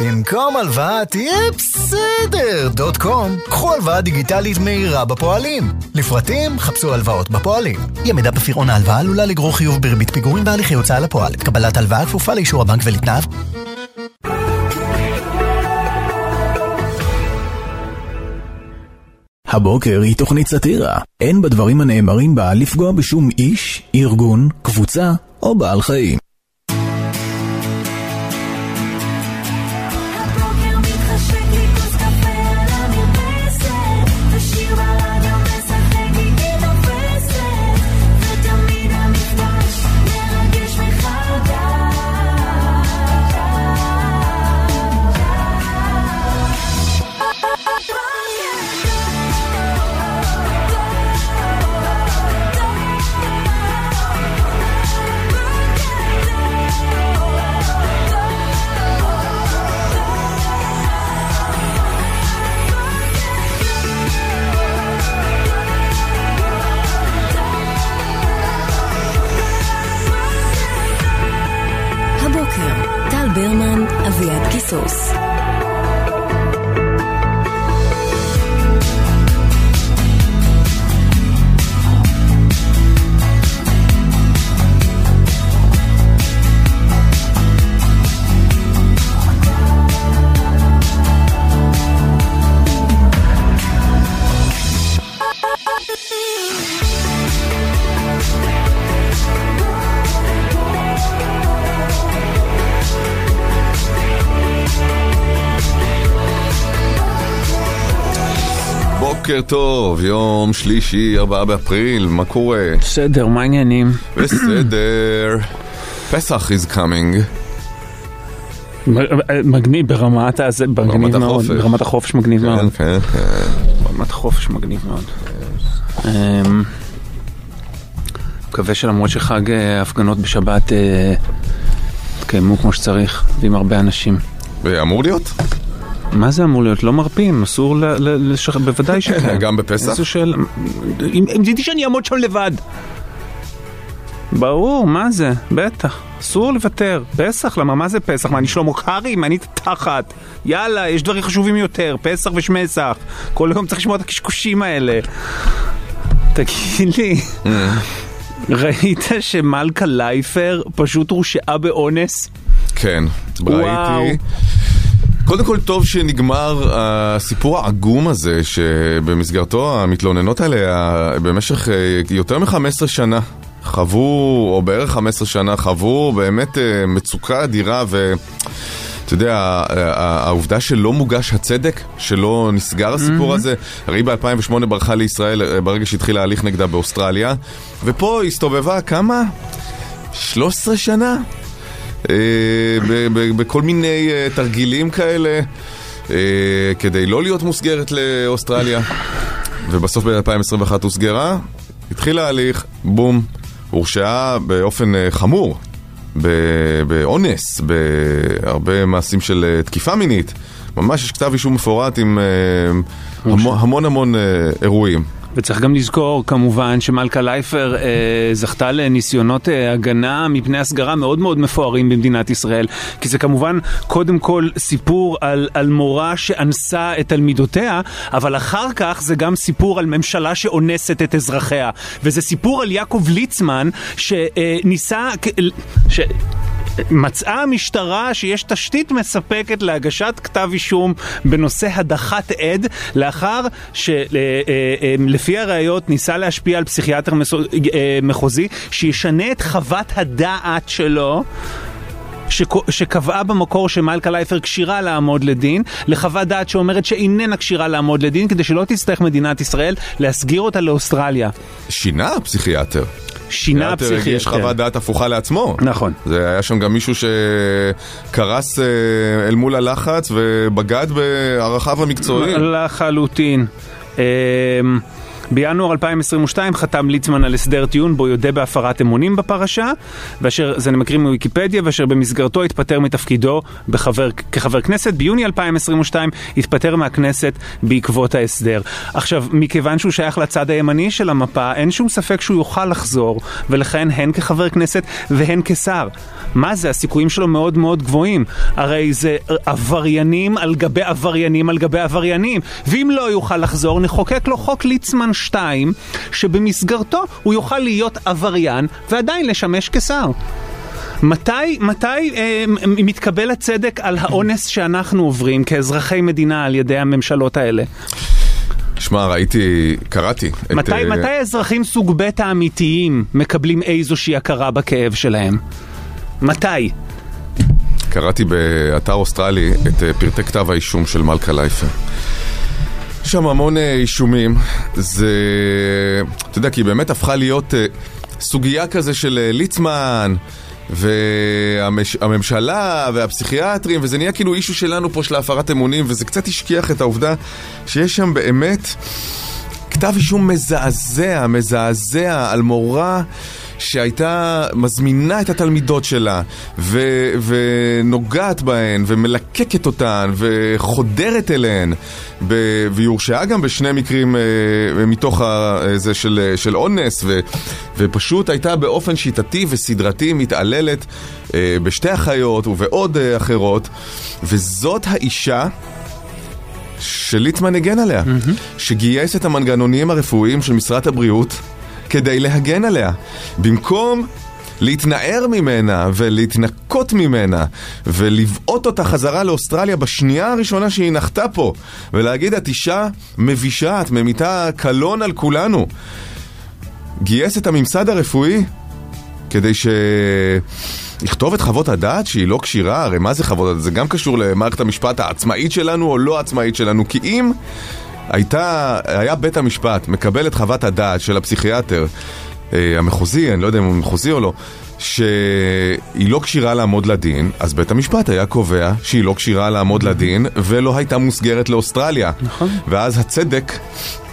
במקום הלוואה תהיה בסדר. דוט קום. קחו הלוואה דיגיטלית מהירה בפועלים. לפרטים חפשו הלוואות בפועלים. אי עמידה בפירעון ההלוואה עלולה לגרור חיוב בריבית פיגורים והליכי הוצאה לפועל. קבלת הלוואה כפופה לאישור הבנק ולתנאיו. הבוקר היא תוכנית סאטירה. אין בדברים הנאמרים בה לפגוע בשום איש, ארגון, קבוצה או בעל חיים. טוב, יום שלישי, 4 באפריל, מה קורה? בסדר, מה העניינים? בסדר. פסח is coming. מגניב ברמת הזה, מגניב מאוד. ברמת החופש מגניב כן, מאוד, כן, כן. ברמת החופש מגניב מאוד. אמ, מקווה שלמרות שחג אה, ההפגנות בשבת אה, התקיימו כמו שצריך, ועם הרבה אנשים. אמור להיות? מה זה אמור להיות? לא מרפים, אסור ל... ל- לשח... בוודאי שכן. גם בפסח? איזו שאלה... אם תדעי שאני אעמוד שם לבד. ברור, מה זה? בטח. אסור לוותר. פסח, למה? מה זה פסח? מה, אני שלמה קרעי? מה, אני תחת? יאללה, יש דברים חשובים יותר. פסח ושמסח. כל יום צריך לשמוע את הקשקושים האלה. תגיד לי, ראית שמלכה לייפר פשוט הורשעה באונס? כן. ראיתי. קודם כל טוב שנגמר הסיפור העגום הזה שבמסגרתו המתלוננות האלה במשך אה, יותר מ-15 שנה חוו, או בערך 15 שנה חוו באמת אה, מצוקה אדירה ו... אתה יודע, העובדה שלא מוגש הצדק, שלא נסגר הסיפור הזה, הרי היא ב-2008 ברחה לישראל אה, ברגע שהתחיל ההליך נגדה באוסטרליה, ופה הסתובבה כמה? 13 שנה? אה, בכל מיני אה, תרגילים כאלה, אה, כדי לא להיות מוסגרת לאוסטרליה. ובסוף ב-2021 הוסגרה, התחיל ההליך, בום, הורשעה באופן חמור, באונס, בהרבה מעשים של תקיפה מינית. ממש יש כתב אישום מפורט עם המון המון, אירועים. וצריך גם לזכור כמובן שמלכה לייפר אה, זכתה לניסיונות אה, הגנה מפני הסגרה מאוד מאוד מפוארים במדינת ישראל. כי זה כמובן קודם כל סיפור על, על מורה שאנסה את תלמידותיה אבל אחר כך זה גם סיפור על ממשלה שאונסת את אזרחיה. וזה סיפור על יעקב ליצמן שניסה... ש... מצאה המשטרה שיש תשתית מספקת להגשת כתב אישום בנושא הדחת עד לאחר שלפי הראיות ניסה להשפיע על פסיכיאטר אה, מחוזי שישנה את חוות הדעת שלו שקבעה במקור שמלכה לייפר כשירה לעמוד לדין, לחוות דעת שאומרת שאיננה כשירה לעמוד לדין, כדי שלא תצטרך מדינת ישראל להסגיר אותה לאוסטרליה. שינה הפסיכיאטר. שינה פסיכיאטר הגיש הפסיכיאטר. חוות דעת הפוכה לעצמו. נכון. זה היה שם גם מישהו שקרס אה, אל מול הלחץ ובגד בערכיו המקצועיים. לחלוטין. בינואר 2022 חתם ליצמן על הסדר טיעון בו יודה בהפרת אמונים בפרשה, ואשר, זה אני מקריא מוויקיפדיה, ואשר במסגרתו התפטר מתפקידו בחבר, כחבר כנסת. ביוני 2022 התפטר מהכנסת בעקבות ההסדר. עכשיו, מכיוון שהוא שייך לצד הימני של המפה, אין שום ספק שהוא יוכל לחזור ולכהן הן כחבר כנסת והן כשר. מה זה? הסיכויים שלו מאוד מאוד גבוהים. הרי זה עבריינים על גבי עבריינים על גבי עבריינים. ואם לא יוכל לחזור, נחוקק לו חוק ליצמן 2, שבמסגרתו הוא יוכל להיות עבריין ועדיין לשמש כשר. מתי, מתי אה, מתקבל הצדק על האונס שאנחנו עוברים כאזרחי מדינה על ידי הממשלות האלה? שמע, ראיתי, קראתי. את, מתי, אה, מתי האזרחים סוג ב' האמיתיים מקבלים איזושהי הכרה בכאב שלהם? מתי? קראתי באתר אוסטרלי את אה, פרטי כתב האישום של מלכה לייפר. יש שם המון אה, אישומים, זה... אתה יודע, כי היא באמת הפכה להיות אה, סוגיה כזה של אה, ליצמן והממשלה והפסיכיאטרים, וזה נהיה כאילו אישו שלנו פה של הפרת אמונים, וזה קצת השכיח את העובדה שיש שם באמת כתב אישום מזעזע, מזעזע על מורה שהייתה מזמינה את התלמידות שלה ו- ונוגעת בהן ומלקקת אותן וחודרת אליהן ב- והיא הורשעה גם בשני מקרים אה, מתוך ה- זה של, של אונס ו- ופשוט הייתה באופן שיטתי וסדרתי מתעללת אה, בשתי אחיות ובעוד אה, אחרות וזאת האישה שליצמן הגן עליה, mm-hmm. שגייס את המנגנונים הרפואיים של משרד הבריאות כדי להגן עליה. במקום להתנער ממנה ולהתנקות ממנה ולבעוט אותה חזרה לאוסטרליה בשנייה הראשונה שהיא נחתה פה ולהגיד את אישה מבישה, את ממיתה קלון על כולנו. גייס את הממסד הרפואי כדי ש... לכתוב את חוות הדעת שהיא לא כשירה, הרי מה זה חוות הדעת? זה גם קשור למערכת המשפט העצמאית שלנו או לא העצמאית שלנו, כי אם הייתה, היה בית המשפט מקבל את חוות הדעת של הפסיכיאטר אה, המחוזי, אני לא יודע אם הוא מחוזי או לא, שהיא לא כשירה לעמוד לדין, אז בית המשפט היה קובע שהיא לא כשירה לעמוד לדין ולא הייתה מוסגרת לאוסטרליה. נכון. ואז הצדק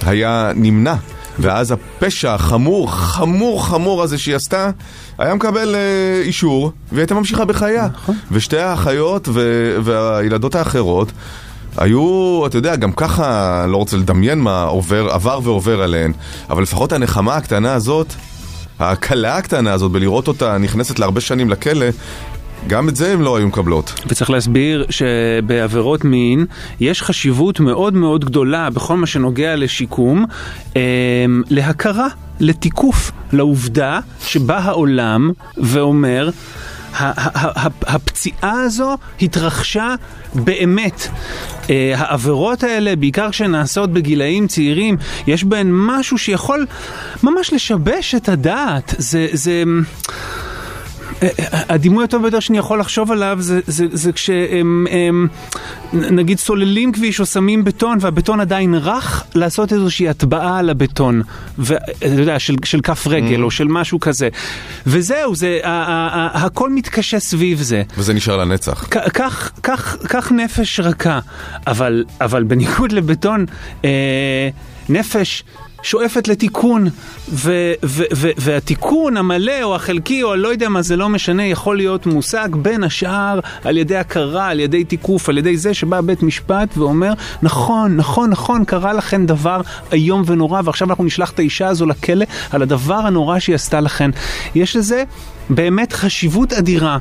היה נמנע. ואז הפשע החמור, חמור חמור הזה שהיא עשתה, היה מקבל אה, אישור, והיא הייתה ממשיכה בחייה. נכון. ושתי האחיות ו- והילדות האחרות היו, אתה יודע, גם ככה, לא רוצה לדמיין מה עובר, עבר ועובר עליהן, אבל לפחות הנחמה הקטנה הזאת, הקלה הקטנה הזאת בלראות אותה נכנסת להרבה שנים לכלא, גם את זה הן לא היו מקבלות. וצריך להסביר שבעבירות מין יש חשיבות מאוד מאוד גדולה בכל מה שנוגע לשיקום, אה, להכרה, לתיקוף, לעובדה שבא העולם ואומר הפציעה הזו התרחשה באמת. אה, העבירות האלה, בעיקר כשהן נעשות בגילאים צעירים, יש בהן משהו שיכול ממש לשבש את הדעת. זה... זה הדימוי הטוב ביותר שאני יכול לחשוב עליו זה, זה, זה כשהם הם, נגיד סוללים כביש או שמים בטון והבטון עדיין רך, לעשות איזושהי הטבעה על הבטון, ואתה יודע, של, של כף רגל או של משהו כזה. וזהו, זה, ה, ה, ה, הכל מתקשה סביב זה. וזה נשאר לנצח. כך, כך, כך נפש רכה, אבל, אבל בניגוד לבטון, אה, נפש שואפת לתיקון, ו, ו, ו, והתיקון המלא או החלקי או הלא יודע מה זה לא משנה, יכול להיות מושג בין השאר על ידי הכרה, על ידי תיקוף, על ידי זה שבא בית משפט ואומר, נכון, נכון, נכון, קרה לכן דבר איום ונורא, ועכשיו אנחנו נשלח את האישה הזו לכלא על הדבר הנורא שהיא עשתה לכן. יש לזה באמת חשיבות אדירה.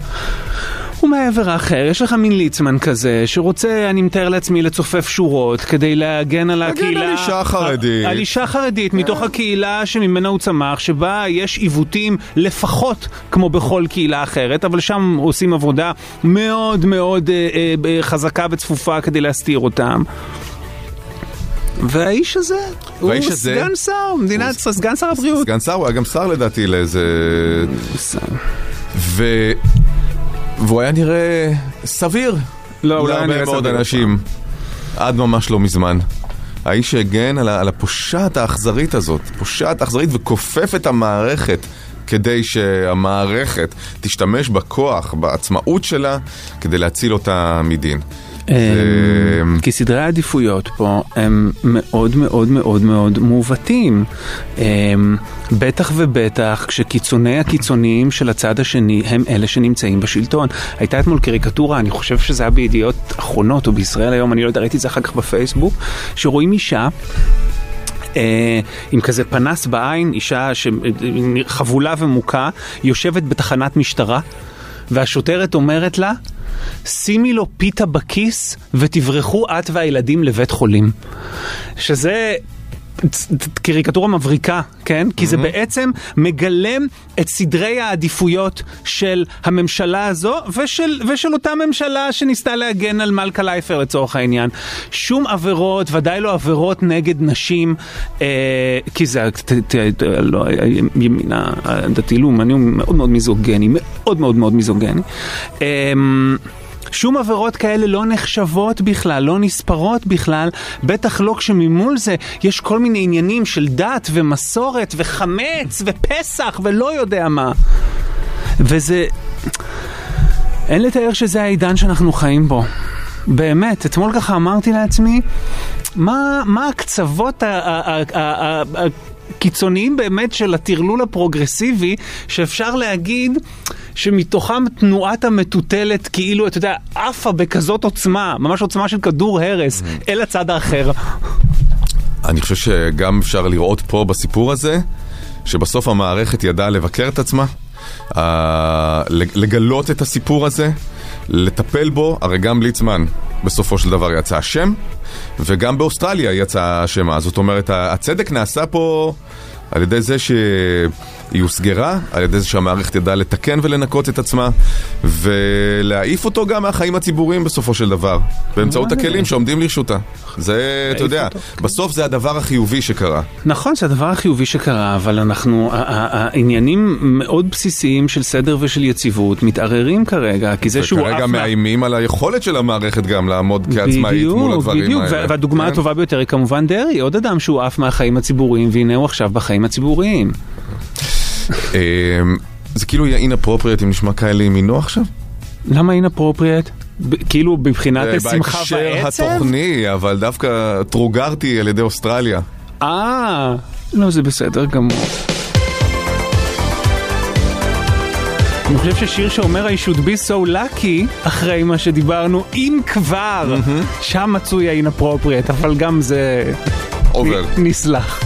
ומעבר האחר, יש לך מין ליצמן כזה, שרוצה, אני מתאר לעצמי, לצופף שורות כדי להגן על להגן הקהילה... על אישה חרדית. על אישה חרדית, מתוך הקהילה שממנה הוא צמח, שבה יש עיוותים לפחות כמו בכל קהילה אחרת, אבל שם עושים עבודה מאוד מאוד אה, אה, חזקה וצפופה כדי להסתיר אותם. והאיש הזה, הוא והאיש הזה- סגן שר, מדינת, סגן שר הבריאות. סגן שר, הוא היה גם שר לדעתי לאיזה... ו... והוא היה נראה סביר. לא, הוא לא היה להרבה נראה מאוד סביר. אנשים. עד ממש לא מזמן. האיש שהגן על, על הפושעת האכזרית הזאת, פושעת אכזרית וכופף את המערכת כדי שהמערכת תשתמש בכוח, בעצמאות שלה, כדי להציל אותה מדין. זה- כי סדרי העדיפויות פה הם מאוד מאוד מאוד מאוד מעוותים. הם, בטח ובטח כשקיצוני הקיצוניים של הצד השני הם אלה שנמצאים בשלטון. הייתה אתמול קריקטורה, אני חושב שזה היה בידיעות אחרונות או בישראל היום, אני לא יודע, ראיתי את זה אחר כך בפייסבוק, שרואים אישה אה, עם כזה פנס בעין, אישה שחבולה ומוכה, יושבת בתחנת משטרה, והשוטרת אומרת לה, שימי לו פיתה בכיס ותברחו את והילדים לבית חולים. שזה... קריקטורה מבריקה, כן? כי זה בעצם מגלם את סדרי העדיפויות של הממשלה הזו ושל, ושל אותה ממשלה שניסתה להגן על מלכה לייפר לצורך העניין. שום עבירות, ודאי לא עבירות נגד נשים, אה, כי זה, לא, הימין הדתי-לאומני הוא מאוד מאוד מיזוגני, מאוד מאוד מאוד מיזוגני. אה, שום עבירות כאלה לא נחשבות בכלל, לא נספרות בכלל, בטח לא כשממול זה יש כל מיני עניינים של דת ומסורת וחמץ ופסח ולא יודע מה. וזה... אין לתאר שזה העידן שאנחנו חיים בו. באמת, אתמול ככה אמרתי לעצמי, מה, מה הקצוות הקיצוניים באמת של הטרלול הפרוגרסיבי, שאפשר להגיד שמתוכם תנועת המטוטלת כאילו, אתה יודע, עפה בכזאת עוצמה, ממש עוצמה של כדור הרס, אל הצד האחר. אני חושב שגם אפשר לראות פה בסיפור הזה, שבסוף המערכת ידעה לבקר את עצמה, לגלות את הסיפור הזה, לטפל בו, הרי גם ליצמן בסופו של דבר יצא אשם, וגם באוסטרליה יצא אשמה. זאת אומרת, הצדק נעשה פה על ידי זה שהיא הוסגרה, על ידי זה שהמערכת ידעה לתקן ולנקות את עצמה, ולהעיף אותו גם מהחיים הציבוריים בסופו של דבר, באמצעות הכלים שעומדים לרשותה. זה, אתה יודע, בסוף זה הדבר החיובי שקרה. נכון, זה הדבר החיובי שקרה, אבל אנחנו, העניינים מאוד בסיסיים של סדר ושל יציבות מתערערים כרגע, כי זה שהוא וכרגע מאיימים על היכולת של המערכת גם לעמוד כעצמאית מול הדברים בדיוק, האלה. וה- והדוגמה כן? הטובה ביותר היא כמובן דרעי, עוד אדם שהוא עף מהחיים הציבוריים, והנה הוא עכשיו בחיים הציבוריים. אמ, זה כאילו יהיה אינאפרופריאט אם נשמע כאלה ימינו עכשיו? למה אינאפרופריאט? כאילו בבחינת זה שמחה בהקשר ועצב? התוכני, אבל דווקא טרוגרתי על ידי אוסטרליה. אה, לא, זה בסדר גמור. אני חושב ששיר שאומר I should be so lucky, אחרי מה שדיברנו, אם כבר, שם מצוי ה-inappropriate, אבל גם זה עובר. נסלח.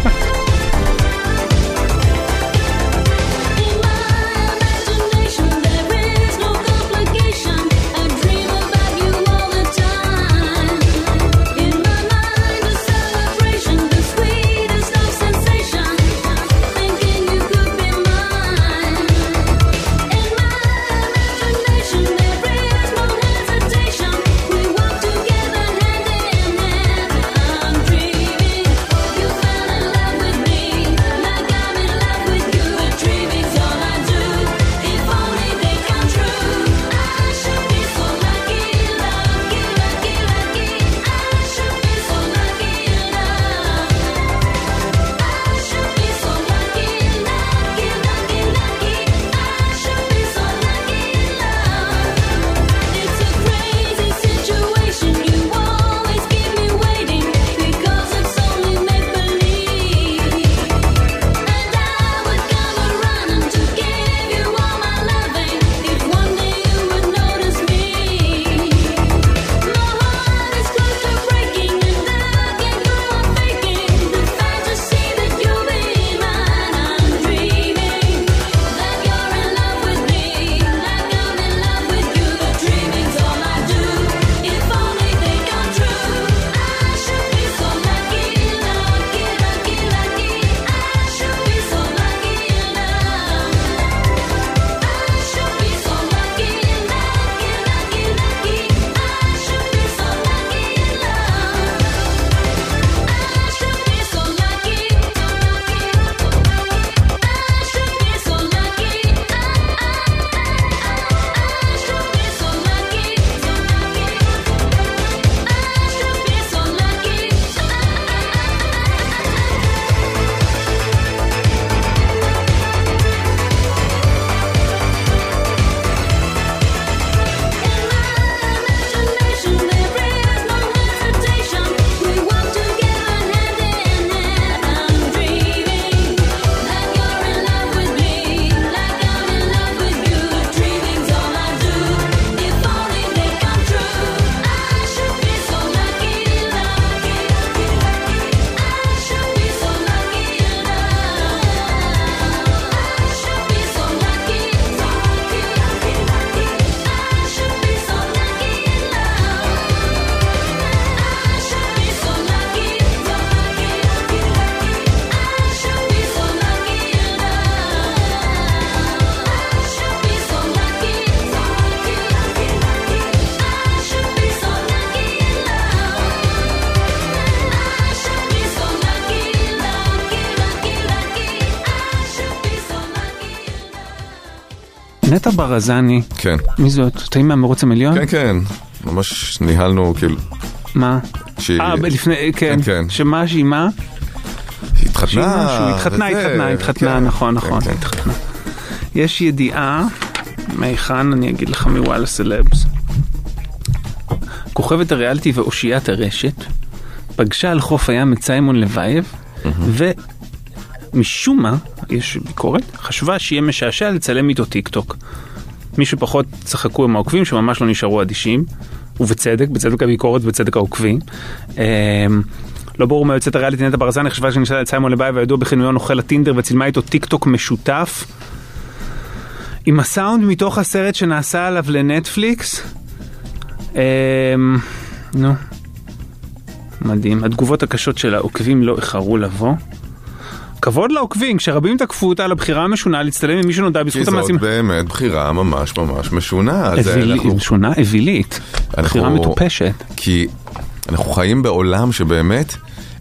נטע ברזני, כן. מי זאת? תאים מהמרוץ המיליון? כן, כן. ממש ניהלנו, כאילו, מה? שהיא אה, לפני, כן, כן, כן. שמה, שהיא מה? התחתנה. שהיא התחתנה, התחתנה, התחתנה, כן, נכון, כן, נכון, כן. התחתנה. יש ידיעה, מהיכן אני אגיד לך מוואלה סלבס. כוכבת הריאליטי ואושיית הרשת פגשה על חוף הים את סיימון לבייב, ומשום מה, יש ביקורת, חשבה שיהיה משעשע לצלם איתו טיק טוק. מי שפחות צחקו עם העוקבים שממש לא נשארו אדישים, ובצדק, בצדק הביקורת ובצדק העוקבים. אמ, לא ברור מה יוצאת הריאליטי נטע ברזני חשבה שנשאלה את סיימון לבייב הידוע בכינויו נוכל הטינדר וצילמה איתו טיק טוק משותף. עם הסאונד מתוך הסרט שנעשה עליו לנטפליקס. אמ, נו. מדהים. התגובות הקשות של העוקבים לא איחרו לבוא. כבוד לעוקבים, כשרבים תקפו אותה על הבחירה המשונה להצטלם עם מי שנודע כי בזכות זאת המעשים. באמת בחירה ממש ממש משונה. אנחנו- משונה אווילית. בחירה מטופשת. כי אנחנו חיים בעולם שבאמת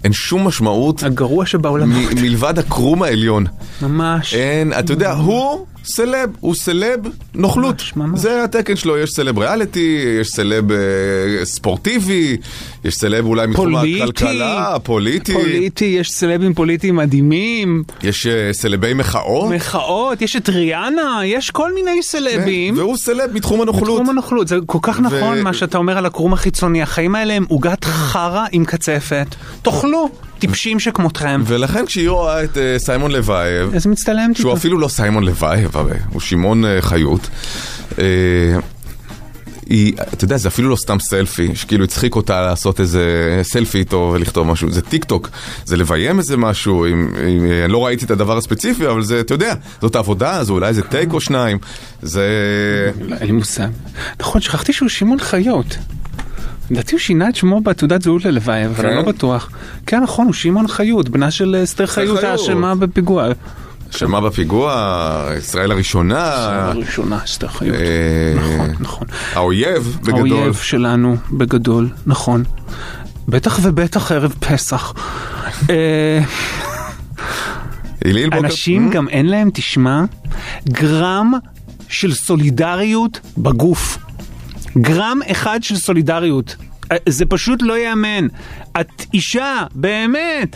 אין שום משמעות הגרוע שבעולם. מ- מלבד הקרום העליון. ממש. אין, אתה יודע, הוא סלב, הוא סלב נוכלות. ממש, ממש. זה התקן שלו, יש סלב ריאליטי, יש סלב אה, ספורטיבי, יש סלב אולי מתחום. הכלכלה, פוליטי, פוליטי, יש סלבים פוליטיים מדהימים, יש אה, סלבי מחאות, מחאות, יש את ריאנה, יש כל מיני סלבים. כן, והוא סלב מתחום הנוכלות. בתחום הנוכלות, זה כל כך ו- נכון מה שאתה אומר על הקרום החיצוני, החיים האלה הם עוגת חרא עם קצפת. תאכלו, טיפשים שכמותכם. ולכן כשהיא רואה את אה, סיימון לבייב, אז מצטלמת שהוא איתו. אפילו לא סיימון לבייב הרי, הוא שמעון אה, חיות. אה, היא, אתה יודע, זה אפילו לא סתם סלפי, שכאילו הצחיק אותה לעשות איזה סלפי איתו ולכתוב משהו, זה טיק טוק, זה לביים איזה משהו, אם, אם, אני לא ראיתי את הדבר הספציפי, אבל זה, אתה יודע, זאת העבודה, זה אולי איזה טייק או שניים, זה... לא, אין לי מושג. נכון, שכחתי שהוא שמעון חיות. לדעתי הוא שינה את שמו בתעודת זהות ללוואי, אבל כן? אני לא בטוח. כן, נכון, הוא שמעון חיות, בנה של אה, אסתר חיות. האשמה בפיגוע. שמה בפיגוע, ישראל הראשונה, הראשונה, אסתר חיות. אה, נכון, נכון. האויב בגדול. האויב שלנו בגדול, נכון. בטח ובטח ערב פסח. אה, אנשים גם אין להם, תשמע, גרם של סולידריות בגוף. גרם אחד של סולידריות. אה, זה פשוט לא ייאמן. את אישה, באמת.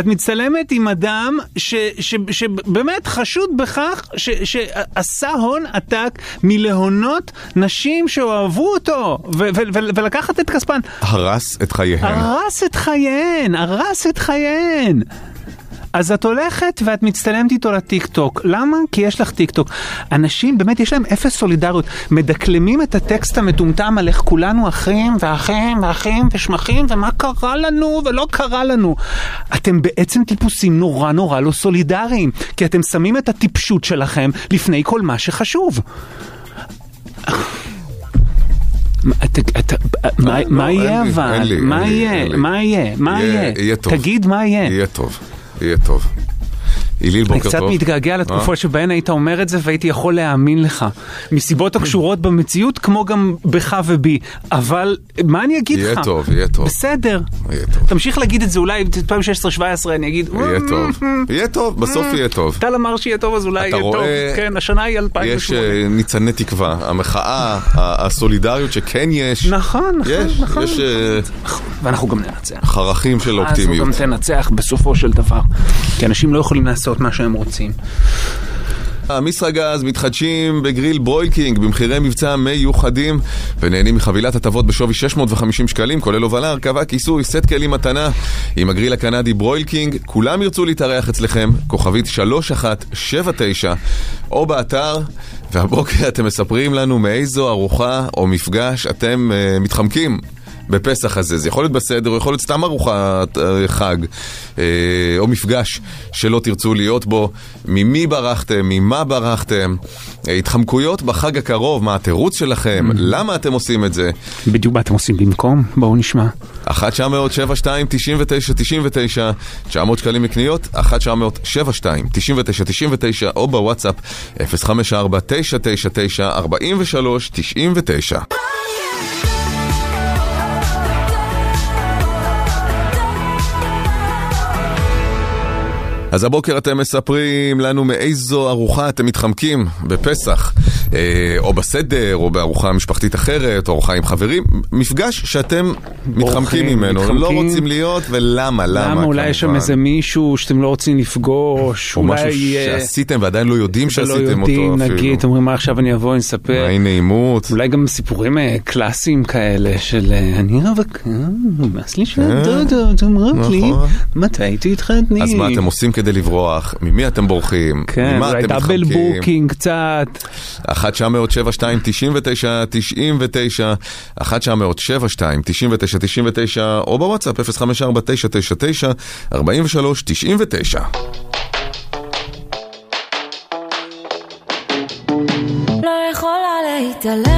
את מצטלמת עם אדם ש- ש- שבאמת חשוד בכך ש- שעשה הון עתק מלהונות נשים שאוהבו אותו ו- ו- ו- ולקחת את כספן. הרס את חייהם. הרס את חייהן, הרס את חייהן. אז את הולכת ואת מצטלמת איתו לטיק טוק. למה? כי יש לך טיק טוק. אנשים, באמת, יש להם אפס סולידריות. מדקלמים את הטקסט המטומטם על איך כולנו אחים ואחים ואחים ושמחים ומה קרה לנו ולא קרה לנו. אתם בעצם טיפוסים נורא נורא לא סולידריים, כי אתם שמים את הטיפשות שלכם לפני כל מה שחשוב. מה, לא, אין יהיה אבל? מה יהיה? מה יהיה? מה יהיה-. תגיד מה יהיה. יהיה טוב, И это יהיה טוב. הליל אני בוקר קצת טוב. מתגעגע אה? לתקופות שבהן היית אומר את זה והייתי יכול להאמין לך. מסיבות הקשורות במציאות כמו גם בך ובי. אבל מה אני אגיד יהיה לך? טוב, יהיה טוב. בסדר. יהיה טוב. תמשיך להגיד את זה אולי 2016-2017 אני אגיד. יהיה טוב. יהיה טוב, בסוף יהיה טוב. טל אמר שיהיה טוב אז אולי יהיה טוב. רואה- כן, השנה היא יש 2008. אה, ניצני תקווה, המחאה, הסולידריות שכן יש. נכון, נכון, יש, נכון. יש אה, נכון. ואנחנו גם ננצח. חרכים של אז אופטימיות. גם תנצח בסופו של דבר. כי אנשים לא יכולים לעשות מה שהם רוצים. המסרגז מתחדשים בגריל Broil King במחירי מבצע מיוחדים ונהנים מחבילת הטבות בשווי 650 שקלים כולל הובלה, הרכבה, כיסוי, סט כלים מתנה. עם הגריל הקנדי Broil King כולם ירצו להתארח אצלכם, כוכבית 3179 או באתר. והבוקר אתם מספרים לנו מאיזו ארוחה או מפגש אתם אה, מתחמקים בפסח הזה, זה יכול להיות בסדר, או יכול להיות סתם ארוחת אה, חג, אה, או מפגש שלא תרצו להיות בו, ממי ברחתם, ממה ברחתם, אה, התחמקויות בחג הקרוב, מה התירוץ שלכם, למה אתם עושים את זה, בדיוק מה אתם עושים במקום? בואו נשמע. 1 900 72 99 99 900 שקלים לקניות, 1 900 72 99 99 או בוואטסאפ 054 999 43 99 אז הבוקר אתם מספרים לנו מאיזו ארוחה אתם מתחמקים בפסח. אה, או בסדר, או בארוחה משפחתית אחרת, או ארוחה עם חברים, מפגש שאתם מתחמקים ממנו, לא מתחמקים. רוצים להיות, ולמה, למה? למה אולי יש שם. איזה מישהו שאתם לא רוצים לפגוש, או משהו אולי... אה, שעשיתם ועדיין לא יודעים שעשיתם אותו יודעים, אפילו. נגיד, אומרים מה עכשיו אני אבוא, אני אספר. אולי נעימות. אולי גם סיפורים אה, קלאסיים כאלה של אני רווקה, נמאס לי של הדודות, אומרות לי, נכון. מתי תתחתני? אז מה אתם עושים כדי לברוח? ממי אתם בורחים? כן, אולי double? booking קצת. 1 900 72 99 99 1 900 72 99 99 או בוואטסאפ 054 999 43 99 לא יכולה להתעלם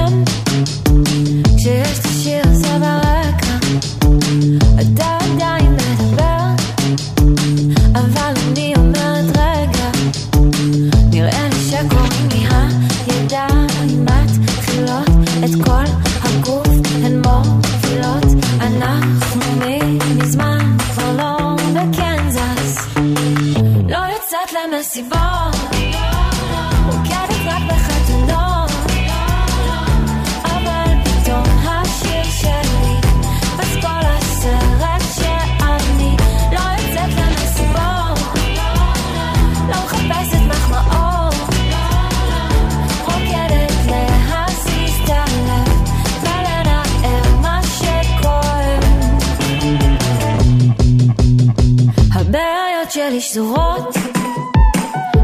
שלי שזורות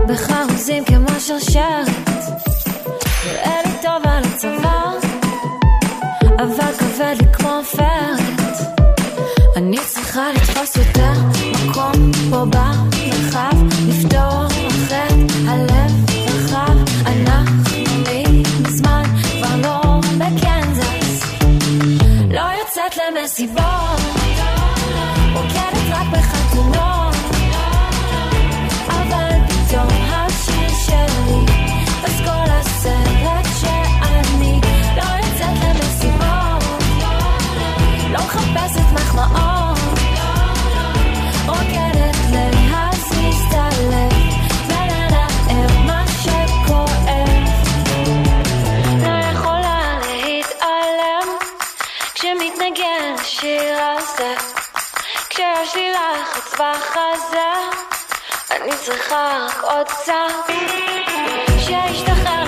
בחרוזים כמו שרשרת. נראה לי טוב על הצוואר אבל כבד לי כמו עופרת. אני צריכה לתפוס יותר מקום פה במרחב. לפתוח את הלב רחב. אנחנו מזמן כבר לא בקנזס. לא יוצאת למסיבות אני צריכה רק עוד קצת. שישתחרר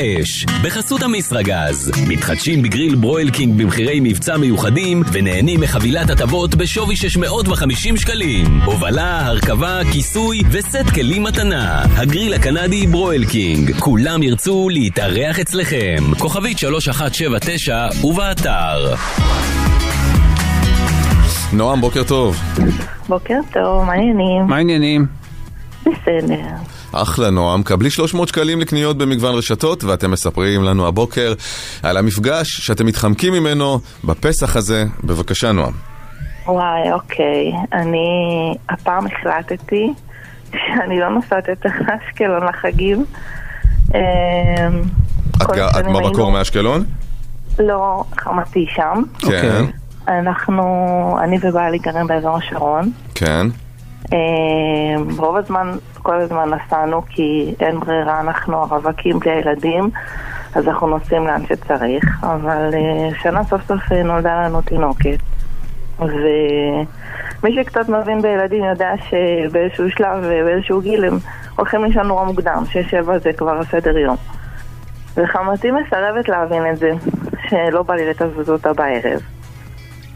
האש, בחסות אמישראגז. מתחדשים בגריל Broil King במחירי מבצע מיוחדים ונהנים מחבילת הטבות בשווי 650 שקלים. הובלה, הרכבה, כיסוי וסט כלים מתנה. הגריל הקנדי Broil King. כולם ירצו להתארח אצלכם. כוכבית 3179 ובאתר. נועם, בוקר טוב. בוקר טוב, מה העניינים? מה העניינים? בסדר. אחלה נועם, קבלי 300 שקלים לקניות במגוון רשתות ואתם מספרים לנו הבוקר על המפגש שאתם מתחמקים ממנו בפסח הזה. בבקשה נועם. וואי, אוקיי. אני הפעם החלטתי שאני לא נוסעת יותר לאשקלון לחגים. אמ, את את במקור היינו- מאשקלון? לא, חמתי שם. כן, אנחנו, אני ובעלי גרים באזור השרון. כן. אמ, רוב הזמן, כל הזמן נסענו כי אין ברירה, אנחנו הרווקים בלי הילדים, אז אנחנו נוסעים לאן שצריך, אבל אה, שנה סוף סוף אה, נולדה לנו תינוקת. ומי שקצת מבין בילדים יודע שבאיזשהו שלב ובאיזשהו גיל הם הולכים לישון נורא מוקדם, שש שבע זה כבר סדר יום. וחמתי מסרבת להבין את זה, שלא בא לי לתזז אותה בערב.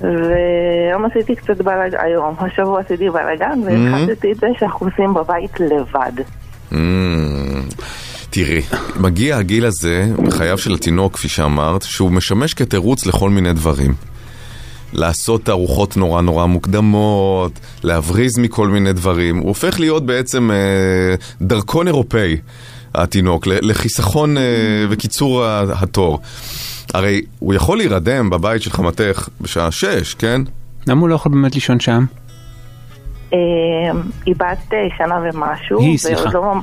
והיום עשיתי קצת בלאגן, היום, השבוע עשיתי בלאגן והחלטתי את זה שאנחנו עושים בבית לבד. Mm. תראי, מגיע הגיל הזה בחייו של התינוק, כפי שאמרת, שהוא משמש כתירוץ לכל מיני דברים. לעשות ארוחות נורא נורא מוקדמות, להבריז מכל מיני דברים. הוא הופך להיות בעצם אה, דרכון אירופאי, התינוק, לחיסכון אה, וקיצור התור. הרי הוא יכול להירדם בבית של חמתך בשעה שש, כן? למה הוא לא יכול באמת לישון שם? אה, היא בת אה, שנה ומשהו. היא, סליחה. לא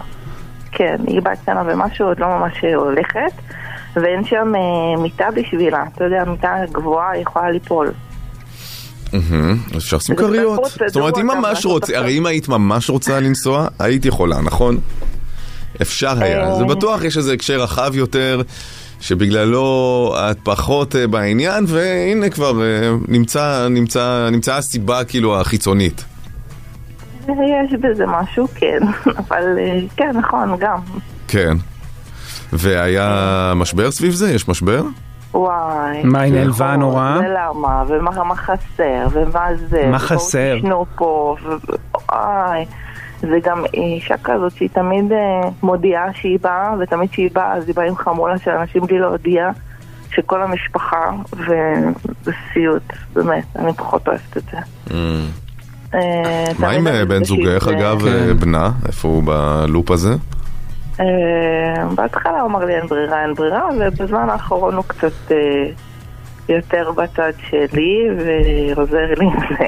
כן, היא בת שנה ומשהו, עוד לא ממש אה, הולכת, ואין שם אה, מיטה בשבילה. אתה יודע, מיטה גבוהה יכולה ליפול. אז אפשר לשים כריות. זאת אומרת, אם ממש רוצה. הרי אם היית ממש רוצה לנסוע, היית יכולה, נכון? אפשר היה. זה בטוח יש איזה הקשר רחב יותר, שבגללו את פחות אה, בעניין, והנה כבר אה, נמצא, נמצא, נמצאה הסיבה כאילו החיצונית. יש בזה משהו, כן, אבל אה, כן, נכון, גם. כן. והיה משבר סביב זה? יש משבר? וואי. מה, היא זה נעלבה חור, נורא? ולמה, ומה מה חסר, ומה זה. מה חסר? תשנו פה, ו- וואי. זה גם אישה כזאת שהיא תמיד אה, מודיעה שהיא באה, ותמיד שהיא באה, אז היא באה עם חמולה של אנשים בלי להודיע, שכל המשפחה, וזה סיוט, באמת, אני פחות אוהבת את זה. אה, מה עם אה, בן זוגך, שזה- אגב, כן. אה, בנה? איפה הוא בלופ הזה? אה, בהתחלה הוא אמר לי אין ברירה, אין ברירה, ובזמן האחרון הוא קצת אה, יותר בצד שלי ועוזר לי עם זה.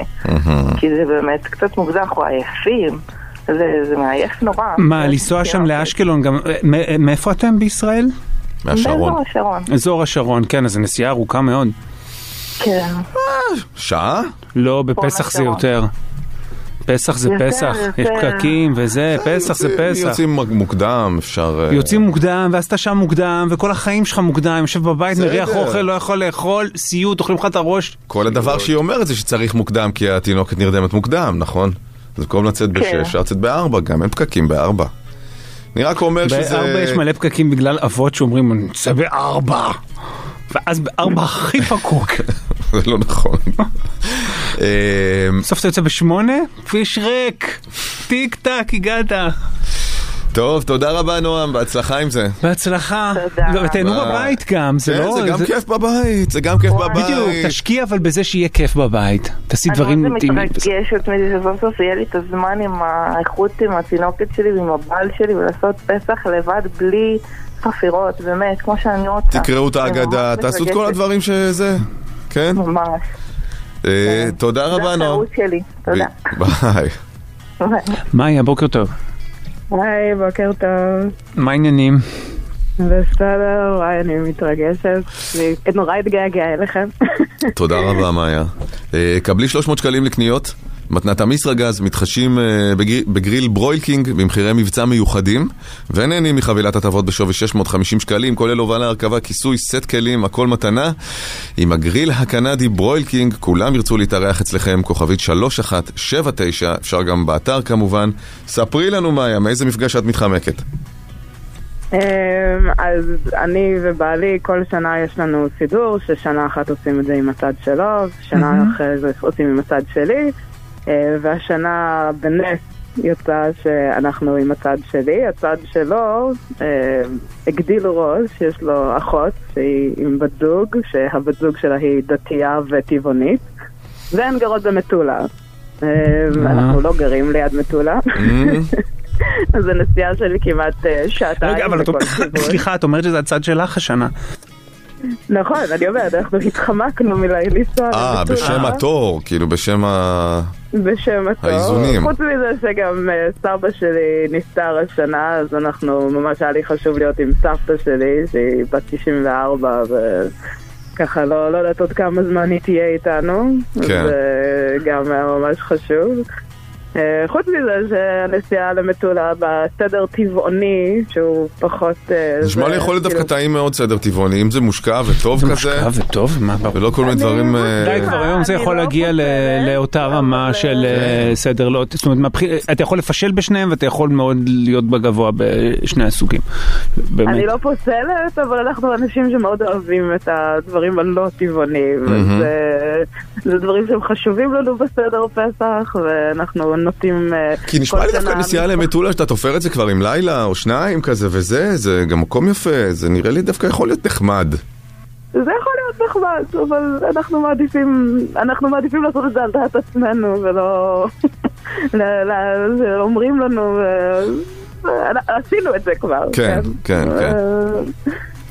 כי זה באמת קצת מוגזם, אנחנו עייפים, זה, זה מעייף נורא. מה, לנסוע שם לאשקלון גם... אה, מ- מאיפה אתם בישראל? מהשרון. באזור השרון, אזור השרון, כן, אז זו נסיעה ארוכה מאוד. כן. שעה? לא, בפסח זה. יותר. פסח זה יותר, פסח, יש. פקקים וזה, פסח זה פסח. יוצאים מוקדם, אפשר... אה, יוצאים מוקדם, ואז אתה שם מוקדם, וכל החיים שלך מוקדם, יושב בבית. מריח אוכל, לא יכול לאכול, סיוט, אוכלים לך את הראש. כל הדבר שהיא אומרת זה שצריך מוקדם, כי התינוקת נרדמת מוקדם, נכון? אז במקום לצאת בשש, כן. אפשר לצאת בארבע, גם אין פקקים בארבע. אני רק אומר שזה... בארבע יש מלא פקקים בגלל אבות שאומרים, אני נצא בארבע. ואז בארבע הכי פקוק. זה לא נכון. אמ, בסוף אתה יוצא בשמונה, כביש ריק. טיק טק, הגעת. טוב, תודה רבה נועם, בהצלחה עם זה. בהצלחה. תודה. ותהנו. בבית גם, זה כן, לא... זה גם כיף בבית, זה גם כיף בבית. בדיוק, תשקיע אבל בזה שיהיה כיף בבית. תעשי דברים... אני מאוד טעימים. מתרגשת מזה שסוף סוף יהיה לי את הזמן עם האיכות עם התינוקת שלי ועם הבעל שלי ולעשות פסח לבד בלי חפירות, באמת, כמו שאני רוצה. תקראו את אני ההגדה, ממש תעשו את כל. הדברים שזה... כן? ממש. אה, תודה רבה זה נועם. הטעות שלי, תודה. ביי. מאיה, בוקר טוב. היי, בוקר טוב. מה העניינים? בסדר, וואי, אני מתרגשת. אני נורא אתגעגע אליכם. תודה רבה, מאיה. אה, קבלי 300 שקלים לקניות. מתנת אמישראגז מתחדשים אה, בגר- בגריל Broil King במחירי מבצע מיוחדים ונהנים מחבילת הטבות בשווי 650 שקלים כולל הובלה, הרכבה, כיסוי, סט כלים, הכל מתנה. עם הגריל הקנדי Broil King כולם ירצו להתארח אצלכם כוכבית 3179 אפשר גם באתר כמובן. ספרי לנו מאיה מאיזה מפגש את מתחמקת? אמ, אז אני ובעלי, כל שנה יש לנו סידור, ששנה אחת עושים את זה עם הצד שלו, שנה אחרי זה עושים עם הצד שלי, והשנה בנס יצא שאנחנו עם הצד שלי, הצד שלו אה, הגדיל ראש, יש לו אחות שהיא עם בת זוג, שהבת זוג שלה היא דתייה וטבעונית, והן גרות במטולה. אה, אנחנו לא גרים ליד מטולה. אז הנסיעה שלי כמעט אה, שעתיים רגע, אבל. סליחה, את אומרת שזה הצד שלך השנה. נכון, אני אומרת, אנחנו התחמקנו מלנסוע אה למטולה. בשם התור כאילו בשם ה... בשם הטוב. האיזונים. חוץ מזה שגם אה, סבא שלי נפטר השנה, אז אנחנו, ממש היה לי חשוב להיות עם סבתא שלי, שהיא בת 94, וככה לא, לא יודעת עוד כמה זמן היא תהיה איתנו. כן. זה גם היה ממש חשוב. אה, חוץ מזה שהנסיעה למטולה בסדר טבעוני, שהוא פחות... אה, נשמע זה לי יכול להיות דווקא כאילו- טעים מאוד סדר טבעוני אם זה מושקע וטוב זה כזה משקע וטוב, מה. ולא כל מיני דברים... אה, די, כבר היום זה יכול לא להגיע לאותה רמה של. סדר לא... זאת אומרת, אתה יכול לפשל בשניהם ואתה יכול מאוד להיות בגבוה בשני הסוגים. באמת. אני לא פוסלת, אבל אנחנו אנשים שמאוד אוהבים את הדברים הלא טבעוניים. זה דברים שהם חשובים לנו בסדר פסח, ואנחנו נוטים אה, כי נשמע כל לי דווקא שנה- נסיעה למטולה, שאתה תופר את זה כבר עם לילה או שניים כזה וזה, זה גם מקום יפה, זה נראה לי דווקא יכול להיות נחמד. זה יכול להיות נחמד, אבל אנחנו מעדיפים, אנחנו מעדיפים לעשות את זה על דעת עצמנו, ולא... אומרים לנו, אה, עשינו את זה כבר. כן, כן, כן.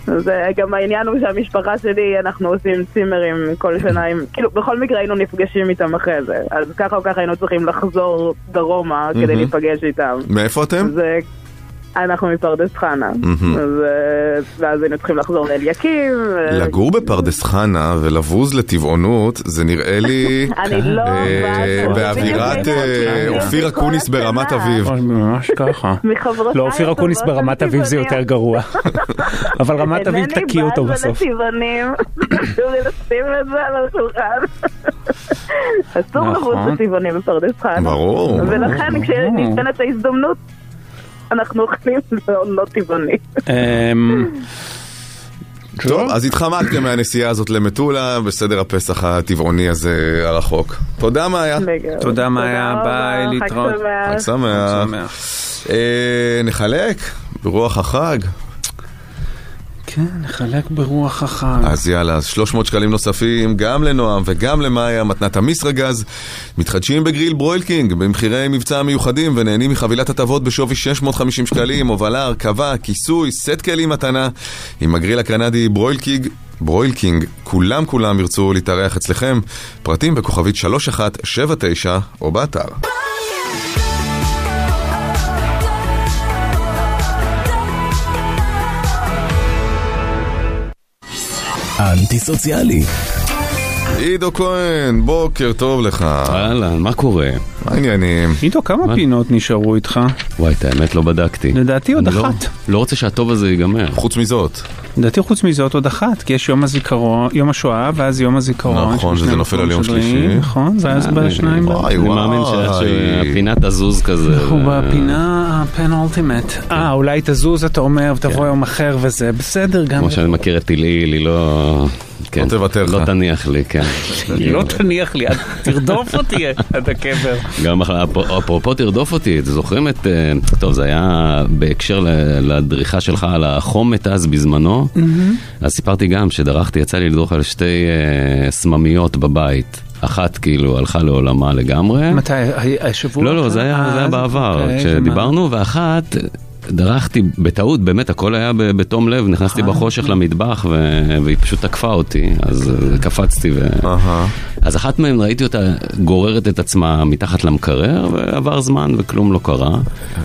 אה, זה גם העניין הוא שהמשפחה שלי, אנחנו עושים צימרים כל שנה, עם, כאילו בכל מקרה היינו נפגשים איתם אחרי זה, אז ככה או ככה היינו צריכים לחזור דרומה כדי. להיפגש איתם. מאיפה אתם? זה... אנחנו מפרדס חנה, אה, ואז היינו צריכים לחזור לאליקים. אה, לגור בפרדס חנה ולבוז לטבעונות, זה נראה לי אני לא אה, באווירת אה, אופיר אקוניס. ברמת אביב. ממש ככה. מחברותיי לא, אופיר אקוניס ברמת אביב זה יותר גרוע. אבל רמת אביב תקיא אותו בסוף. אינני בזה בטבעונים, חשוב לי לשים את זה על השולחן. אסור. לבוז בטבעונים בפרדס חנה. ברור. ולכן כשניתנת ההזדמנות, אנחנו אוכלים לא לא טבעוני. אמ, טוב, אז התחמקתם מהנסיעה הזאת למטולה, בסדר הפסח הטבעוני הזה הרחוק. תודה מאיה. תודה מאיה, ביי, חג להתראות. חג שמח. שמח. אה, נחלק ברוח החג. כן, נחלק ברוח החג. אז יאללה, אז 300 שקלים נוספים גם לנועם וגם למאיה, מתנת המסרגז. מתחדשים בגריל Broil King במחירי מבצע מיוחדים ונהנים מחבילת הטבות בשווי 650 שקלים, הובלה, הרכבה, כיסוי, סט כלים מתנה. עם הגריל הקנדי Broil King, Broil King, כולם כולם ירצו להתארח אצלכם. פרטים בכוכבית 3179 או באתר. אנטי סוציאלי. עידו כהן, בוקר טוב לך. אהלן, מה קורה? מה העניינים? עידו, כמה מה? פינות נשארו איתך? וואי, את האמת לא בדקתי. לדעתי עוד אני לא- אחת. לא רוצה שהטוב הזה ייגמר. חוץ מזאת. לדעתי חוץ מזאת עוד אחת, כי יש יום הזיכרון, יום השואה, ואז יום הזיכרון. נכון, ששניהם נופל על יום שלישי. נכון, זה אז אני- בשניים. וואי, אני מאמין וואי. שהפינה תזוז כזה. אנחנו בפינה הפנולטימט. אה, אולי תזוז, אתה אומר, ותבוא יום אחר וזה, בסדר, גם... כמו שאני מכיר את לילי, היא לא... כן, לא תוותר לא לך. תניח לי, כן. לא תניח לי, תרדוף אותי עד הקבר. גם אפרופו תרדוף אותי, אתם זוכרים את... אה, טוב, זה היה בהקשר לדריכה שלך על החומת אז בזמנו. אז סיפרתי גם שדרכתי, יצא לי לדרוך על שתי אה, סממיות בבית. אחת כאילו הלכה לעולמה לגמרי. מתי? השבוע? לא, לא, זה היה, זה היה אה, בעבר, אוקיי, כשדיברנו, ואחת, דרכתי בטעות, באמת, הכל היה בתום לב, נכנסתי אה. בחושך למטבח, ו- והיא פשוט תקפה אותי, אז אה, קפצתי, ו... אז אחת מהן ראיתי אותה גוררת את עצמה מתחת למקרר, ועבר זמן וכלום לא קרה.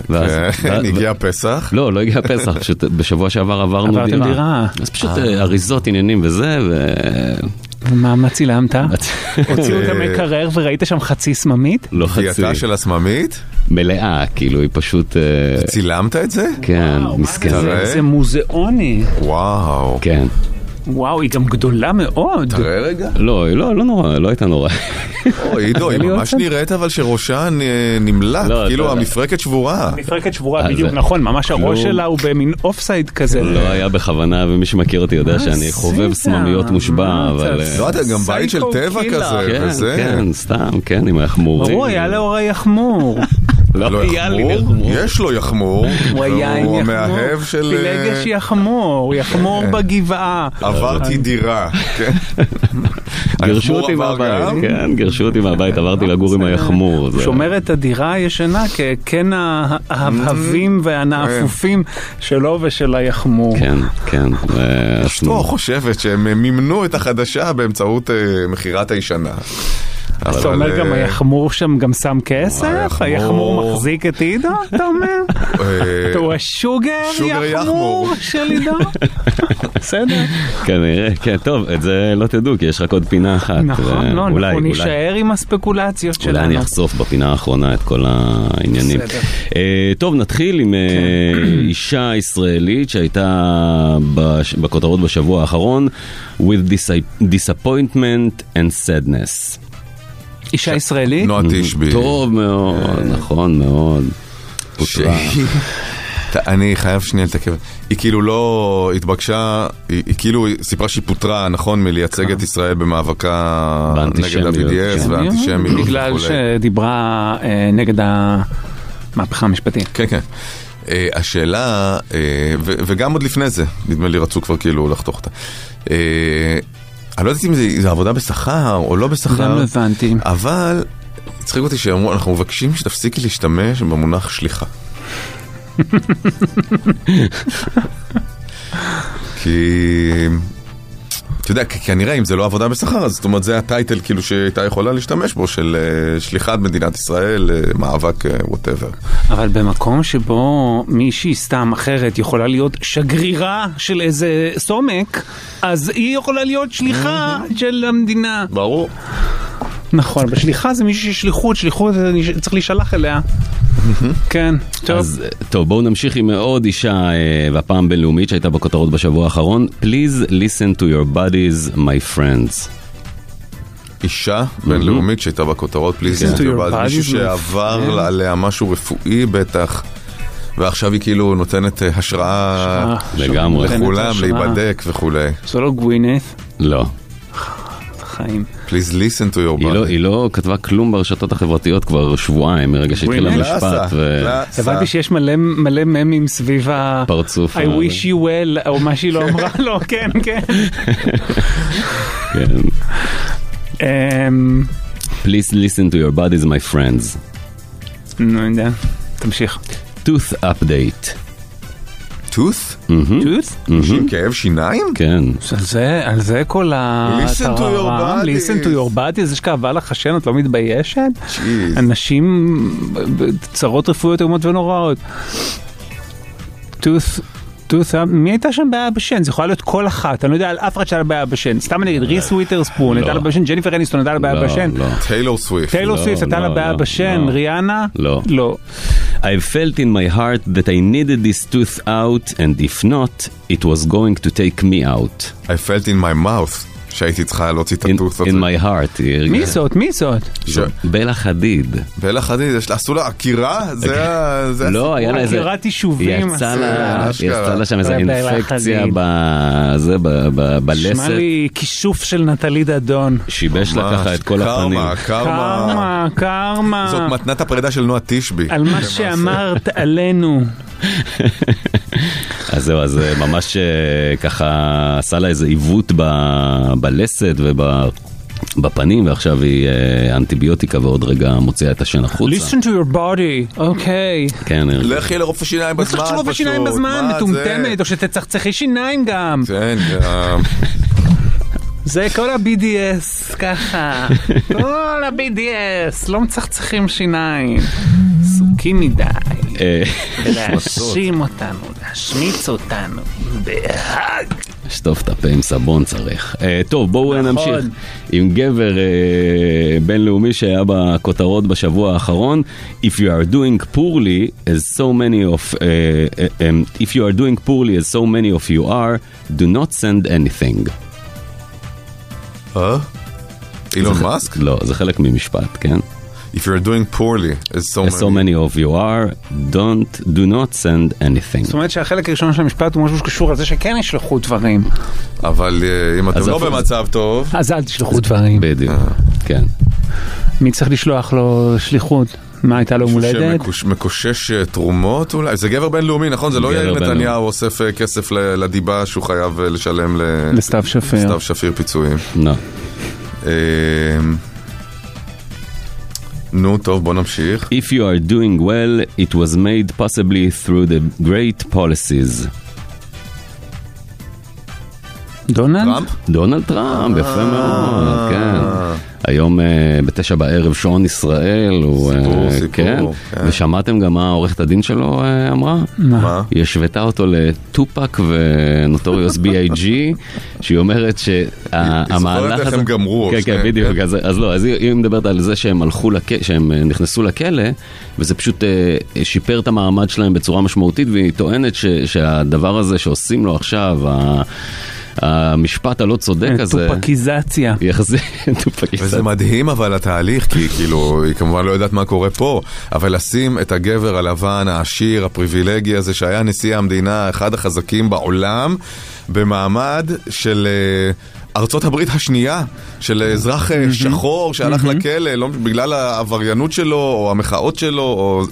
ואז- כן, הגיע פסח. לא, לא הגיע פסח, פשוט בשבוע שעבר עברנו עברתם דירה. דירה. אז פשוט אה, אריזות, עניינים וזה, ו... מה, מה צילמת? הוציאו את המקרר וראית שם חצי סממית? לא חצי, חייתה של הסממית? מלאה, כאילו, היא פשוט... אה, צילמת את זה? כן, מסכנה. זה מוזיאוני. וואו. כן. וואו, היא גם גדולה מאוד. תראה רגע. לא, היא לא, לא נורא, לא הייתה נורא. אוי, עידו, היא לי ממש נראית אבל שראשה נמלט, לא, כאילו אתה- המפרקת שבורה. מפרקת שבורה, אז בדיוק, זה- נכון, ממש הראש. שלה הוא במין off side כזה. לא היה בכוונה, ומי שמכיר אותי יודע מה שאני חובב? סממיות מושבע, מה אבל... אה, לא, אתה גם בית של טבע. כזה, כן, וזה. כן, סתם, כן, עם היחמורים. ברור, היה לאור היחמור. לא לא היה לי יחמור? יש לו יחמור. הוא היה עם יחמור. המאהב של... פילגש אה, יחמור, יחמור בגבעה. עברתי דירה, כן. גירשו היחמור אותי מהבית? כן, גירשו אותי מהבית, עברתי לגור עם היחמור. שומר את הדירה הישנה כקן ההבהבים והנאפופים שלו ושל היחמור. כן, כן. אשתו חושבת שהם מימנו את החדשה באמצעות אה, מכירת הישנה. אז אתה אומר גם אה, היחמור שם גם שם כסף? היחמור- מחזיק את עידו, אתה אומר? אה, הוא השוגר שוגר יחמור. של עידו? בסדר. כנראה, כן, טוב, את זה לא תדעו, כי יש רק עוד פינה אחת. נכון, ו- לא, אולי, אנחנו אולי. נישאר עם הספקולציות אולי שלנו. אני אחשוף בפינה האחרונה את כל העניינים. אה, טוב, נתחיל עם אה, אישה ישראלית שהייתה בכותרות בשבוע האחרון, with dis- disappointment and sadness. אישה ישראלית? נועה תשבי. טוב מאוד, נכון מאוד. אני חייב שנייה לתקף. היא כאילו לא התבקשה, היא היא כאילו סיפרה שהיא פוטרה, נכון, מלייצג את ישראל במאבקה נגד ה-BDS כן. והאנטישמיות בגלל. שדיברה אה, נגד המהפכה המשפטית. כן, כן. אה, השאלה, אה, ו- וגם עוד לפני זה, נדמה לי רצו כבר כאילו לחתוך אותה. אני לא יודעת אם זה, זה עבודה בשכר או לא בשכר. גם לא הבנתי. אבל הצחיק אותי שאמרו, אנחנו מבקשים שתפסיקי להשתמש במונח שליחה. כי... אתה יודע, כנראה אם זה לא עבודה בשכר, אז זאת אומרת זה הטייטל כאילו שהייתה יכולה להשתמש בו של אה, שליחת מדינת ישראל, אה, מאבק ווטאבר. אבל במקום שבו מישהי סתם אחרת יכולה להיות שגרירה של איזה סומק, אז היא יכולה להיות שליחה של המדינה. ברור. נכון, בשליחה זה מישהי ששליחות, שליחות זה צריך להישלח אליה. כן, טוב. אז טוב, בואו נמשיך עם עוד אישה, אה, והפעם בינלאומית שהייתה בכותרות בשבוע האחרון. Please listen to your bodies, my friends. אישה בינלאומית שהייתה בכותרות, פליז, Listen to your מישהו bodies, שעבר my friend. עליה משהו רפואי בטח, ועכשיו היא כאילו נותנת אה, השראה לגמרי. לכולם. להיבדק וכולי. זו לא גווינית, לא. חיים. Please listen to your היא לא, body. היא לא כתבה כלום ברשתות החברתיות כבר שבועיים מרגע שהתחיל? המשפט. הבנתי שיש מלא מלא ממים סביב ה... פרצוף I ה- wish you well, או מה שהיא לא אמרה לו, כן, כן. כן. אמ, Please listen to your bodies, my friends. נו, אני יודע. תמשיך. tooth update. טוס? טוס? עם כאב שיניים? כן. על זה, כל Listen to your bodies. listen to your body, זה שכאבה לך השן, את לא מתביישת? אנשים, צרות רפואיות איומות ונוראות. טוס, טוס, מי הייתה שם בעיה בשן? זה יכולה להיות כל אחת, אני לא יודע על אף אחד שהיה לה בעיה בשן. סתם אני אגיד, ריס וויטרספון הייתה לה בעיה בשן, ג'ניפר אניסטון הייתה לה בעיה לא, בשן. לא. טיילור סוויפט. טיילור לא, סוויפט הייתה לה לא, בעיה לא, בשן, לא. ריאנה? לא. I felt in my heart that I needed this tooth out, and if not, it was going to take me out. I felt in my mouth שהייתי צריכה להוציא את In, הטוס הזה. in my heart. מי הרגישה- זאת? מי זאת? בלה חדיד. בלה חדיד, עשו לה עקירה? זה ה... זה לא, הסיפור. היה לה איזה... עקירת יישובים. יצא עשו לה, שם איזה אינפקציה. בזה, בלסת, לי כישוף של נטלי דדון. שיבש לה ככה את כל הפנים. קרמה, קרמה. קרמה, קרמה. זאת מתנת הפרידה של נועה תשבי. על מה. שאמרת עלינו. אז זהו, אז אה, ממש אה, ככה עשה לה איזה עיוות ב- בלסת ובפנים, ועכשיו היא אה, אנטיביוטיקה ועוד רגע מוציאה את השן החוצה. listen to your body, אוקיי. כן, הרגיש. לכי לרופא שיניים בזמן פשוט. לשלוף בשיניים בזמן, מה מטומטמת? או שתצחצחי שיניים גם. כן, גם. זה כל ה-BDS, ככה. כל ה-BDS, לא מצחצחים שיניים. עסוקים מדי. אה, להאשים אותנו, להשמיץ אותנו. בהאג. שטוף את הפה עם סבון צריך. אה, טוב, בואו נכון. נמשיך עם גבר אה, בינלאומי שהיה בכותרות בשבוע האחרון. If you are doing poorly as so many of... אה, אה, um, if you are doing poorly as so many of you are, do not send anything. אה? אילון מאסק? לא, זה חלק ממשפט, כן? If you're doing poorly, as so As so many. many of you are, don't, do not send anything. זאת אומרת שהחלק הראשון של המשפט הוא משהו שקשור לזה שכן ישלחו דברים. אבל אה, אם אתם לא במצב טוב, אז אל תשלחו דברים. בדיוק, כן. מי צריך לשלוח לו שליחות? מה הייתה לו יום הולדת? שמקושש אה, תרומות אולי? זה גבר בינלאומי, נכון? זה לא יאיר. נתניהו אוסף אה, כסף לדיבה שהוא חייב אה, לשלם ל- לסתיו שפיר. לסתיו שפיר פיצויים. לא. אה, נו, טוב, בוא נמשיך. If you are doing well, it was made possibly through the great policies. דונלד? טראמפ? דונלד טראמפ, יפה מאוד, כן. היום אה, בתשע בערב שעון ישראל, הוא... אה, סיפור, סיפור, כן. כן. ושמעתם גם מה עורכת הדין שלו אה, אמרה? מה? היא השוותה אותו לטופק ונוטוריוס B.I.G, שהיא אומרת שהמהלך הזה... איך הם גמרו, כן, כן, בדיוק. כן. אז, אז לא, אז היא, היא מדברת על זה שהם הלכו, לכ... שהם נכנסו לכלא, וזה פשוט אה, שיפר את המעמד שלהם בצורה משמעותית, והיא טוענת ש... שהדבר הזה שעושים לו עכשיו, ה... המשפט הלא צודק הזה... טופקיזציה. יחזיר, טופקיזציה. וזה מדהים אבל התהליך, כי כאילו, היא כמובן לא יודעת מה קורה פה, אבל לשים את הגבר הלבן, העשיר, הפריבילגי הזה, שהיה נשיא המדינה, אחד החזקים בעולם, במעמד של... אה, ארצות הברית השנייה, של אזרח אה, שחור שהלך לכלא לא, בגלל העבריינות שלו, או המחאות שלו, או...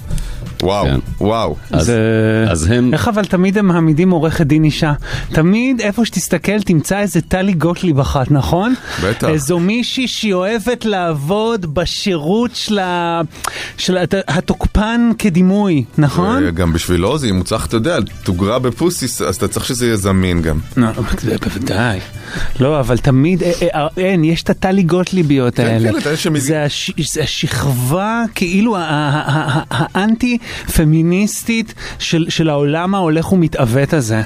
וואו, כן. וואו. אז, זה... אז הם... איך אבל תמיד הם מעמידים עורכת דין אישה? תמיד איפה שתסתכל תמצא איזה טלי גוטליב אחת, נכון? בטח. איזו מישהי שהיא אוהבת לעבוד בשירות של, ה... של הת- התוקפן כדימוי, נכון? גם בשבילו זה, אם הוא צריך, אתה יודע, תוגרה בפוסיס, אז אתה צריך שזה יהיה זמין גם. לא, בוודאי. לא, אבל תמיד, אה, אה, אה, אין, יש את הטלי גוטליביות כן, האלה. כן, זה הש- זה השכבה, כאילו, האנטי-פמיניסטית של העולם ההולך ומתעוות הזה.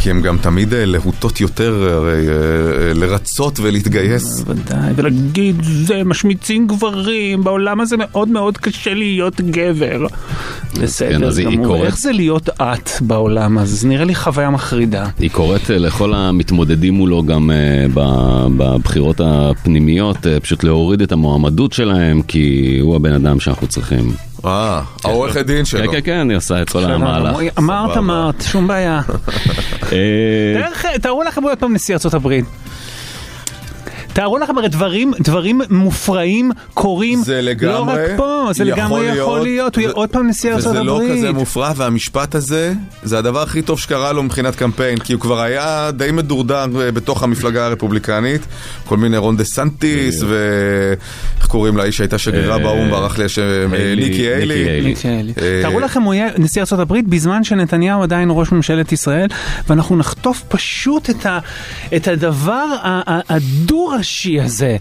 כי הן גם תמיד להוטות יותר הרי, לרצות ולהתגייס. בוודאי, ולהגיד, זה משמיצים גברים, בעולם הזה מאוד מאוד קשה להיות גבר. כן, בסדר גמור. איך זה להיות את בעולם הזה? זה נראה לי חוויה מחרידה. היא קוראת לכל המתמודדים מולו גם בבחירות הפנימיות, אה, פשוט להוריד את המועמדות שלהם, כי הוא הבן אדם שאנחנו צריכים. אה, העורכת דין שלו. כן, כן, כן, היא עושה את כל המהלך. אמרת. אמרת, שום בעיה. אה, דרך- תארו לכם עוד פעם נשיא ארצות הברית. תארו לכם הרי דברים, דברים מופרעים קורים, זה לגמרי, לא רק פה, זה לגמרי יכול להיות, הוא יהיה ו- עוד פעם נשיא ארצות וזה לא הברית. כזה מופרע, והמשפט הזה, זה הדבר הכי טוב שקרה לו מבחינת קמפיין, כי הוא כבר היה די מדורדר אה, בתוך המפלגה הרפובליקנית, כל מיני רון דה סנטיס, ואיך קוראים לה, איש שהייתה שגרירה אה, באו"ם, ברח לי השם, אה, ניקי. אה, תארו לכם, הוא יהיה נשיא ארצות הברית בזמן שנתניהו עדיין ראש ממשלת ישראל, ואנחנו נחטוף פשוט את, ה, את הדבר ה- ה- הדו-ראשי הזה.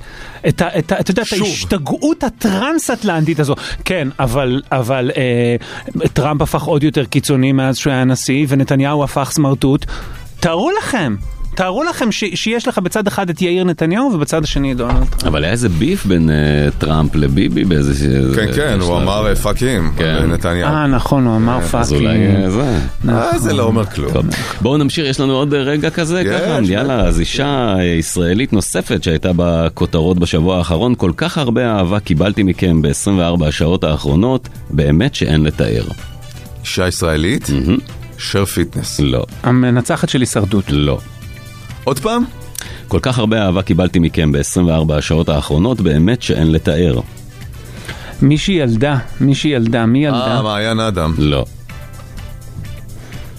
את ה... את ה... אתה יודע, את. ההשתגעות הטרנס-אטלנטית הזו. כן, אבל, אבל אה, טראמפ הפך עוד יותר קיצוני מאז שהוא היה נשיא, ונתניהו הפך סמרטוט. תארו לכם, תארו לכם ש, שיש לך בצד אחד את יאיר נתניהו ובצד השני את דונלד טראמפ. אבל היה איזה beef בין אה, טראמפ לביבי באיזה... כן, כן, הוא אמר fuck him, כן. נתניהו. אה, נכון, הוא אמר אז אולי. אה, זה. אה, זה לא אומר כלום. טוב. בואו נמשיך, יש לנו עוד רגע כזה, יש, ככה. יאללה, אז אישה אה, ישראלית נוספת שהייתה בכותרות בשבוע האחרון, כל כך הרבה אהבה קיבלתי מכם ב-24 השעות האחרונות, באמת שאין לתאר. אישה ישראלית, שר fitness. לא, המנצחת של הישרדות. לא. עוד פעם? כל כך הרבה אהבה קיבלתי מכם ב-24 השעות האחרונות, באמת שאין לתאר. מישהי ילדה, מישהי ילדה, מי ילדה? אה, מעיין אדם. לא.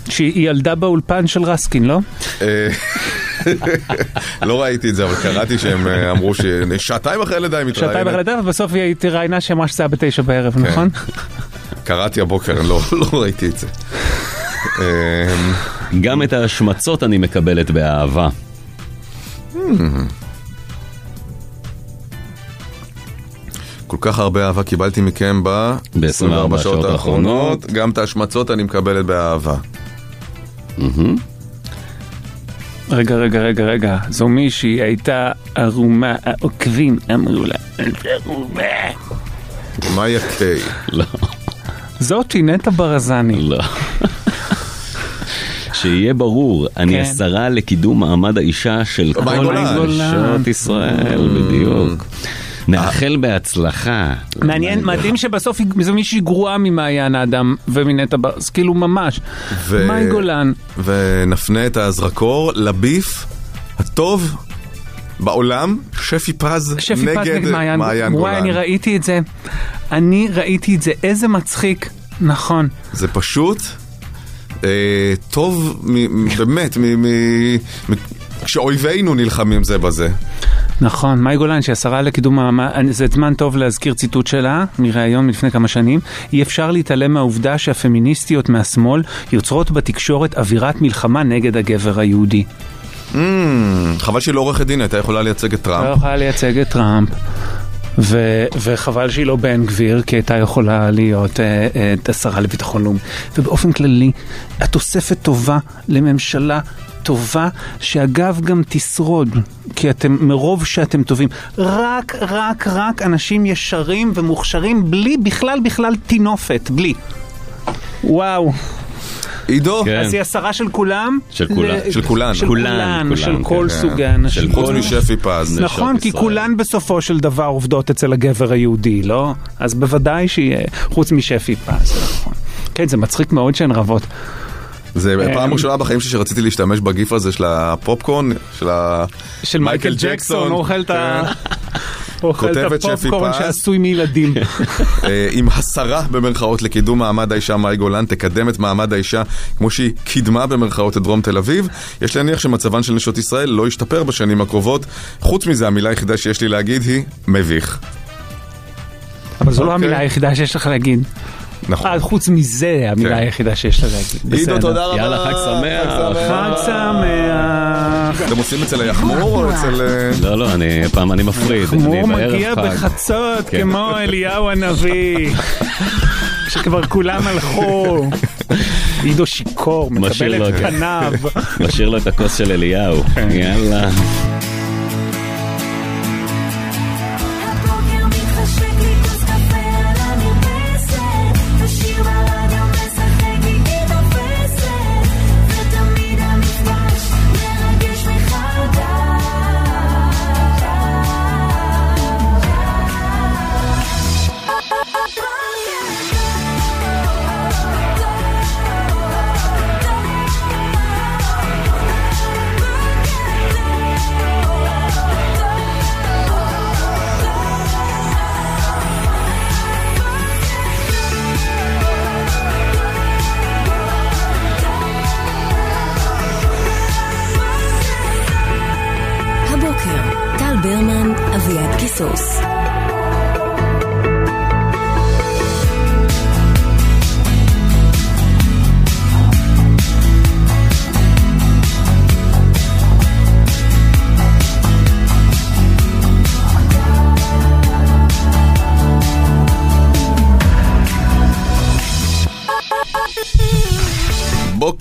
שהיא ילדה באולפן של רסקין, לא? אה, לא ראיתי את זה, אבל קראתי שהם אה, אמרו ששעתיים אחרי לידה היא שעתיים אחרי מתראיינת. לידה, ובסוף היא התראיינה שאמרה שזה היה בתשע בערב, כן. נכון? קראתי הבוקר, לא לא ראיתי את זה. גם את ההשמצות אני מקבלת באהבה. כל כך הרבה אהבה קיבלתי מכם ב-24 שעות האחרונות, גם את ההשמצות אני מקבלת באהבה. רגע, רגע, רגע, רגע, זו מישהי הייתה ערומה, העוקבים אמרו לה, "את ערומה. מאיה קיי. לא, זאתי נטע ברזני. לא. שיהיה ברור, אני כן. השרה לקידום מעמד האישה של כל גולן. נשות ישראל, בדיוק. נאחל בהצלחה. מעניין, מדהים שבסוף זו מישהי גרועה ממעיין האדם ומנטע ברז, כאילו ממש. מאי גולן. ונפנה את הזרקור לביף הטוב בעולם, שפי פז שפי פז נגד מעיין וואי, אני גולן. ראיתי את זה. אני ראיתי את זה, איזה מצחיק. נכון. זה פשוט טוב, מ- מ- באמת, מ- מ- מ- כשאויבינו נלחמים זה בזה. נכון, מאי גולן שהשרה לקידום מעמד, זה זמן טוב להזכיר ציטוט שלה מראיון מלפני כמה שנים. אי אפשר להתעלם מהעובדה שהפמיניסטיות מהשמאל יוצרות בתקשורת אווירת מלחמה נגד הגבר היהודי. Mm, חבל שהיא לא עורכת דין, הייתה יכולה לייצג את לא טראמפ. יכולה לייצג את טראמפ. ו- וחבל שהיא לא בן גביר, כי הייתה יכולה להיות אה, אה, השרה לביטחון לאומי. ובאופן כללי, התוספת טובה לממשלה טובה, שאגב גם תשרוד, כי אתם, מרוב שאתם טובים, רק, רק, רק אנשים ישרים ומוכשרים, בלי בכלל בכלל טינופת, בלי. וואו. עידו, כן. אז היא השרה של כולם? של כולם. ל- של כולן. של כולן, כולן, כולן, של כן. כל כן. סוגי האנשים. של חוץ משפי פז. נכון, כי. כולן בסופו של דבר עובדות אצל הגבר היהודי, לא? אז בוודאי שיהיה, חוץ משפי פז, נכון. כן, זה מצחיק מאוד שהן רבות. זה אה, פעם ראשונה בחיים שלי שרציתי להשתמש בגיף הזה של הפופקורן, של ה... של מייקל ג'קסון, אוכל את ה... הוא אוכל את כותבת שפי הפופקורן פז. שעשוי מילדים. אה, עם השרה במרכאות לקידום מעמד האישה מאי גולן תקדם את מעמד האישה כמו שהיא קידמה במרכאות את דרום תל אביב. יש להניח שמצבן של נשות ישראל לא ישתפר בשנים הקרובות. חוץ מזה, המילה היחידה שיש לי להגיד היא מביך. אבל זו לא אוקיי. המילה היחידה שיש לך להגיד. נכון. אה, חוץ מזה, המילה כן. היחידה שיש לה להגיד. עידו. תודה רבה. יאללה, חג שמח. חג שמח. אתם עושים אצל היחמור או אצל... אה, לא, לא, אני פעם, אני מפריד. חמור אני בערב מגיע. בחצות כן. כמו אליהו הנביא. שכבר כולם הלכו. עידו שיכור, מקבל את- פניו. משאיר לו את הכוס של אליהו. כן. יאללה.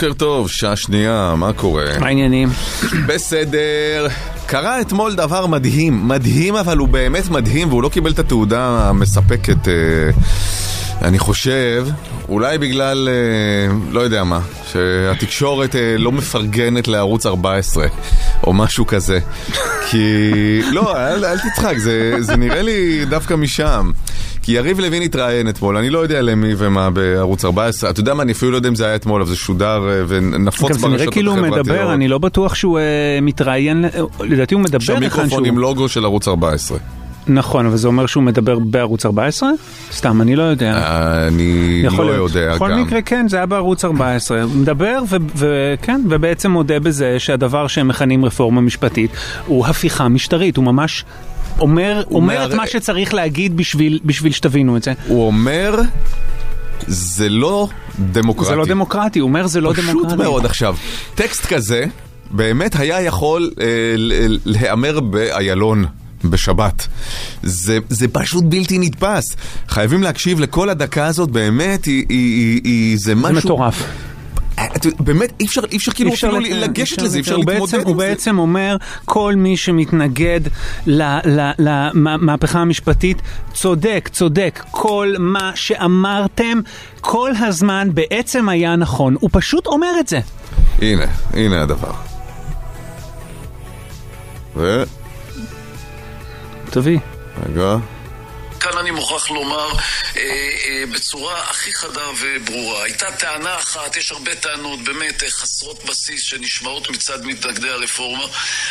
בוקר טוב, שעה שנייה, מה קורה? מה העניינים? בסדר. קרה אתמול דבר מדהים, מדהים אבל הוא באמת מדהים והוא לא קיבל את התעודה המספקת, אה, אני חושב, אולי בגלל, אה, לא יודע מה, שהתקשורת אה, לא מפרגנת לערוץ 14 או משהו כזה. כי, לא, אל, אל תצחק, זה, זה נראה לי דווקא משם. כי יריב לוין התראיין אתמול, אני לא יודע למי ומה בערוץ 14, אתה יודע מה, אני אפילו לא יודע אם זה היה אתמול, אבל זה שודר אה, ונפוץ גם ברשתות זה נראה כאילו הוא החברתיות. מדבר, אני לא בטוח שהוא אה, מתראיין, אה, לדעתי הוא מדבר מיקרופון שהוא. עם לוגו של ערוץ 14. נכון, אבל זה אומר שהוא מדבר בערוץ 14? סתם, אני לא יודע. אני לא להיות. יודע בכל גם. מקרה כן, זה היה בערוץ 14. הוא מדבר וכן, ובעצם מודה בזה שהדבר שהם מכנים רפורמה משפטית הוא הפיכה משטרית, הוא ממש אומר, אומר את מה שצריך להגיד בשביל, בשביל שתבינו את זה. הוא אומר, זה לא דמוקרטי. זה לא דמוקרטי, הוא אומר זה לא פשוט דמוקרטי. מאוד עכשיו. טקסט כזה באמת היה יכול אה, להיאמר באיילון. בשבת. זה, זה פשוט בלתי נתפס. חייבים להקשיב לכל הדקה הזאת, באמת, היא, היא, היא, היא זה זה משהו... מטורף. אה, באמת, אי אפשר, אי אפשר כאילו אפילו לת- לגשת לזה, אי אפשר הוא להתמודד עם הוא זה. בעצם אומר, כל מי שמתנגד למהפכה המשפטית, צודק, צודק. כל מה שאמרתם כל הזמן בעצם היה נכון. הוא פשוט אומר את זה. הנה, הנה הדבר. ו... תביא. רגע. כאן אני מוכרח לומר אה, אה, בצורה הכי חדה וברורה. הייתה טענה אחת, יש הרבה טענות באמת אה, חסרות בסיס שנשמעות מצד מתנגדי הרפורמה,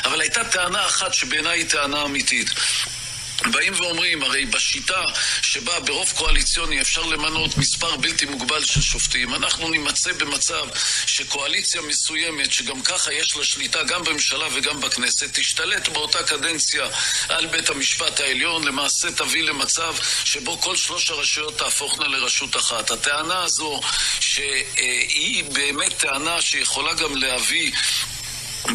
אבל הייתה טענה אחת שבעיניי היא טענה אמיתית. באים ואומרים, הרי בשיטה שבה ברוב קואליציוני אפשר למנות מספר בלתי מוגבל של שופטים, אנחנו נימצא במצב שקואליציה מסוימת, שגם ככה יש לה שליטה גם בממשלה וגם בכנסת, תשתלט באותה קדנציה על בית המשפט העליון, למעשה תביא למצב שבו כל שלוש הרשויות תהפוכנה לרשות אחת. הטענה הזו, שהיא באמת טענה שיכולה גם להביא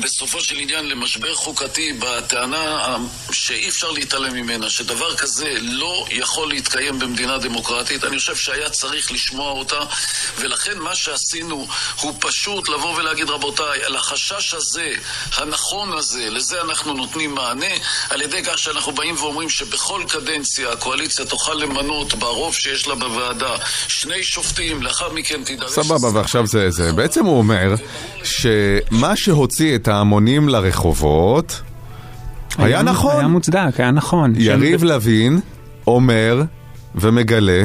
בסופו של עניין למשבר חוקתי בטענה שאי אפשר להתעלם ממנה, שדבר כזה לא יכול להתקיים במדינה דמוקרטית, אני חושב שהיה צריך לשמוע אותה, ולכן מה שעשינו הוא פשוט לבוא ולהגיד, רבותיי, על החשש הזה, הנכון הזה, לזה אנחנו נותנים מענה, על ידי כך שאנחנו באים ואומרים שבכל קדנציה הקואליציה תוכל למנות ברוב שיש לה בוועדה שני שופטים, לאחר מכן תידרש... סבבה, ועכשיו זה זה. בעצם הוא אומר שמה שהוציא את ההמונים לרחובות היה נכון. היה מוצדק, היה נכון. יריב לוין אומר ומגלה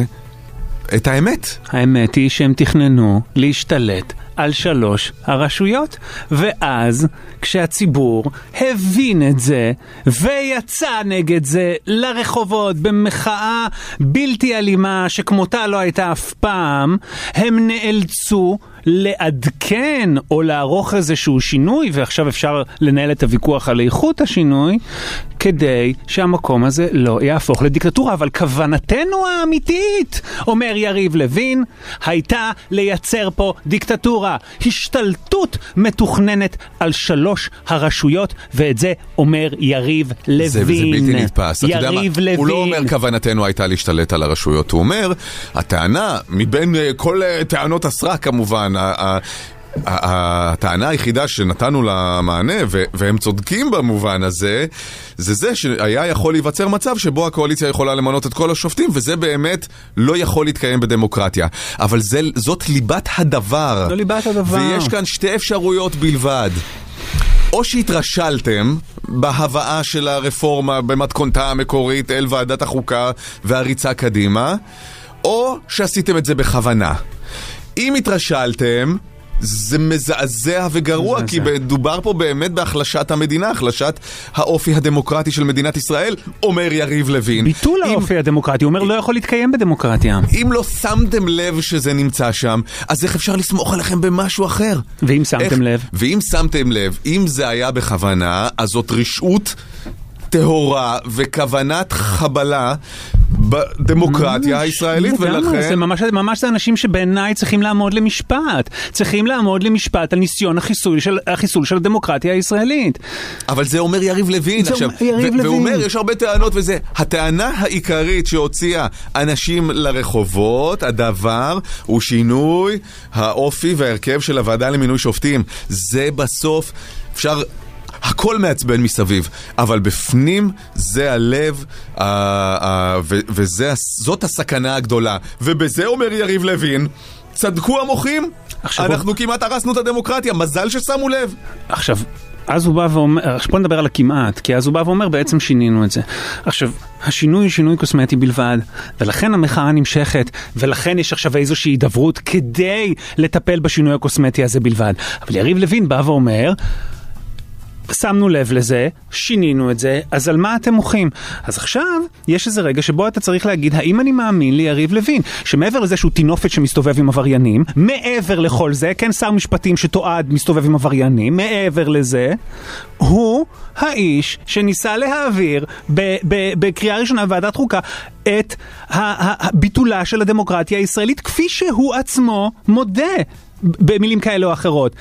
את האמת. האמת היא שהם תכננו להשתלט על שלוש הרשויות, ואז כשהציבור הבין את זה ויצא נגד זה לרחובות במחאה בלתי אלימה שכמותה לא הייתה אף פעם, הם נאלצו לעדכן או לערוך איזשהו שינוי, ועכשיו אפשר לנהל את הוויכוח על איכות השינוי, כדי שהמקום הזה לא יהפוך לדיקטטורה. אבל כוונתנו האמיתית, אומר יריב לוין, הייתה לייצר פה דיקטטורה. השתלטות מתוכננת על שלוש הרשויות, ואת זה אומר יריב לוין. זה, זה בלתי נתפס. יריב לוין. הוא לא אומר כוונתנו הייתה להשתלט על הרשויות, הוא אומר, הטענה, מבין אה, כל אה, טענות הסרק כמובן, הטענה היחידה שנתנו לה מענה, והם צודקים במובן הזה, זה זה שהיה יכול להיווצר מצב שבו הקואליציה יכולה למנות את כל השופטים, וזה באמת לא יכול להתקיים בדמוקרטיה. אבל זה, זאת ליבת הדבר. זו ליבת הדבר. ויש כאן שתי אפשרויות בלבד. או שהתרשלתם בהבאה של הרפורמה במתכונתה המקורית אל ועדת החוקה והריצה קדימה, או שעשיתם את זה בכוונה. אם התרשלתם, זה מזעזע וגרוע, כי מדובר פה באמת בהחלשת המדינה, החלשת האופי הדמוקרטי של מדינת ישראל, אומר יריב לוין. ביטול האופי הדמוקרטי, הוא אומר לא יכול להתקיים בדמוקרטיה. אם לא שמתם לב שזה נמצא שם, אז איך אפשר לסמוך עליכם במשהו אחר? ואם שמתם איך- לב? ואם שמתם לב, אם זה היה בכוונה, אז זאת רשעות טהורה וכוונת חבלה בדמוקרטיה הישראלית, ולכן... זה ממש, ממש זה אנשים שבעיניי צריכים לעמוד למשפט. צריכים לעמוד למשפט על ניסיון החיסול של, החיסול של הדמוקרטיה הישראלית. אבל זה אומר יריב לוין עכשיו, יריב לוין. והוא אומר, יש הרבה טענות וזה. הטענה העיקרית שהוציאה אנשים לרחובות, הדבר הוא שינוי האופי וההרכב של הוועדה למינוי שופטים. זה בסוף, אפשר... הכל מעצבן מסביב, אבל בפנים זה הלב, אה, אה, וזאת הסכנה הגדולה. ובזה אומר יריב לוין, צדקו המוחים, אנחנו כמעט הרסנו את הדמוקרטיה, מזל ששמו לב. עכשיו, אז הוא בא ואומר, עכשיו בוא נדבר על הכמעט, כי אז הוא בא ואומר בעצם שינינו את זה. עכשיו, השינוי הוא שינוי קוסמטי בלבד, ולכן המחאה נמשכת, ולכן יש עכשיו איזושהי הידברות כדי לטפל בשינוי הקוסמטי הזה בלבד. אבל יריב לוין בא ואומר, שמנו לב לזה, שינינו את זה, אז על מה אתם מוחים? אז עכשיו, יש איזה רגע שבו אתה צריך להגיד, האם אני מאמין ליריב לוין, שמעבר לזה שהוא טינופת שמסתובב עם עבריינים, מעבר לכל זה, כן, שר משפטים שתועד מסתובב עם עבריינים, מעבר לזה, הוא האיש שניסה להעביר בקריאה ראשונה בוועדת חוקה את ה- ה- ה- ביטולה של הדמוקרטיה הישראלית, כפי שהוא עצמו מודה במילים כאלה או אחרות.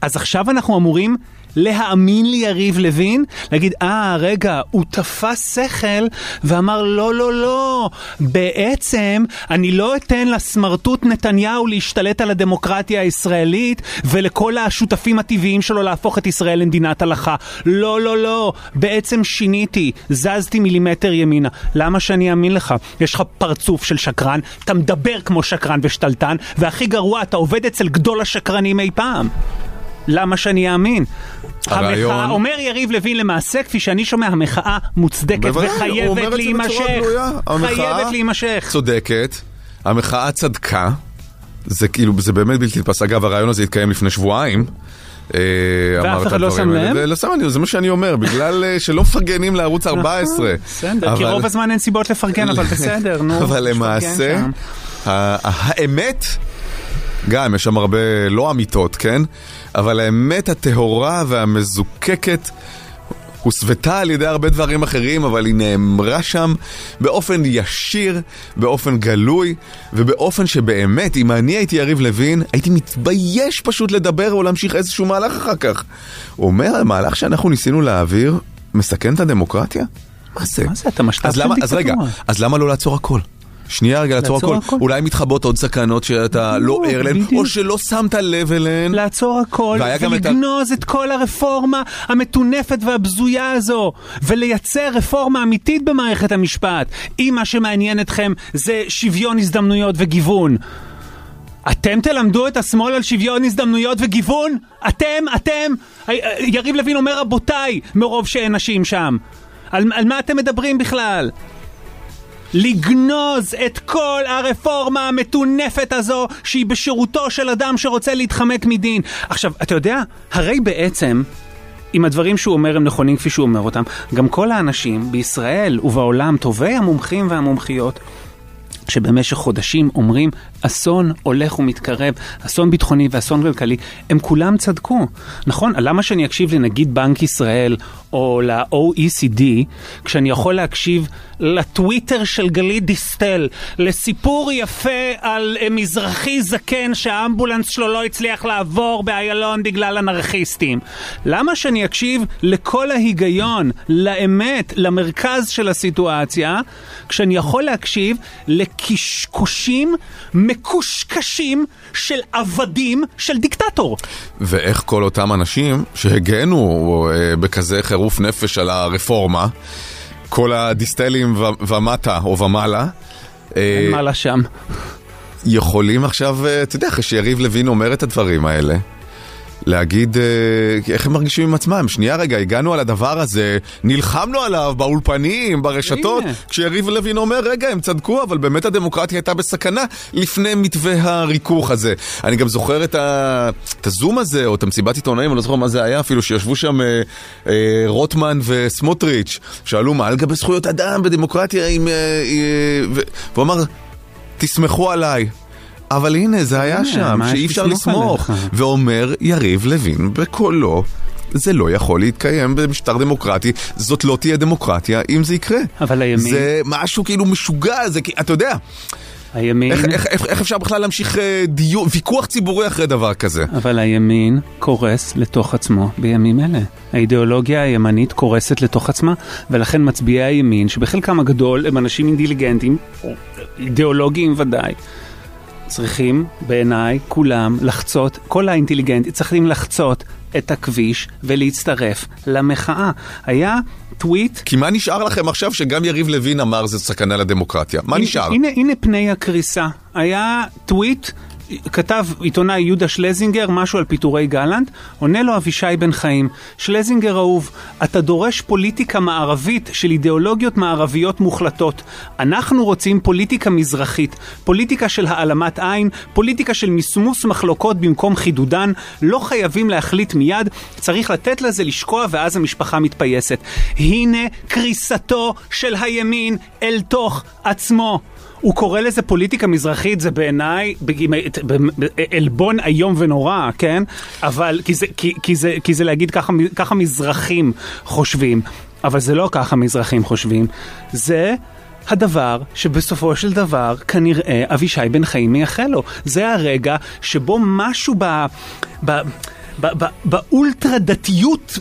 אז עכשיו אנחנו אמורים להאמין ליריב לוין? להגיד, אה, רגע, הוא תפס שכל ואמר, לא, לא, לא, בעצם אני לא אתן לסמרטוט נתניהו להשתלט על הדמוקרטיה הישראלית ולכל השותפים הטבעיים שלו להפוך את ישראל למדינת הלכה. לא, לא, לא, בעצם שיניתי, זזתי מילימטר ימינה. למה שאני אאמין לך? יש לך פרצוף של שקרן, אתה מדבר כמו שקרן ושתלטן, והכי גרוע, אתה עובד אצל גדול השקרנים אי פעם. למה שאני אאמין? הרעיון- המחאה, אומר יריב לוין למעשה, כפי שאני שומע, המחאה מוצדקת בוודאי, וחייבת להימשך. חייבת להימשך. צודקת, המחאה צדקה, זה כאילו, זה באמת בלתי נתפס. אגב, הרעיון הזה התקיים לפני שבועיים. אה, את אחד לא שם לב? ולא שם לב, זה מה שאני אומר, בגלל אה, שלא מפרגנים לערוץ 14. בסדר, כי רוב הזמן אין סיבות לפרגן, אבל בסדר, נו. אבל למעשה, האמת, גם יש שם הרבה לא אמיתות, כן? אבל האמת הטהורה והמזוקקת הוסוותה על ידי הרבה דברים אחרים, אבל היא נאמרה שם באופן ישיר, באופן גלוי, ובאופן שבאמת, אם אני הייתי יריב לוין, הייתי מתבייש פשוט לדבר או להמשיך איזשהו מהלך אחר כך. הוא אומר, המהלך שאנחנו ניסינו להעביר מסכן את הדמוקרטיה? מה זה? מה זה? אתה משת"פ אז של למה, אז רגע, דיקטטורה. אז למה לא לעצור הכל? שנייה רגע, לעצור לעצור הכל. הכל. אולי מתחבאות עוד סכנות שאתה לא ער להן. או שלא שמת לב אליהן. לעצור הכל, גם את ולגנוז את כל הרפורמה המטונפת והבזויה הזו, ולייצר רפורמה אמיתית במערכת המשפט, אם מה שמעניין אתכם זה שוויון הזדמנויות וגיוון. אתם תלמדו את השמאל על שוויון הזדמנויות וגיוון? אתם, אתם? יריב לוין אומר רבותיי, מרוב שאין נשים שם. על, על מה אתם מדברים בכלל? לגנוז את כל הרפורמה המטונפת הזו שהיא בשירותו של אדם שרוצה להתחמק מדין. עכשיו, אתה יודע, הרי בעצם, אם הדברים שהוא אומר הם נכונים כפי שהוא אומר אותם, גם כל האנשים בישראל ובעולם, טובי המומחים והמומחיות, שבמשך חודשים אומרים אסון הולך ומתקרב, אסון ביטחוני ואסון כלכלי, הם כולם צדקו. נכון? למה שאני אקשיב לנגיד בנק ישראל או ל-OECD, כשאני יכול להקשיב לטוויטר של גלית דיסטל, לסיפור יפה על אה, מזרחי זקן שהאמבולנס שלו לא הצליח לעבור באיילון בגלל אנרכיסטים? למה שאני אקשיב לכל ההיגיון, לאמת, למרכז של הסיטואציה, כשאני יכול להקשיב לקשקושים מקושקשים של עבדים של דיקטטור? ואיך כל אותם אנשים שהגנו אה, בכזה חירוף נפש על הרפורמה, כל הדיסטלים ו- ומטה או ומעלה, אה, אין מה לה שם. יכולים עכשיו, אה, אתה יודע, אחרי שיריב לוין אומר את הדברים האלה, להגיד אה, איך הם מרגישים עם עצמם. שנייה רגע, הגענו על הדבר הזה, נלחמנו עליו באולפנים, ברשתות, הנה. כשיריב לוין אומר, רגע, הם צדקו, אבל באמת הדמוקרטיה הייתה בסכנה לפני מתווה הריכוך הזה. אני גם זוכר את, ה... את הזום הזה, או את המסיבת עיתונאים, אני לא זוכר מה זה היה אפילו, שישבו שם אה, אה, רוטמן וסמוטריץ', שאלו מה על גבי זכויות אדם בדמוקרטיה, עם, אה, אה, ו... והוא אמר, תסמכו עליי. אבל הנה, זה היה הנה, שם, שאי אפשר לסמוך? ואומר יריב לוין בקולו, זה לא יכול להתקיים במשטר דמוקרטי, זאת לא תהיה דמוקרטיה אם זה יקרה. אבל הימין... זה משהו כאילו משוגע, זה אתה יודע, הימין... איך, איך, איך, איך אפשר בכלל להמשיך אה, דיון, ויכוח ציבורי אחרי דבר כזה? אבל הימין קורס לתוך עצמו בימים אלה. האידיאולוגיה הימנית קורסת לתוך עצמה, ולכן מצביעי הימין, שבחלקם הגדול הם אנשים אינטליגנטים, או אידיאולוגיים ודאי, צריכים, בעיניי, כולם לחצות, כל האינטליגנטים צריכים לחצות את הכביש ולהצטרף למחאה. היה טוויט כי מה נשאר לכם עכשיו שגם יריב לוין אמר זה סכנה לדמוקרטיה? מה הנה- נשאר? הנה, הנה פני הקריסה. היה טוויט, כתב עיתונאי יהודה שלזינגר משהו על פיטורי גלנט, עונה לו אבישי בן חיים, שלזינגר אהוב, אתה דורש פוליטיקה מערבית של אידיאולוגיות מערביות מוחלטות. אנחנו רוצים פוליטיקה מזרחית, פוליטיקה של העלמת עין, פוליטיקה של מסמוס מחלוקות במקום חידודן, לא חייבים להחליט מיד, צריך לתת לזה לשקוע ואז המשפחה מתפייסת. הנה קריסתו של הימין אל תוך עצמו. הוא קורא לזה פוליטיקה מזרחית, זה בעיניי עלבון איום ונורא, כן? אבל, כי זה, כי, כי זה, כי זה להגיד ככה, ככה מזרחים חושבים, אבל זה לא ככה מזרחים חושבים, זה... הדבר שבסופו של דבר כנראה אבישי בן חיים מייחל לו. זה הרגע שבו משהו ב... ב באולטרה דתיות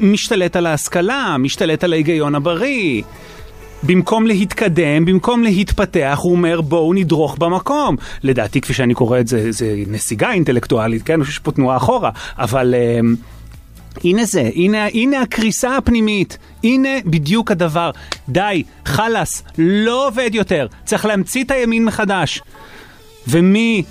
משתלט על ההשכלה, משתלט על ההיגיון הבריא. במקום להתקדם, במקום להתפתח, הוא אומר בואו נדרוך במקום. לדעתי, כפי שאני קורא את זה, זה נסיגה אינטלקטואלית, כן? יש פה תנועה אחורה, אבל... אמ, הנה זה, הנה, הנה הקריסה הפנימית, הנה בדיוק הדבר. די, חלאס, לא עובד יותר, צריך להמציא את הימין מחדש. ומי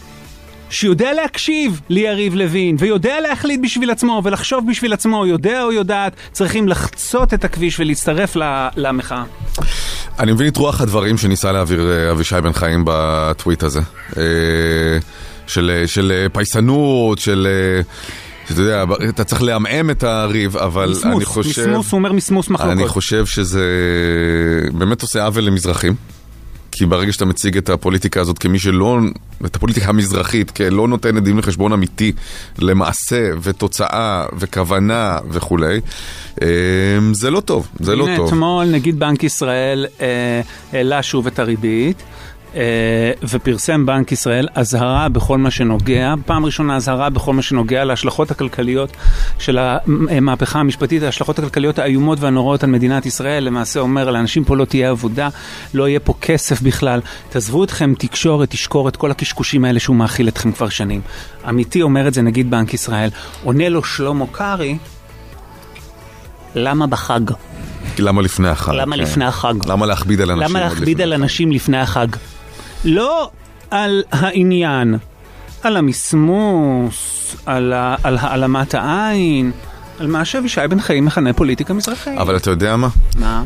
שיודע להקשיב ליריב לוין, ויודע להחליט בשביל עצמו, ולחשוב בשביל עצמו, יודע או יודעת, צריכים לחצות את הכביש ולהצטרף למחאה. אני מבין את רוח הדברים שניסה להעביר אה, אבישי בן חיים בטוויט הזה. אה, של, של אה, פייסנות, של... אתה יודע, אתה צריך לעמעם את הריב, אבל מסמוס, אני חושב... מסמוס, הוא אומר מסמוס מחלוקות. אני חושב שזה באמת עושה עוול למזרחים. כי ברגע שאתה מציג את הפוליטיקה הזאת כמי שלא את הפוליטיקה המזרחית כלא נותנת דין וחשבון אמיתי למעשה ותוצאה וכוונה וכולי, אה, זה לא טוב, זה לא הנה, טוב. אתמול נגיד בנק ישראל אה, העלה שוב את הריבית. אה, ופרסם בנק ישראל אזהרה בכל מה שנוגע, פעם ראשונה אזהרה בכל מה שנוגע להשלכות הכלכליות של המהפכה המשפטית, ההשלכות הכלכליות האיומות והנוראות על מדינת ישראל, למעשה אומר לאנשים פה לא תהיה עבודה, לא יהיה פה כסף בכלל, תעזבו אתכם תקשורת, תשקור את כל הקשקושים האלה שהוא מאכיל אתכם כבר שנים. אמיתי אומר את זה נגיד בנק ישראל, עונה לו שלמה קרעי, למה בחג? למה לפני החג? למה כן. לפני החג? למה להכביד על אנשים? למה להכביד? על אנשים לפני החג? לא על העניין, על המסמוס, על, ה- על העלמת העין, על מה שאבישי בן חיים מכנה פוליטיקה מזרחית. אבל אתה יודע מה? מה?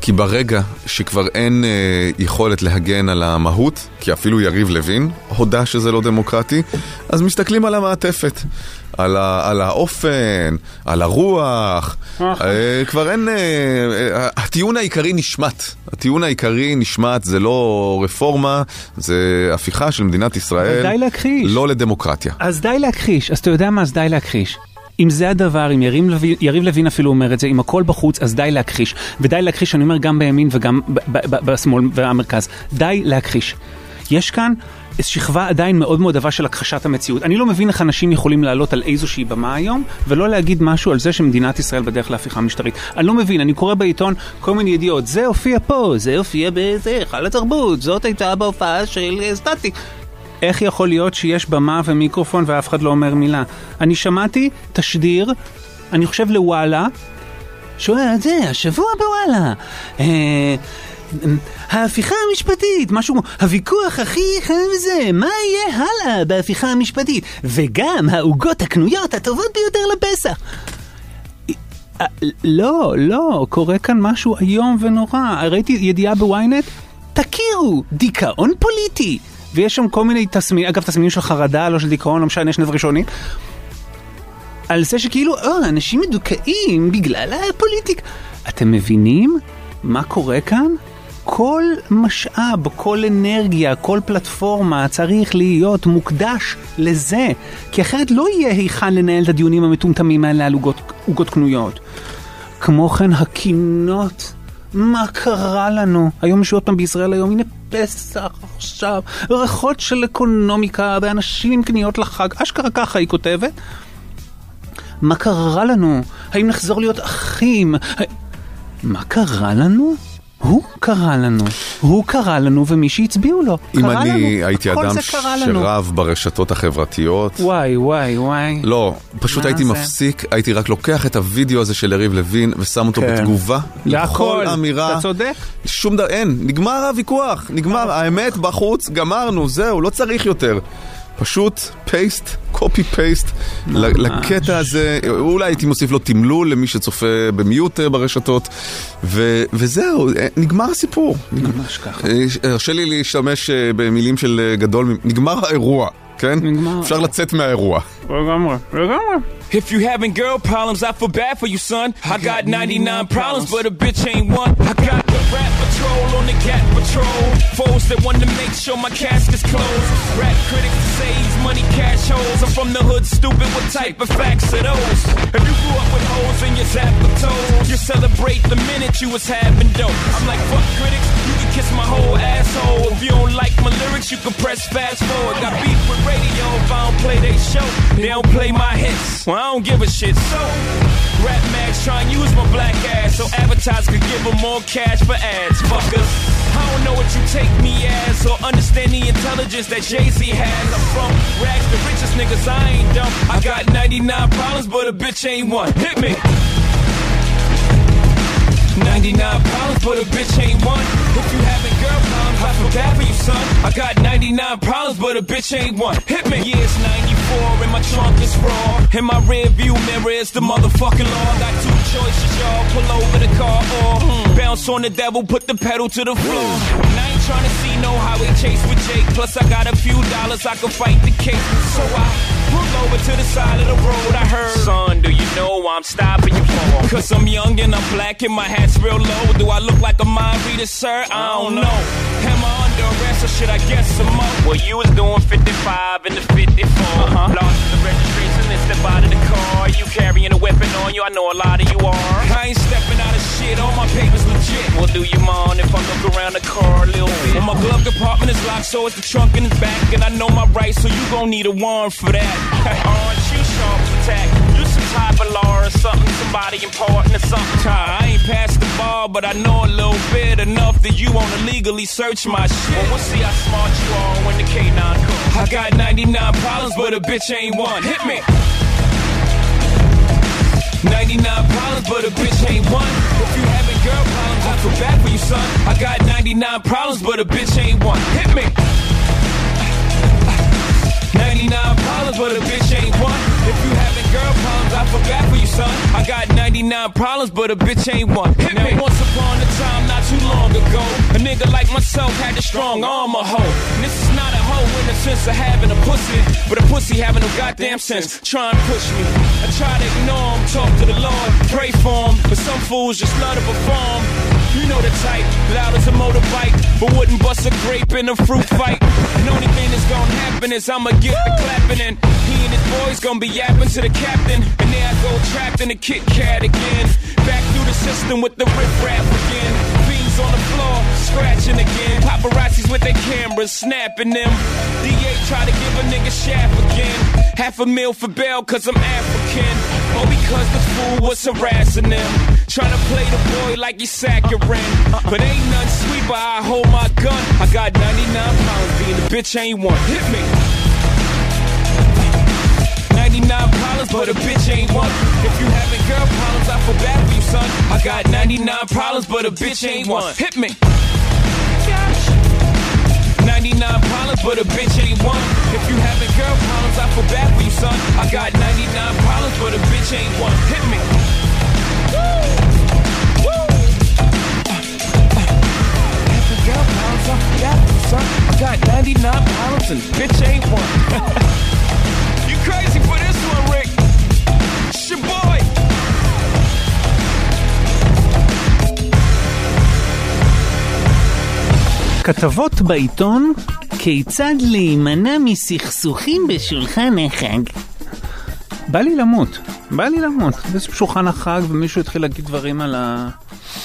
כי ברגע שכבר אין אה, יכולת להגן על המהות, כי אפילו יריב לוין הודה שזה לא דמוקרטי, אז מסתכלים על המעטפת, על, ה, על האופן, על הרוח. אה, כבר אין... אה, אה, הטיעון העיקרי נשמט. הטיעון העיקרי נשמט, זה לא רפורמה, זה הפיכה של מדינת ישראל. די להכחיש. לא לדמוקרטיה. אז די להכחיש, אז אתה יודע מה? אז די להכחיש. אם זה הדבר, אם יריב לוין, יריב לוין אפילו אומר את זה, אם הכל בחוץ, אז די להכחיש. ודי להכחיש, אני אומר גם בימין וגם בשמאל והמרכז. די להכחיש. יש כאן שכבה עדיין מאוד מאוד עבה של הכחשת המציאות. אני לא מבין איך אנשים יכולים לעלות על איזושהי במה היום, ולא להגיד משהו על זה שמדינת ישראל בדרך להפיכה משטרית. אני לא מבין, אני קורא בעיתון כל מיני ידיעות, זה הופיע פה, זה הופיע בזה, היכל התרבות, זאת הייתה בהופעה של אה, סטטי. איך יכול להיות שיש במה ומיקרופון ואף אחד לא אומר מילה? אני שמעתי תשדיר, אני חושב לוואלה, שואל את זה, השבוע בוואלה. אה, ההפיכה המשפטית, משהו כמו הוויכוח הכי חם זה, מה יהיה הלאה בהפיכה המשפטית? וגם העוגות הקנויות הטובות ביותר לפסח. אה, לא, לא, קורה כאן משהו איום ונורא. ראיתי ידיעה בוויינט, תכירו, דיכאון פוליטי. ויש שם כל מיני תסמינים, אגב תסמינים של חרדה, לא של דיכאון, לא משנה, יש נב ראשוני. על זה שכאילו, או, אנשים מדוכאים בגלל הפוליטיקה. אתם מבינים מה קורה כאן? כל משאב, כל אנרגיה, כל פלטפורמה צריך להיות מוקדש לזה, כי אחרת לא יהיה היכן לנהל את הדיונים המטומטמים האלה על עוגות קנויות. כמו כן, הקינות. מה קרה לנו? היום יש עוד פעם בישראל היום, הנה פסח עכשיו, ריחות של אקונומיקה, ואנשים עם קניות לחג, אשכרה ככה היא כותבת. מה קרה לנו? האם נחזור להיות אחים? מה קרה לנו? הוא קרא לנו, הוא קרא לנו ומי שהצביעו לו. אם קרא אני לנו. הייתי כל אדם זה קרה לנו. שרב ברשתות החברתיות, וואי וואי וואי. לא, פשוט הייתי זה? מפסיק, הייתי רק לוקח את הוידאו הזה של יריב לוין ושם אותו כן. בתגובה לכל. אמירה. אתה צודק. שום דבר, אין, נגמר הוויכוח, נגמר, האמת בחוץ, גמרנו, זהו, לא צריך יותר. פשוט פייסט, קופי פייסט, לקטע הזה, אולי הייתי מוסיף לו תמלול למי שצופה במיוט אה, ברשתות, ו- וזהו, אה, נגמר הסיפור. ממש ככה. אה, הרשה לי להשתמש במילים של גדול, נגמר האירוע, כן? נגמר. אפשר לצאת מהאירוע. לגמרי, לגמרי. If you having girl problems, I feel bad for you, son. I got 99 problems, but a bitch ain't one. I got the rap patrol on the cat patrol. Foes that want to make sure my casket's closed. Rap critics say he's money cash holes. I'm from the hood, stupid. What type of facts are those? If you grew up with hoes in your zap toes, you celebrate the minute you was having dope. I'm like, fuck critics, you can kiss my whole asshole. If you don't like my lyrics, you can press fast forward. Got beef with radio if I don't play they show. They don't play my hits. Well, I don't give a shit. So, rap mags try and use my black ass so advertisers could give them more cash for ads. Fuckers. I don't know what you take me as or understand the intelligence that Jay Z has. I'm from rags, the richest niggas. I ain't dumb. I got 99 problems, but a bitch ain't one. Hit me. 99 problems, but a bitch ain't one. If you having girl problems, I feel bad for you, son. I got 99 problems, but a bitch ain't one. Hit me. Yeah, it's 94 and my trunk is raw. In my rear view mirror is the motherfucking law. Got two choices, y'all. Pull over the car or bounce on the devil, put the pedal to the floor. Trying to see no highway chase with Jake. Plus, I got a few dollars I can fight the case. So I pull over to the side of the road. I heard, son, do you know why I'm stopping you for? Cause I'm young and I'm black and my hat's real low. Do I look like a mind reader, sir? I don't know. Am I under arrest, or should I guess some more? Well, you was doing 55 in the 54. Uh-huh. Lost the registration and step out of the car. You carrying a weapon on you, I know a lot of you are. I ain't stepping out of shit, all my papers legit. Well, do you mind if I look around the car a little? Well, my glove compartment is locked, so it's the trunk in the back. And I know my rights, so you gon' need a warrant for that. Aren't you sharp attack? You some type of law or something, somebody important or something. I ain't past the bar, but I know a little bit enough that you wanna legally search my shit. Well, we'll see how smart you are when the K9 comes. I got 99 problems, but a bitch ain't one. Hit me. 99 problems, but a bitch ain't one. If you having girl problems, I feel bad for you, son. I got 99 problems, but a bitch ain't one. Hit me. 99 problems, but a bitch ain't one. If you having girl problems, I bad for you, son. I got 99 problems, but a bitch ain't one. Hit now, me. once upon a time, not too long ago, a nigga like myself had a strong arm, a hoe. And this is not a hoe in the sense of having a pussy, but a pussy having no goddamn sense. Try and push me. I try to ignore him, talk to the Lord, pray for him, but some fools just love to perform. You know the type, loud as a motorbike, but wouldn't bust a grape in a fruit fight. And only thing that's gonna happen is I'ma get the clapping, and he and his boys gonna be yapping to the captain. And there I go trapped in a Kit Kat again. Back through the system with the rip rap again. Beans on the floor, scratching again. Paparazzis with their cameras, snapping them. DA try to give a nigga shaft again. Half a meal for bail, cause I'm African. Or because the fool was harassing them. Trying to play the boy like he's saccharine. But ain't nothing sweet, but I hold my gun. I got 99 pounds, being a bitch ain't one. Hit me. 99 problems, but a bitch ain't one. If you having girl problems, I feel bad for you, son. I got 99 problems, but a bitch ain't one. Hit me. 99 problems, but a bitch ain't one. If you having girl problems, I feel bad for you, son. I got 99 problems, but a bitch ain't one. Hit me. כתבות בעיתון, כיצד להימנע מסכסוכים בשולחן החג. בא לי למות, בא לי למות. באיזה שולחן החג ומישהו התחיל להגיד דברים על ה...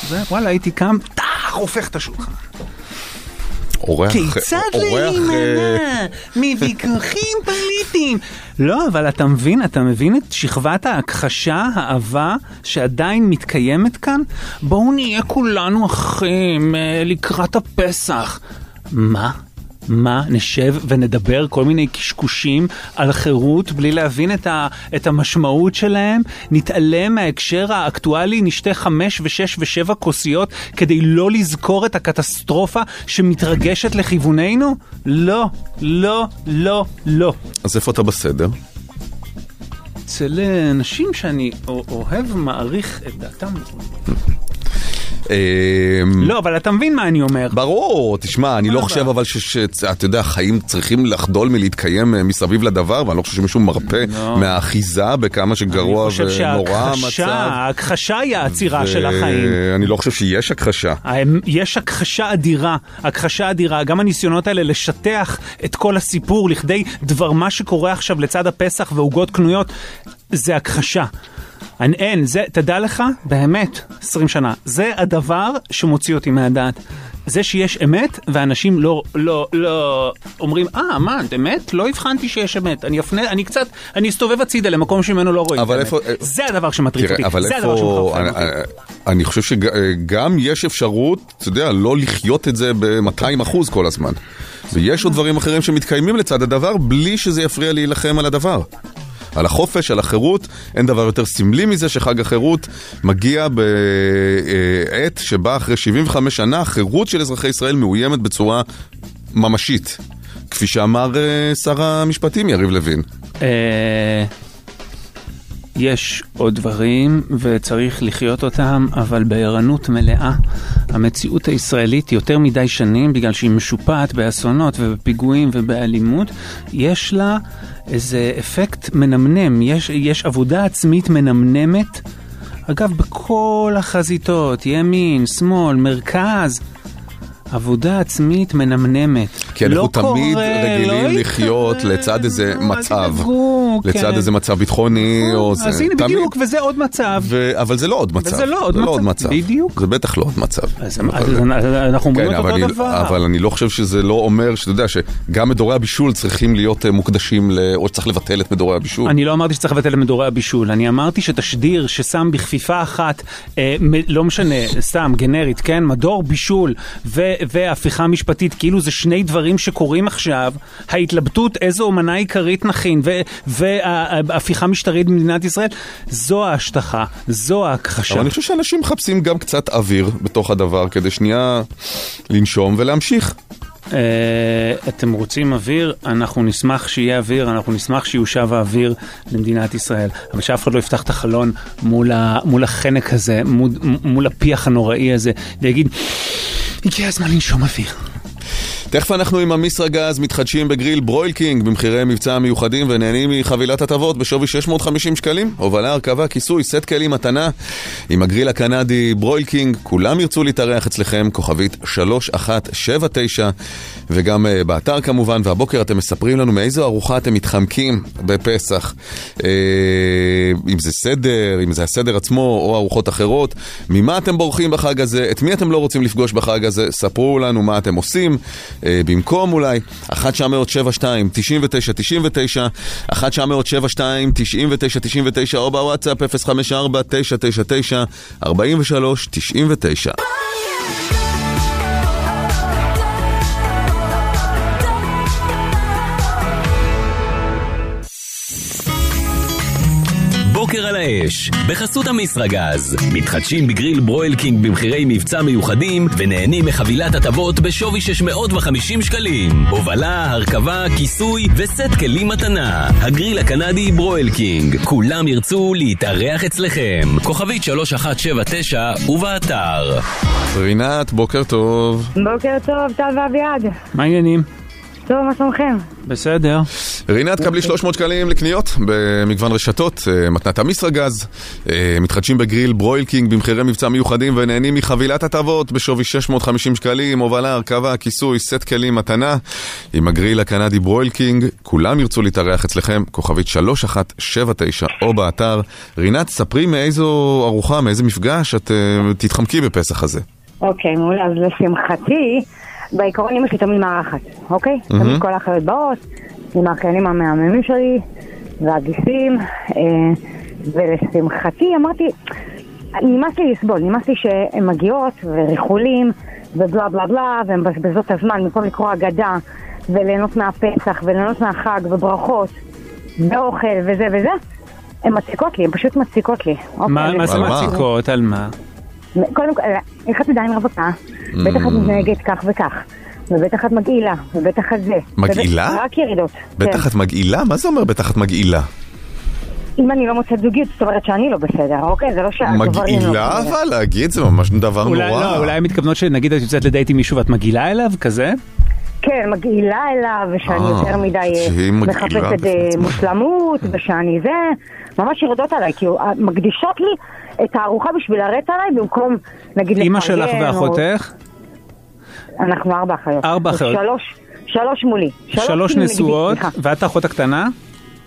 זה, וואלה, הייתי קם, טאח, הופך את השולחן. אורח... כיצד אה, להימנע מוויכוחים פוליטיים? לא, אבל אתה מבין, אתה מבין את שכבת ההכחשה, האהבה, שעדיין מתקיימת כאן? בואו נהיה כולנו אחים אה, לקראת הפסח. מה? מה? נשב ונדבר כל מיני קשקושים על חירות בלי להבין את, ה, את המשמעות שלהם? נתעלם מההקשר האקטואלי, נשתה חמש ושש ושבע כוסיות כדי לא לזכור את הקטסטרופה שמתרגשת לכיווננו? לא, לא, לא, לא. אז איפה אתה בסדר? אצל אנשים שאני א- אוהב, מעריך את דעתם. לא, אבל אתה מבין מה אני אומר. ברור, תשמע, אני לא חושב אבל שאתה יודע, חיים צריכים לחדול מלהתקיים אה, מסביב לדבר, ואני לא חושב שמישהו מרפה מהאחיזה בכמה שגרוע אני חושב ונורא שההכחשה, המצב. ההכחשה היא העצירה של החיים. אני לא חושב שיש הכחשה. יש הכחשה אדירה, הכחשה אדירה, גם הניסיונות האלה לשטח את כל הסיפור לכדי דבר מה שקורה עכשיו לצד הפסח ועוגות קנויות, זה הכחשה. אין, אין, זה, תדע לך, באמת, 20 שנה, זה הדבר שמוציא אותי מהדעת. זה שיש אמת, ואנשים לא, לא, לא אומרים, אה, מה, אמת? לא הבחנתי שיש אמת. אני אפנה, אני קצת, אני אסתובב הצידה למקום שממנו לא רואים. אבל איפה- האמת. זה הדבר שמטריף אותי, אבל זה הדבר איפה... שמחרפן אני-. אני חושב שגם יש אפשרות, אתה יודע, לא לחיות את זה ב-200 אחוז כל הזמן. ויש עוד דברים אחרים שמתקיימים לצד הדבר, בלי שזה יפריע להילחם על הדבר. על החופש, על החירות, אין דבר יותר סמלי מזה שחג החירות מגיע בעת שבה אחרי 75 שנה החירות של אזרחי ישראל מאוימת בצורה ממשית. כפי שאמר אה, שר המשפטים יריב לוין. יש עוד דברים וצריך לחיות אותם, אבל בערנות מלאה. המציאות הישראלית יותר מדי שנים, בגלל שהיא משופעת באסונות ובפיגועים ובאלימות, יש לה איזה אפקט מנמנם, יש, יש עבודה עצמית מנמנמת. אגב, בכל החזיתות, ימין, שמאל, מרכז. עבודה עצמית מנמנמת. כי אנחנו לא תמיד קורה, רגילים לא לחיות לצד איזה מצב. ידאגו, לצד כן. איזה מצב ביטחוני או זה. אז הנה תמיד. בדיוק, וזה עוד מצב. ו... אבל זה לא עוד מצב. וזה לא עוד זה לא עוד מצב. מצב. בדיוק. זה בטח לא עוד מצב. אז אז אנחנו אומרים כן, אבל אותו אני, דבר. אבל אני לא חושב שזה לא אומר, שאתה יודע, שגם מדורי הבישול צריכים להיות אה, מוקדשים, ל... או שצריך לבטל את מדורי הבישול. אני לא אמרתי שצריך לבטל את מדורי הבישול, אני אמרתי שתשדיר ששם בכפיפה אחת, אה, מ- לא משנה, סתם, גנרית, כן, מדור בישול ו- והפיכה משפטית, כאילו זה שני דברים שקורים עכשיו, ההתלבטות איזו אומנה עיקרית נכין וההפיכה משטרית במדינת ישראל, זו ההשטחה, זו ההכחשה. אבל אני חושב שאנשים מחפשים גם קצת אוויר בתוך הדבר, כדי שנייה לנשום ולהמשיך. אה, אתם רוצים אוויר, אנחנו נשמח שיהיה אוויר, אנחנו נשמח שיושב האוויר למדינת ישראל. אבל שאף אחד לא יפתח את החלון מול, ה, מול החנק הזה, מול, מול הפיח הנוראי הזה, ויגיד, הגיע הזמן לנשום אוויר. תכף אנחנו עם אמישראגז מתחדשים בגריל Broil King במחירי מבצע מיוחדים ונהנים מחבילת הטבות בשווי 650 שקלים. הובלה, הרכבה, כיסוי, סט כלים, מתנה. עם הגריל הקנדי Broil King, כולם ירצו להתארח אצלכם, כוכבית 3179 וגם אה, באתר כמובן, והבוקר אתם מספרים לנו מאיזו ארוחה אתם מתחמקים בפסח. אה, אם זה סדר, אם זה הסדר עצמו או ארוחות אחרות. ממה אתם בורחים בחג הזה? את מי אתם לא רוצים לפגוש בחג הזה? ספרו לנו מה אתם עושים. אה, במקום אולי 1972 99 99 1972 99 99 או בוואטסאפ 054 על האש, בחסות אמישראגז. מתחדשים בגריל Broil King במחירי מבצע מיוחדים, ונהנים מחבילת הטבות בשווי 650 שקלים. הובלה, הרכבה, כיסוי וסט כלים מתנה. הגריל הקנדי Broil King. כולם ירצו להתארח אצלכם. כוכבית 3179 ובאתר. רינת, בוקר טוב. בוקר טוב, טל ואביעד. מה העניינים? טוב, מה שלומכם? בסדר. רינת, קבלי 300 שקלים לקניות במגוון רשתות, אה, מתנת אמישראגז, אה, מתחדשים בגריל Broil King במחירי מבצע מיוחדים ונהנים מחבילת הטבות בשווי 650 שקלים, הובלה, הרכבה, כיסוי, סט כלים, מתנה. עם הגריל הקנדי Broil King, כולם ירצו להתארח אצלכם, כוכבית 3179 או באתר. רינת, ספרי מאיזו ארוחה, מאיזה מפגש את אה, תתחמקי בפסח הזה. אוקיי, מעולה. אז לשמחתי, בעיקרון אמא שלי תמיד מארחת, אוקיי? מהמם. תמיד כל האחיות באות, עם האחיינים המהממים שלי, והגיסים, אה, ולשמחתי אמרתי, נמאס לי לסבול, נמאס לי שהן מגיעות, וריחולים, ובלה בלה בלה, והן מבזבזות את הזמן במקום לקרוא אגדה, וליהנות מהפסח, וליהנות מהחג, וברכות, ואוכל, וזה וזה. הן מציקות לי, הן פשוט מציקות לי. אוקיי, מה מה זה מה? מציקות? על מה? קודם כל, איך את עדיין רווקה? Mm. בטח את מתנהגת כך וכך. ובטח את מגעילה, ובטח את זה. מגעילה? רק ירידות. בטח כן. את מגעילה? מה זה אומר בטח את מגעילה? אם אני לא מוצאת זוגיות, זאת אומרת שאני לא בסדר, אוקיי? זה לא שהגברים לא מגעילה. אבל להגיד זה ממש דבר אולי נורא. לא, אולי הן מתכוונות שנגיד את יוצאת לדייט עם מישהו ואת מגעילה אליו, כזה? כן, מגעילה אליו, ושאני אה, יותר מדי מחפשת אה, מושלמות, ושאני זה, ממש יורדות עליי, כאילו, אה, מקדישות לי את הארוחה בשביל לרדת עליי, במקום, נגיד, אימא לפרגן, שלך או- ואחותך? אנחנו ארבע אחיות. ארבע אחיות. שלוש, שלוש מולי. שלוש נגדי, נשואות. ואת האחות הקטנה?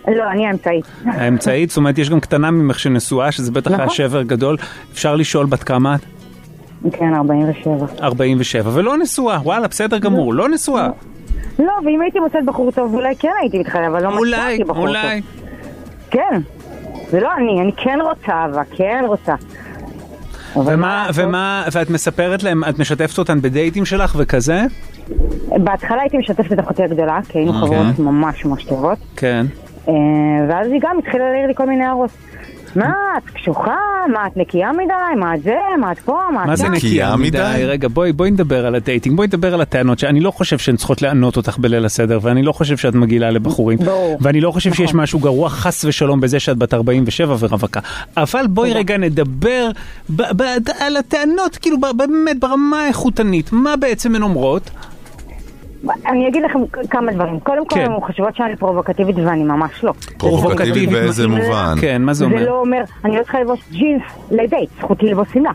לא, אני האמצעית. האמצעית, זאת אומרת יש גם קטנה ממך שנשואה, שזה בטח היה נכון. שבר גדול. אפשר לשאול בת כמה את? כן, 47. 47, ולא נשואה, וואלה, בסדר גמור, לא נשואה. לא, ואם הייתי מוצאת בחור טוב, אולי כן הייתי מתחייב, אבל לא מצאתי בחור טוב. אולי. כן. זה לא אני, אני כן רוצה, אהבה, כן רוצה. ומה, ומה, ואת מספרת להם, את משתפת אותן בדייטים שלך וכזה? בהתחלה הייתי משתפת את אחותי הגדולה, כי היינו אוקיי. חברות ממש ממש טובות. כן. אה, ואז היא גם התחילה להעיר לי כל מיני הערות. מה, את קשוחה? מה, את נקייה מדי? מה את זה? מה את פה? מה את מה זה שם?" נקייה מדי? רגע, בואי, בואי נדבר על ה dating, בואי נדבר על הטענות שאני לא חושב שהן צריכות לענות אותך בליל הסדר, ואני לא חושב שאת מגעילה לבחורים, ואני לא חושב נכון. שיש משהו גרוע חס ושלום בזה שאת בת 47 ורווקה. אבל בואי רגע נדבר על הטענות, כאילו באמת ברמה האיכותנית, מה בעצם הן אומרות? אני אגיד לכם כמה דברים. קודם כל, כן. הן חושבות שאני פרובוקטיבית ואני ממש לא. פרובוקטיבית באיזה מובן? כן, מה זה זה אומר? לא אומר, אני לא צריכה ללבוש ג'ינס לדייט, זכותי ללבוש שמלה.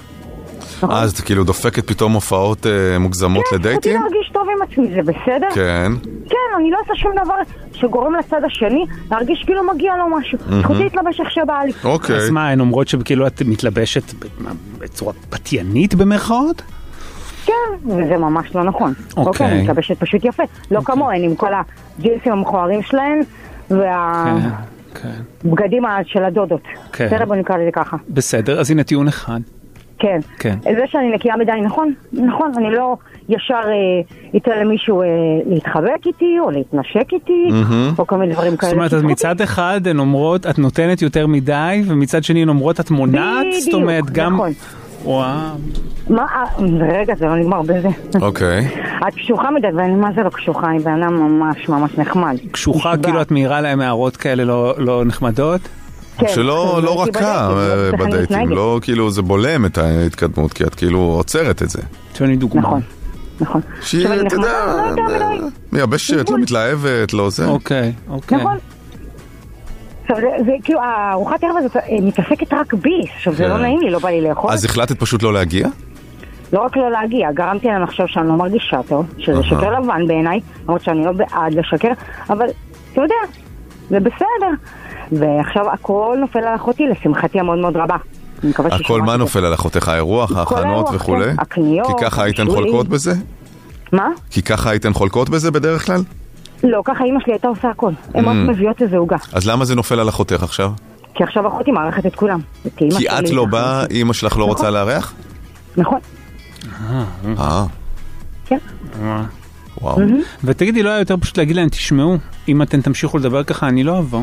אה, אז את כאילו דופקת פתאום הופעות אה, מוגזמות זכותי לדייטים? להרגיש טוב עם עצמי, זה בסדר? כן. כן, אני לא עושה שום דבר שגורם לצד השני להרגיש כאילו מגיע לו משהו. זכותי להתלבש איך שבא לי. אוקיי. אז מה, הן אומרות שכאילו את מתלבשת בצורה פתיינית במרכאות? כן, וזה ממש לא נכון. אוקיי. אוקיי, אני מתלבשת פשוט יפה. לא כמוהן, עם כל הג'ינסים המכוערים שלהן, והבגדים ה- של הדודות. כן. בסדר, בוא נקרא לזה ככה. בסדר, אז הנה טיעון אחד. כן. כן. זה שאני נקייה מדי, נכון, נכון, אני לא ישר אה, אתן למישהו אה, להתחבק איתי, או להתנשק איתי, מהמם. או כל מיני דברים כאלה. זאת אומרת, אז. מצד אחד הן אומרות, את נותנת יותר מדי, ומצד שני הן אומרות, את מונעת? זאת אומרת, גם... נכון. וואו. מה, אה, רגע, זה לא נגמר בזה. אוקיי. את קשוחה מדי, ואני מה זה לא קשוחה, אני בן אדם ממש ממש נחמד. קשוחה, כאילו את מעירה להם הערות כאלה לא- לא נחמדות? כן, שלא לא רכה בדייטים, לא אה, בדייטים. לא כאילו זה בולם את ההתקדמות, כי את כאילו עוצרת את זה. תן לי דוגמה. נכון, נכון. שהיא, אתה יודע, נחמדה, לא. מייבשת, לא מתלהבת, לא זה. אוקיי, אוקיי. נכון. זה, כאילו, הארוחת ערב הזאת אה, מתעסקת רק בי, עכשיו זה כן. לא נעים לי, לא בא לי לאכול. אז החלטת פשוט לא להגיע? לא רק לא להגיע, גרמתי להם לחשוב שאני לא מרגישה טוב, שזה. שקר לבן בעיניי, למרות שאני לא בעד לשקר, אבל אתה יודע, זה בסדר. ועכשיו הכל נופל על אחותי, לשמחתי המאוד מאוד רבה. הכל מה. נופל על אחותיך? האירוח, ההכנות וכולי? כן. הקניות, כי ככה הייתן. חולקות בזה? מה? כי ככה הייתן חולקות בזה בדרך כלל? לא, ככה אימא שלי הייתה עושה הכל. הן רק Mm. מביאות איזה עוגה. אז למה זה נופל על אחותך עכשיו? כי עכשיו אחותי מארחת את כולם. כי את לא באה, אימא שלך לא רוצה לארח? נכון. אה, כן. וואו. ותגידי, לא היה יותר פשוט להגיד להם, תשמעו, אם אתם תמשיכו לדבר ככה, אני לא אבוא.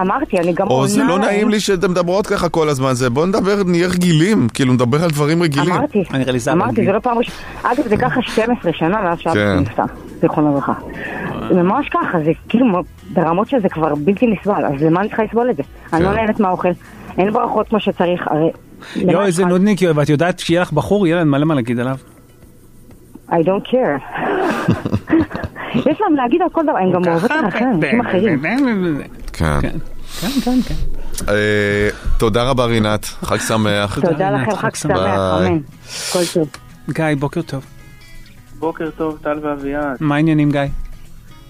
אמרתי, אני גם או זה עונה לא. נעים לי שאתן מדברות ככה כל הזמן, זה בוא נדבר, נהיה רגילים, כאילו נדבר על דברים רגילים. אמרתי, אמרתי, זה לא פעם ראשונה. אגב, זה ככה 12 שנה מאז שאבא כן. נפטר, זיכרונו לברכה. זה ממש ככה, זה כאילו ברמות שזה כבר בלתי נסבל, אז למה אני צריכה לסבול את זה? אני לא כן. נהנית מהאוכל, אין ברכות כמו שצריך, הרי... יואו, איזה נודניק, ואת יודעת שיהיה לך בחור, יהיה להם מלא מה להגיד עליו. I don't care. יש להם להגיד על כל דבר, הם גם אוהבות את האחרים, אנשים אחרים. כן. כן, כן, כן. אה, תודה רבה רינת, חג שמח. תודה לכם, חג שמח. אמן. כל טוב. גיא, בוקר טוב. בוקר טוב, טל ואביעד. מה העניינים, גיא?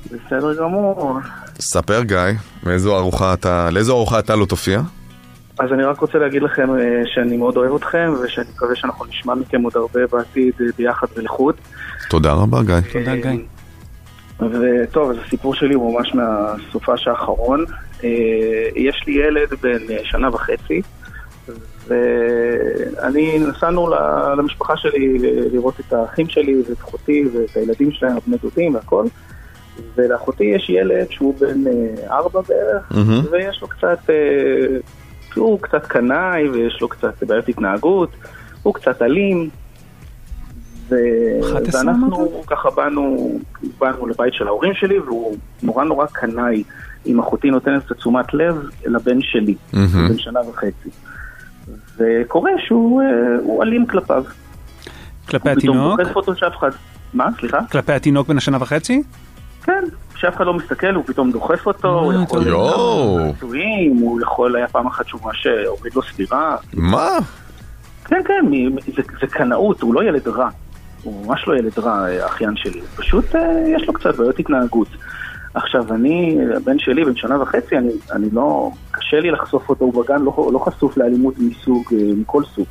בסדר גמור. ספר גיא, מאיזו ארוחה אתה, לאיזו ארוחה אתה לא תופיע? אז אני רק רוצה להגיד לכם אה, שאני מאוד אוהב אתכם, ושאני מקווה שאנחנו נשמע מכם עוד הרבה בעתיד אה, ביחד ולחוד. תודה רבה גיא. תודה גיא. וטוב, אז הסיפור שלי הוא ממש מהסופש האחרון. אה, יש לי ילד בן אה, שנה וחצי, ואני נסענו ל- למשפחה שלי לראות את האחים שלי ואת אחותי ואת הילדים שלהם, הבני דודים והכל. ולאחותי יש ילד שהוא בן אה, ארבע בערך, מהמם. ויש לו קצת, אה, הוא קצת קנאי ויש לו קצת בעיות התנהגות, הוא קצת אלים. ו... 11 ואנחנו ככה באנו, באנו לבית של ההורים שלי והוא נורא נורא קנאי אם אחותי נותנת את תשומת לב לבן שלי, מהמם. בן שנה וחצי. וקורה שהוא אה, הוא אלים כלפיו. כלפי הוא פתאום התינוק? דוחף אותו שאף אחד... מה? סליחה? כלפי התינוק בן השנה וחצי? כן, כשאף אחד לא מסתכל הוא פתאום דוחף אותו, הוא אה, יכול... יואו. הוא יכול, היה פעם אחת שהוא ממש הוריד לו סבירה. מה? כן, כן, זה, זה קנאות, הוא לא ילד רע. הוא ממש לא ילד רע, אה, האחיין שלי. פשוט אה, יש לו קצת בעיות התנהגות. עכשיו, אני, הבן שלי, בן שנה וחצי, אני, אני לא... קשה לי לחשוף אותו, הוא בגן לא, לא חשוף לאלימות מסוג, אה, מכל סוג.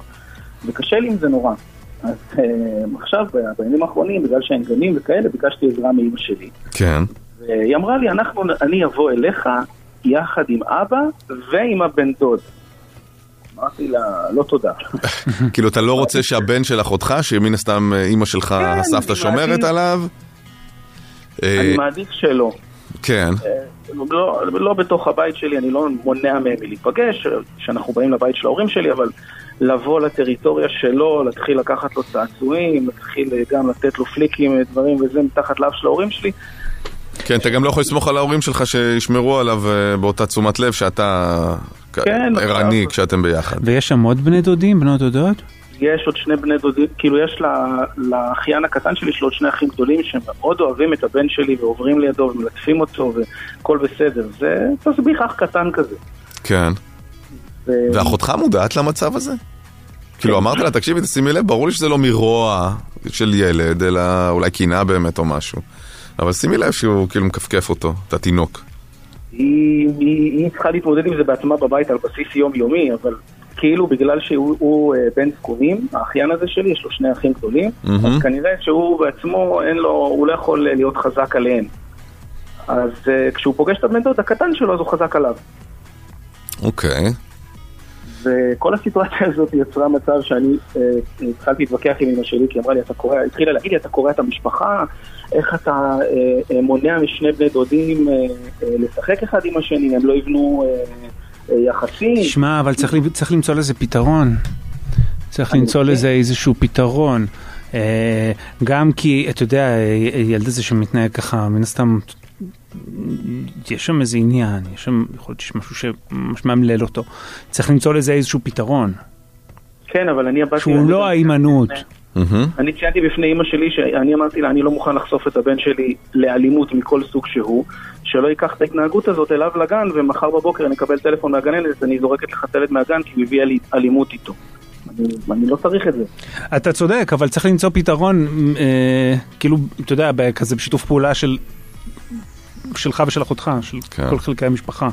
וקשה לי עם זה נורא. אז אה, עכשיו, בימים האחרונים, בגלל שאין גנים וכאלה, ביקשתי עזרה מאמא שלי. כן. והיא אמרה לי, אנחנו, אני אבוא אליך יחד עם אבא ועם הבן דוד. אמרתי לה, לא תודה. כאילו אתה לא רוצה שהבן של אחותך, שמן הסתם אה, אימא שלך, הסבתא אני שומרת עליו? אני מעדיף שלא. כן. לא, לא בתוך הבית שלי, אני לא מונע מהם מלהיפגש, שאנחנו באים לבית של ההורים שלי, אבל לבוא לטריטוריה שלו, להתחיל לקחת לו צעצועים, להתחיל גם לתת לו פליקים, דברים וזה מתחת לאף של ההורים שלי, כן, אתה גם לא יכול לסמוך על ההורים שלך שישמרו עליו אה, באותה תשומת לב שאתה כן, ערני כשאתם ביחד. ויש שם עוד בני דודים, בנות דודות? יש עוד שני בני דודים, כאילו יש לה- לאחיין הקטן שלי, יש לו עוד שני אחים גדולים שמאוד אוהבים את הבן שלי ועוברים לידו ומלטפים אותו והכל בסדר. זה תסביך אח קטן כזה. כן. ו- ואחותך מודעת למצב הזה? כאילו אמרת לה, תקשיבי, תשימי לב, ברור לי שזה לא מרוע של ילד, אלא אולי קנאה באמת או משהו. אבל שימי לב שהוא כאילו מכפכף אותו, את התינוק. היא, היא, היא צריכה להתמודד עם זה בעצמה בבית על בסיס יומיומי, אבל כאילו בגלל שהוא הוא, אה, בן זקונים, האחיין הזה שלי, יש לו שני אחים גדולים, מהמם. אז כנראה שהוא בעצמו, אין לו, הוא לא יכול להיות חזק עליהם. אז אה, כשהוא פוגש את הבן דוד הקטן שלו, אז הוא חזק עליו. אוקיי. וכל הסיטואציה הזאת יצרה מצב שאני אה, התחלתי להתווכח עם אמא שלי, כי היא אמרה לי, אתה קורע, התחילה להגיד לי, אתה קורע את המשפחה, איך אתה אה, אה, מונע משני בני דודים אה, אה, לשחק אחד עם השני, הם לא יבנו אה, יחסים. שמע, אבל צריך, צריך למצוא לזה פתרון. צריך למצוא לזה איזשהו פתרון. אה, גם כי, אתה יודע, ילד הזה שמתנהג ככה, מן הסתם, יש שם איזה עניין, יש שם, יכול להיות שיש משהו שממש מאמלל אותו. צריך למצוא לזה איזשהו פתרון. כן, אבל אני הבת שהוא לא ההימנעות. אני ציינתי בפני אימא שלי שאני אמרתי לה, אני לא מוכן לחשוף את הבן שלי לאלימות מכל סוג שהוא, שלא ייקח את ההתנהגות הזאת אליו לגן, ומחר בבוקר אני אקבל טלפון מהגננת, אני זורקת לך את הילד מהגן כי הוא הביא לי אלימות איתו. אני, אני לא צריך את זה. אתה צודק, אבל צריך למצוא פתרון, אה, כאילו, אתה יודע, כזה בשיתוף פעולה של... שלך ושל אחותך, של כן. כל חלקי המשפחה.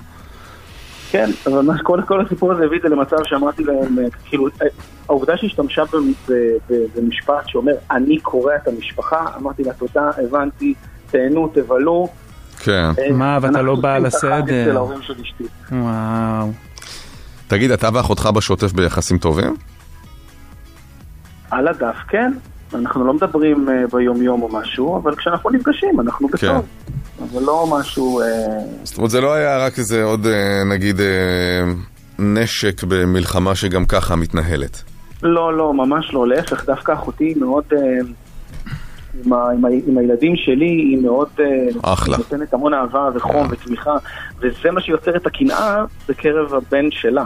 כן, אבל מה, כל, כל הסיפור הזה הביא את זה למצב שאמרתי להם, אה, כאילו, אה, העובדה שהשתמשה במשפט שאומר, אני קורע את המשפחה, אמרתי לה, תודה, הבנתי, תהנו, תבלו. כן. אה, מה, ואתה לא בא לסדר. וואו. תגיד, אתה ואחותך בשוטף ביחסים טובים? על הדף, כן. אנחנו לא מדברים ביום-יום או משהו, אבל כשאנחנו נפגשים, אנחנו כן. בטוב. אבל לא משהו... אה, זאת אומרת, זה לא היה רק איזה עוד, אה, נגיד, אה, נשק במלחמה שגם ככה מתנהלת. לא, לא, ממש לא, להפך, דווקא אחותי מאוד... עם, ה, עם, ה, עם הילדים שלי היא מאוד... אחלה. נותנת המון אהבה וחום ותמיכה, וזה מה שיוצר את הקנאה בקרב הבן שלה.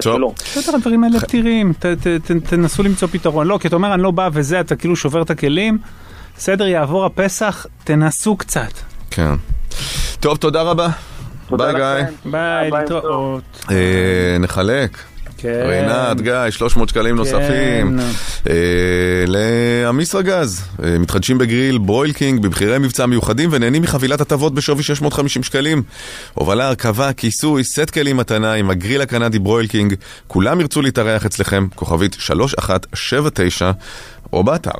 שלו. בסדר, הדברים האלה פתירים, ת- ת- ת- תנסו למצוא פתרון. לא, כי אתה אומר, אני לא בא וזה, אתה כאילו שובר את הכלים. בסדר, יעבור הפסח, תנסו קצת. כן. טוב, תודה רבה. ביי גיא. ביי, להתראות. אה, נחלק. כן. רינת, גיא, 300 שקלים נוספים. אה, לאמישראגז, אה, מתחדשים בגריל Broil King במחירי מבצע מיוחדים ונהנים מחבילת הטבות בשווי 650 שקלים. הובלה, הרכבה, כיסוי, סט כלים מתנה עם הגריל הקנדי Broil King. כולם ירצו להתארח אצלכם, כוכבית 3179 או באתר.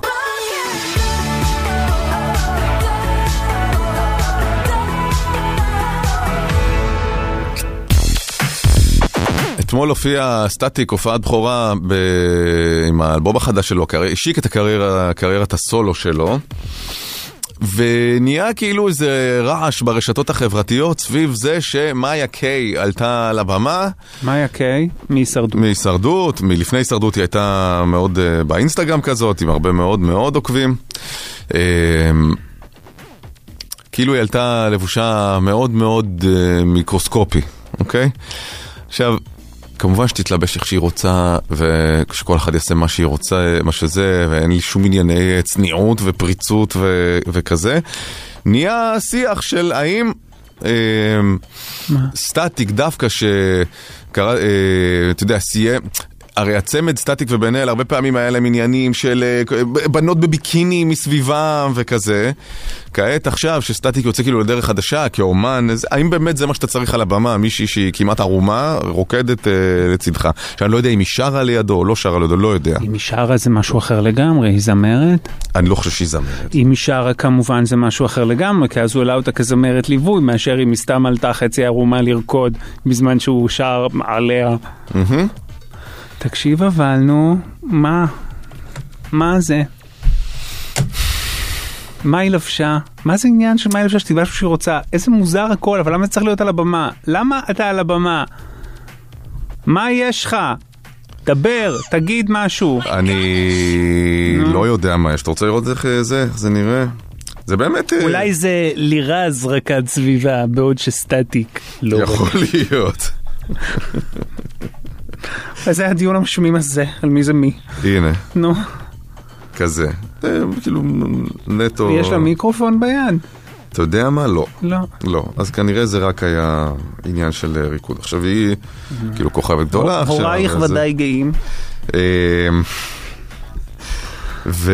אתמול הופיע סטטיק, הופעת בכורה ב... עם האלבום החדש שלו, קרי- השיק את הקריירה, קריירת הסולו שלו. ונהיה כאילו איזה רעש ברשתות החברתיות סביב זה שמאיה קיי עלתה לבמה. מאיה קיי? מהישרדות. מהישרדות, מלפני הישרדות היא הייתה מאוד uh, באינסטגרם כזאת, עם הרבה מאוד מאוד עוקבים. Uh, כאילו היא עלתה לבושה מאוד מאוד uh, מיקרוסקופי, אוקיי? עכשיו, כמובן שתתלבש איך שהיא רוצה, ושכל אחד יעשה מה שהיא רוצה, מה שזה, ואין לי שום ענייני צניעות ופריצות ו- וכזה. נהיה שיח של האם אה, סטטיק דווקא שקרא, אה, אתה יודע, סיים... הרי הצמד סטטיק ובן אל, הרבה פעמים היה להם עניינים של אה, בנות בביקיני מסביבם וכזה. כעת עכשיו שסטטיק יוצא כאילו לדרך חדשה כאומן, אז האם באמת זה מה שאתה צריך על הבמה? מישהי שהיא כמעט ערומה, רוקדת אה, לצדך. שאני לא יודע אם היא שרה לידו או לא שרה לידו, לא יודע. אם היא שרה זה משהו אחר לגמרי, היא זמרת. אני לא חושב שהיא זמרת. אם היא שרה כמובן זה משהו אחר לגמרי, כי אז הוא העלה אותה כזמרת ליווי, מאשר אם היא סתם עלתה חצי ערומה לרקוד בזמן שהוא שר עליה. מהמם. תקשיב אבל, נו, מה? מה זה? מה היא לבשה? מה זה עניין של מה היא לבשה שתלבש מה שהיא רוצה? איזה מוזר הכל, אבל למה זה צריך להיות על הבמה? למה אתה על הבמה? מה יש לך? דבר, תגיד משהו. אני לא יודע מה יש. אתה רוצה לראות איך אה, זה, איך זה נראה? זה באמת... אה, אולי זה לירז רקד סביבה, בעוד שסטטיק לא. יכול להיות. אז זה הדיון המשמים הזה, על מי זה מי. הנה, נו, כזה. אה, כאילו נטו... יש לה מיקרופון ביד? אתה יודע מה? לא. לא. לא. אז כנראה זה רק היה עניין של אה, ריקוד. עכשיו היא כאילו כוכבת גדולה. הורייך ודאי גאים. אה, ו...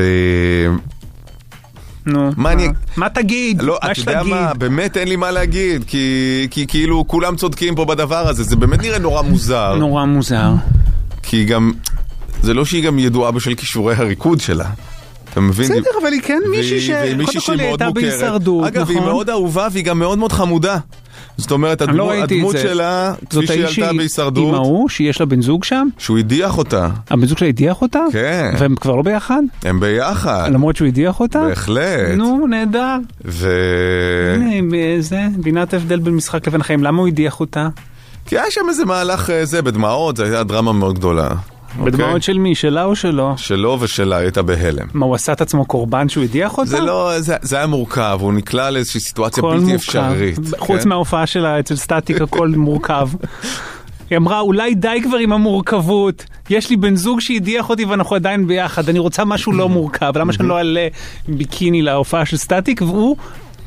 נו, מה אני... מה תגיד? לא, מה אתה יודע שתגיד. מה, באמת אין לי מה להגיד, כי, כי כאילו כולם צודקים פה בדבר הזה, זה באמת נראה נורא מוזר. נורא מוזר. כי גם, זה לא שהיא גם ידועה בשל כישורי הריקוד שלה. אתה מבין? בסדר, אבל היא כן מישהי ש... קודם כל היא הייתה. בהישרדות, אגב, היא נכון? מאוד אהובה והיא גם מאוד מאוד חמודה. זאת אומרת, לא הדמו- את הדמות. שלה, זאת כפי שהיא האיש עלתה שהיא- עם בהישרדות, ההוא שיש לה בן זוג שם? שהוא הדיח אותה. הבן זוג שלה הדיח אותה? כן. והם כבר לא ביחד? הם ביחד. למרות שהוא הדיח אותה? בהחלט. נו, נהדר. ו... הנה, זה, בינת ההבדל בין משחק לבין חיים. למה הוא הדיח אותה? כי היה שם איזה מהלך אה, זה, בדמעות, זו הייתה דרמה מאוד גדולה. אוקיי? בדמעות של מי? שלה או שלו? שלו ושלה, היא הייתה בהלם. מה, הוא עשה את עצמו קורבן שהוא הדיח אותה? זה לא, זה, זה היה מורכב, הוא נקלע לאיזושהי סיטואציה בלתי מורכב. אפשרית. חוץ כן? מההופעה שלה אצל סטטיק הכל מורכב. היא אמרה, אולי די כבר עם המורכבות, יש לי בן זוג שהדיח אותי ואנחנו עדיין ביחד, אני רוצה משהו לא מורכב, למה שאני לא אעלה ביקיני להופעה של סטטיק, והוא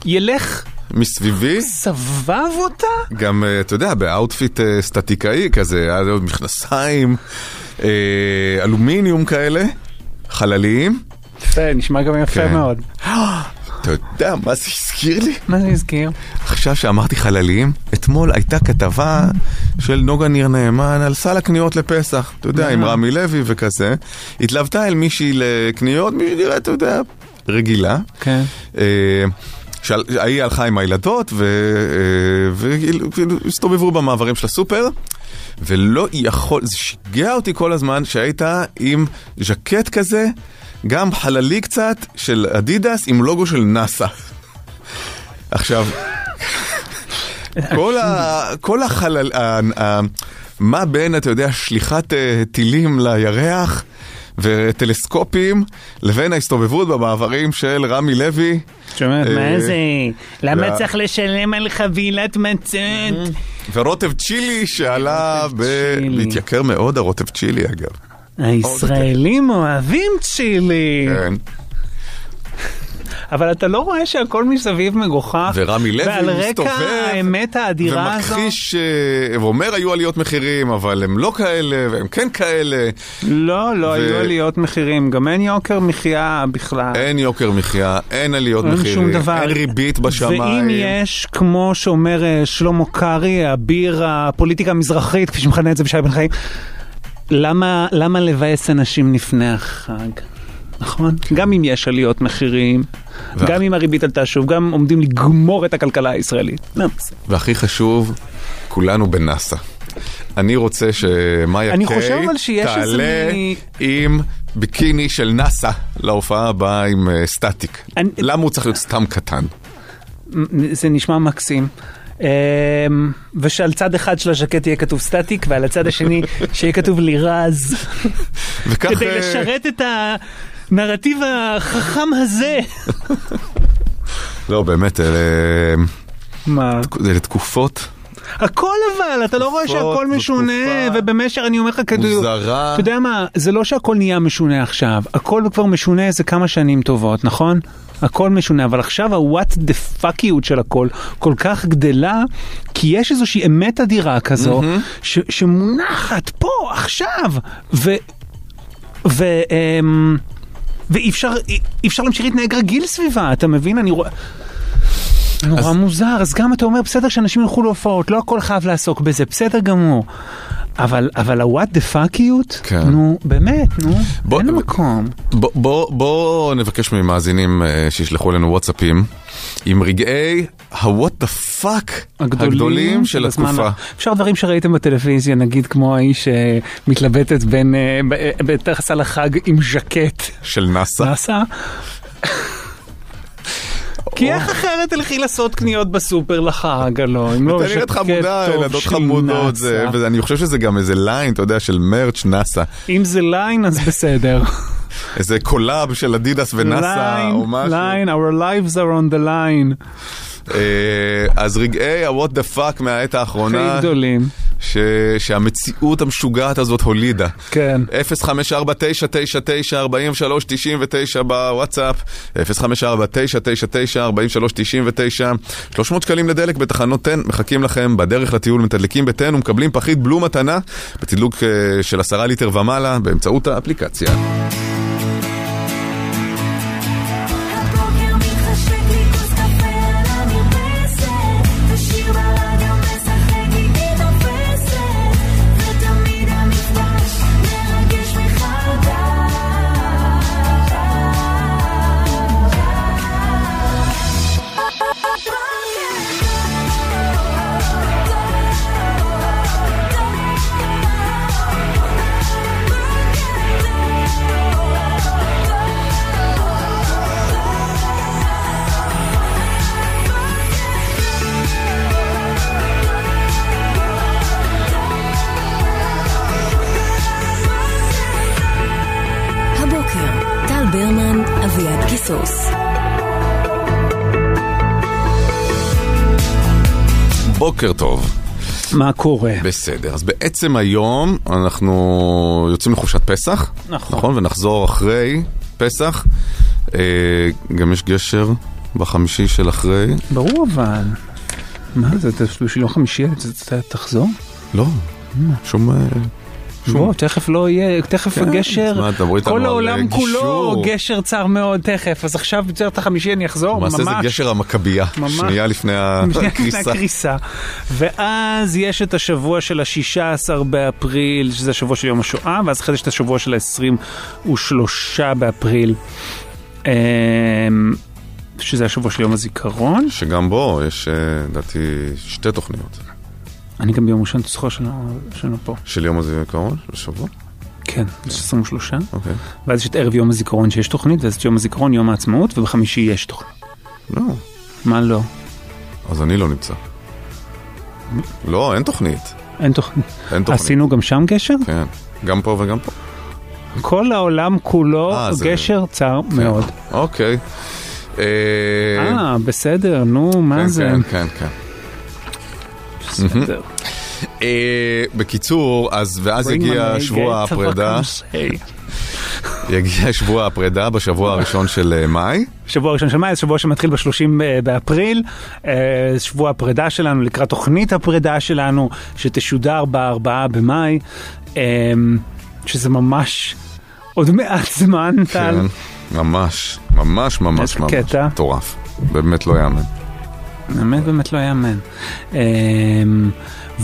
ילך, מסביבי, סבב אותה? גם, אה, אתה יודע, ב outfit אה, סטטיקאי כזה, היה לו מכנסיים, אה, אלומיניום כאלה, חלליים. זה נשמע גם יפה כן. מאוד. אתה יודע מה זה הזכיר לי? מה זה הזכיר? עכשיו שאמרתי חלליים, אתמול הייתה כתבה של נוגה ניר נאמן על סל הקניות לפסח, אתה יודע, עם אה. רמי לוי וכזה. התלוותה אל מישהי לקניות, מישהי נראית, אתה יודע, רגילה. כן. אה, ההיא הלכה עם הילדות והסתובבו במעברים של הסופר ולא יכול, זה שיגע אותי כל הזמן שהייתה עם ז'קט כזה, גם חללי קצת של אדידס עם לוגו של נאסא. עכשיו, כל, ה, כל החלל, ה, ה, מה בין, אתה יודע, שליחת אה, טילים לירח וטלסקופים לבין ההסתובבות במעברים של רמי לוי. שומעת, אה, מה זה? למה. צריך לשלם על חבילת מצות? ורוטב צ'ילי שעלה ב... להתייקר מאוד הרוטב צ'ילי אגב. הישראלים אוהבים צ'ילי. כן. אבל אתה לא רואה שהכל מסביב מגוחך? ורמי לוי ועל רקע מסתובב האמת האדירה הזו? ומכחיש, אה, ואומר היו עליות מחירים, אבל הם לא כאלה, והם כן כאלה. לא, לא ו- היו עליות מחירים, גם אין יוקר מחיה בכלל. אין יוקר מחיה, אין עליות אין מחירים, שום דבר. אין ריבית בשמיים. ואם יש, כמו שאומר אה, שלמה קרעי, אביר הפוליטיקה המזרחית, כפי שמכנה את זה בשי בן חיים, למה, למה לבאס אנשים לפני החג? נכון? גם אם יש עליות מחירים, וה- גם אם הריבית עלתה שוב, גם עומדים לגמור את הכלכלה הישראלית. לא, בסדר. והכי חשוב, כולנו בנאסא. אני רוצה שמאיה אני קיי תעלה מי- עם ביקיני של נאסא להופעה הבאה עם אה, סטטיק. למה הוא צריך להיות סתם קטן? זה נשמע מקסים. אמ, ושעל צד אחד של הז'קט יהיה כתוב סטטיק, ועל הצד השני שיהיה כתוב לירז. וכך... כדי אה, לשרת את הנרטיב החכם הזה. לא, באמת, אלה... מה? אלה תקופות הכל אבל, אתה לא רואה שהכל משונה, ובמשך, אני אומר לך, כאילו, מוזרה. אתה יודע מה, זה לא שהכל נהיה משונה עכשיו, הכל כבר משונה איזה כמה שנים טובות, נכון? הכל משונה, אבל עכשיו ה-what the fuckיות של הכל כל כך גדלה, כי יש איזושהי אמת אדירה כזו, ש- שמונחת פה, עכשיו, ו... ו... אמ, ואי אפשר, אי אפשר להמשיך להתנהג רגיל סביבה, אתה מבין? אני רואה... נורא מוזר, אז גם אתה אומר, בסדר שאנשים ילכו להופעות, לא הכל חייב לעסוק בזה, בסדר גמור. אבל, אבל ה-what the fuckיות, כן. נו, באמת, נו, אין מקום. בוא, בוא, בוא נבקש ממאזינים אה, שישלחו לנו וואטסאפים עם רגעי ה-what the fuck הגדולים של הזמן. התקופה. אפשר דברים שראיתם בטלוויזיה, נגיד כמו האיש שמתלבטת בין, אה, ב- בטקס על החג עם ז'קט. של נאסא. נאסא? כי איך אחרת תלכי לעשות קניות בסופר לחג, הלא? אם לא נראית ז'קט חמודה, ילדות חמודות. ואני חושב שזה גם איזה line, אתה יודע, של merch נאסא. אם זה line אז בסדר. איזה collab של אדידס ונאסא או משהו. line, our lives are on the line. אה, אז רגעי ה-what the fuck מהעת האחרונה. הכי גדולים. ש... שהמציאות המשוגעת הזאת הולידה. כן. 054-999-4399 בוואטסאפ, 054-999-4399, 300 שקלים לדלק בתחנות תן, מחכים לכם בדרך לטיול, מתדלקים בתן ומקבלים פחית בלו מתנה בתדלוק אה, של 10 ליטר ומעלה באמצעות האפליקציה. בוקר טוב. מה קורה? בסדר, אז בעצם היום אנחנו יוצאים לחופשת פסח, נכון. נכון? ונחזור אחרי פסח. אה, גם יש גשר בחמישי של אחרי. ברור אבל. מה זה, אתה בשביל יום חמישי אתה- אתה תחזור? לא, שום... אה, בוא, תכף לא יהיה, תכף כן, הגשר, כל העולם כולו. גשר צר מאוד תכף, אז עכשיו בצורת החמישי אני אחזור, ממש. למעשה זה גשר המכבייה. שנייה לפני. הקריסה. ואז יש את השבוע של ה-16 באפריל, שזה השבוע של יום השואה, ואז אחרי זה יש את השבוע של ה-23 באפריל, אמ, שזה השבוע של יום הזיכרון. שגם בו יש, אה, לדעתי, שתי תוכניות. אני גם ביום ראשון תזכור שלנו שלנו פה. של יום הזיכרון? של שבוע? כן, יש 23. אוקיי. ואז יש את ערב יום הזיכרון שיש תוכנית, ואז את יום הזיכרון, יום העצמאות, ובחמישי יש תוכנית. לא. מה לא? אז אני לא נמצא. לא, אין תוכנית. אין תוכנית. אין תוכנית. עשינו גם שם גשר? כן. גם פה וגם פה. כל העולם כולו אה, זה- גשר צר כן. מאוד. אוקיי. אה, אה, בסדר, נו, מה כן, זה? כן, כן, כן. בסדר. אה, בקיצור, אז ואז יגיע שבוע הפרידה. יגיע שבוע הפרידה בשבוע הראשון של אה, מאי. שבוע ראשון של מאי, זה שבוע שמתחיל ב-30 באפריל, אה, שבוע הפרידה שלנו לקראת תוכנית הפרידה שלנו, שתשודר ב-4 במאי, שזה ממש עוד מעט זמן, טל. כן, ממש, ממש, ממש, ממש. קטע. מטורף. באמת לא יאמן. באמת באמת לא יאמן. אמ,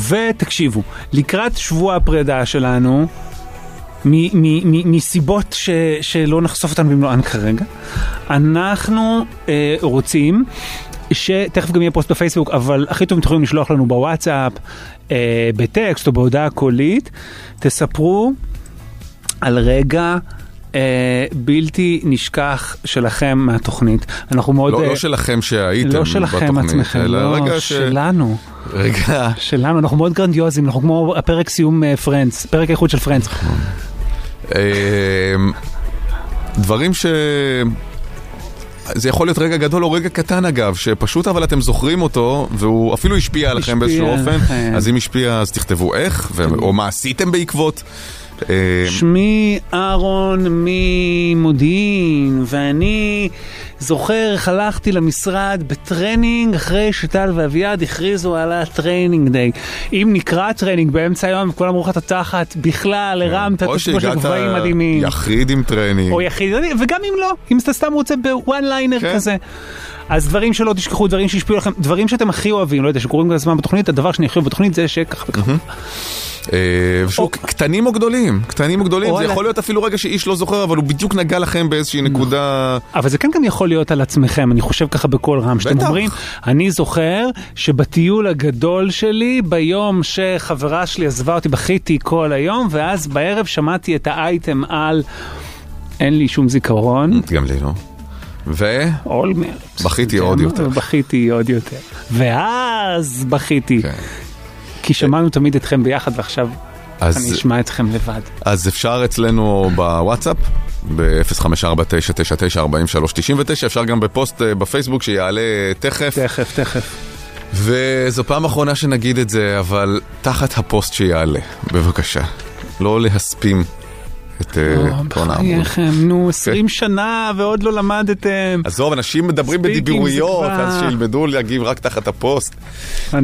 ותקשיבו, לקראת שבוע הפרידה שלנו, מסיבות ש- שלא נחשוף אותן במלואן כרגע, אנחנו אה, רוצים שתכף גם יהיה פוסט בפייסבוק, אבל הכי טוב אם תוכלו לשלוח לנו בוואטסאפ, אה, בטקסט או בהודעה קולית, תספרו על רגע אה, בלתי נשכח שלכם מהתוכנית. אנחנו מאוד... לא אה, לא שלכם שהייתם לא שלכם בתוכנית, עצמכם, אלא לא, רגע ש... שלנו. רגע, שלנו, אנחנו מאוד גרנדיוזים, אנחנו כמו הפרק סיום Friends, פרק האיחוד של Friends. אמ, דברים ש... זה יכול להיות רגע גדול או רגע קטן אגב, שפשוט אבל אתם זוכרים אותו, והוא אפילו השפיע עליכם באיזשהו אופן. אז אם השפיע אז תכתבו איך, ו- או מה עשיתם בעקבות. אמ, שמי אהרון ממודיעין, ואני זוכר איך הלכתי למשרד בטרנינג אחרי שטל ואביעד הכריזו על ה training day. אם נקרא טריינינג באמצע היום וכולם אמרו לך את התחת, בכלל הרמת את או עצמו של שהגעת גבהים מדהימים. יחיד עם טרנינג. או יחיד, וגם אם לא, אם אתה סתם רוצה ב one liner כן. כזה. אז דברים שלא תשכחו, דברים שהשפיעו לכם, דברים שאתם הכי אוהבים, לא יודע, שקורים כל הזמן בתוכנית, הדבר שאני הכי אוהב בתוכנית זה שככה וככה. אה, ושוב, קטנים או גדולים, קטנים או גדולים, זה יכול להיות אפילו רגע שאיש לא זוכר, אבל הוא בדיוק נגע לכם באיזושהי נקודה... אבל זה כן גם יכול להיות על עצמכם, אני חושב ככה בקול רם, שאתם. אומרים, אני זוכר שבטיול הגדול שלי, ביום שחברה שלי עזבה אותי, בכיתי כל היום, ואז בערב שמעתי את האייטם על אין לי שום זיכרון. גם לי לא. ו... אולמרט. בכיתי עוד יותר. בכיתי עוד יותר. ואז בכיתי. כן. כי שמענו תמיד אתכם ביחד, ועכשיו אז- אני אשמע אתכם לבד. אז אפשר אצלנו בוואטסאפ, ב-054-999-4399, אפשר גם בפוסט אה, בפייסבוק שיעלה תכף. תכף, תכף. וזו פעם אחרונה שנגיד את זה, אבל תחת הפוסט שיעלה, בבקשה. לא להספים את אה, טון העמוד. בחייכם, נו, 20 שנה ועוד לא למדתם. עזוב, אנשים מדברים בדיבוריות, אז שילמדו להגיב רק תחת הפוסט.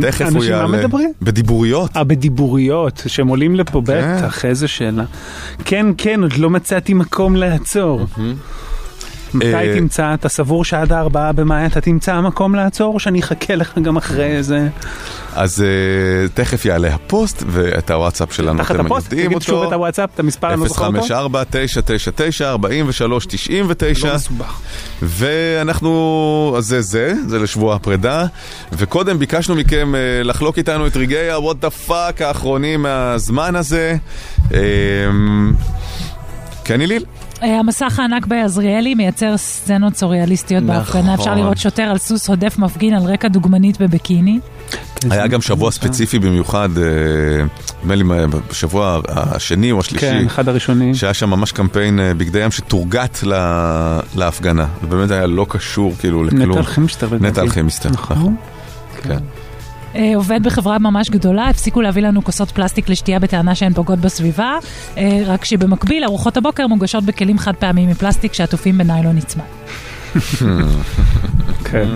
תכף הוא אנשים מה יעלה. מדברים? בדיבוריות. אה, בדיבוריות, שהם עולים לפה, כן. בטח, איזה שאלה. כן, כן, עוד לא מצאתי מקום לעצור. מתי אה, תמצא? אתה סבור שעד הארבעה במאי אתה תמצא מקום לעצור, שאני אחכה לך גם אחרי זה? אז אה, תכף יעלה הפוסט, ואת הוואטסאפ שלנו תחת אתם הפוסט, יודעים תגיד שוב את אותו. הוואטסאפ, את המספר, אני לא זוכר אותו. 054-999-4399. לא מסובך. ואנחנו, אז זה זה, זה לשבוע הפרידה. וקודם ביקשנו מכם אה, לחלוק איתנו את רגעי ה-what the fuck האחרונים מהזמן הזה. כן, איליל? אה, המסך הענק בעזריאלי מייצר סצנות סוריאליסטיות נכון. בהפגנה. אפשר לראות שוטר על סוס הודף מפגין על רקע דוגמנית בביקיני. היה גם שבוע ספציפי במיוחד, אה, נדמה לי בשבוע השני או השלישי. כן, אחד הראשונים. שהיה שם ממש קמפיין אה, בגדי ים שתורגת להפגנה. ובאמת היה לא קשור כאילו לכלום. נטע אלכימיסטר, לדעתי. נטע אלכימיסטר, נכון. כן. אה, עובד בחברה ממש גדולה, הפסיקו להביא לנו כוסות פלסטיק לשתייה בטענה שהן פוגעות בסביבה, אה, רק שבמקביל ארוחות הבוקר מוגשות בכלים חד פעמיים מפלסטיק שעטופים בניילון נצמד. כן.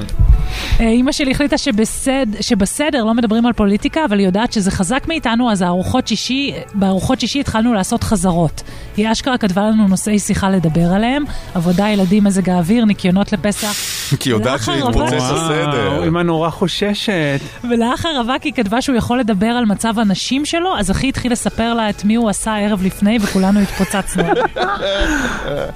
אה, אימא שלי החליטה שבסד, שבסדר לא מדברים על פוליטיקה, אבל היא יודעת שזה חזק מאיתנו, אז הארוחות שישי, בארוחות שישי התחלנו לעשות חזרות. היא אשכרה כתבה לנו נושאי שיחה לדבר עליהם, עבודה, ילדים, מזג האוויר, ניקיונות לפסח. כי היא יודעת ולאחר שהתפוצץ הסדר. אמא נורא חוששת. ולאח הרווק היא כתבה שהוא יכול לדבר על מצב הנשים שלו, אז אחי התחיל לספר לה את מי הוא עשה ערב לפני, וכולנו התפוצצנו.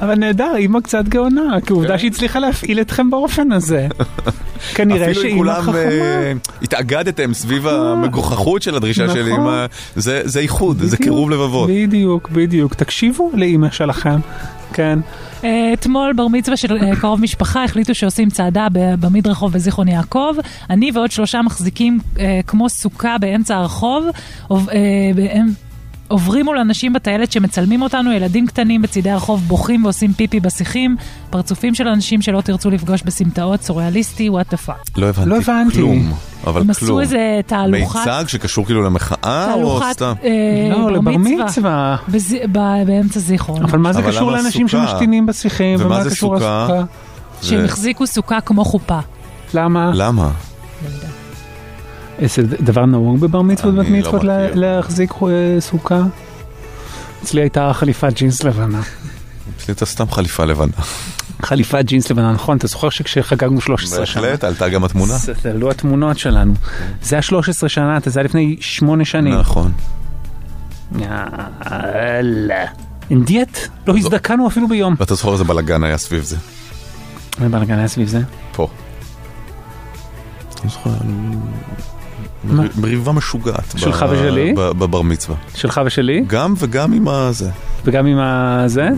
אבל נהדר, אימא קצת גאונה, כי עובדה שהיא הצליחה להפעיל אתכם באופן הזה. כנראה אפילו אם שאימא כולם חכמה. אה, התאגדתם סביב המגוחכות של הדרישה של נכון. אמא, זה זה איחוד, זה קירוב לבבות. בדיוק, בדיוק. תקשיבו לאימא שלכם. כן. אה, אתמול בר מצווה של אה, קרוב משפחה החליטו שעושים צעדה במדרחוב בזיכרון יעקב. אני ועוד שלושה מחזיקים אה, כמו סוכה באמצע הרחוב. עוברים מול אנשים בטיילת שמצלמים אותנו, ילדים קטנים בצידי הרחוב בוכים ועושים פיפי בשיחים, פרצופים של אנשים שלא תרצו לפגוש בסמטאות, סוריאליסטי, what the fuck. לא הבנתי לא הבנתי. כלום, אבל הם כלום. עשו איזה תהלוכת... מיצג שקשור כאילו למחאה או תהלוכת סתם? אה, לא, בר לבר מצווה. בז- ב- באמצע זיכרון. אבל מה זה אבל קשור לאנשים סוכה? שמשתינים בשיחים? ומה זה קשור סוכה? לסוכה? שהם החזיקו סוכה כמו חופה. למה? למה? איזה דבר נהוג בבר מצוות בת לא מצוות. להחזיק אה, סוכה? אצלי הייתה חליפת ג'ינס לבנה. אצלי הייתה סתם חליפה לבנה. חליפת ג'ינס לבנה, נכון, אתה זוכר שכשחגגנו 13 שנה? בהחלט, עלתה גם התמונה. עלו התמונות שלנו. זה היה 13 שנה, זה היה לפני 8 שנים. נכון. יאללה. אינדיאט? לא הזדקנו אפילו ביום. ואתה זוכר איזה בלאגן היה סביב זה. מה בלגן היה סביב זה? פה. אני זוכר, מר- מריבה משוגעת. שלך ושלי? בבר מצווה. שלך ושלי? גם וגם עם הזה. וגם עם הזה?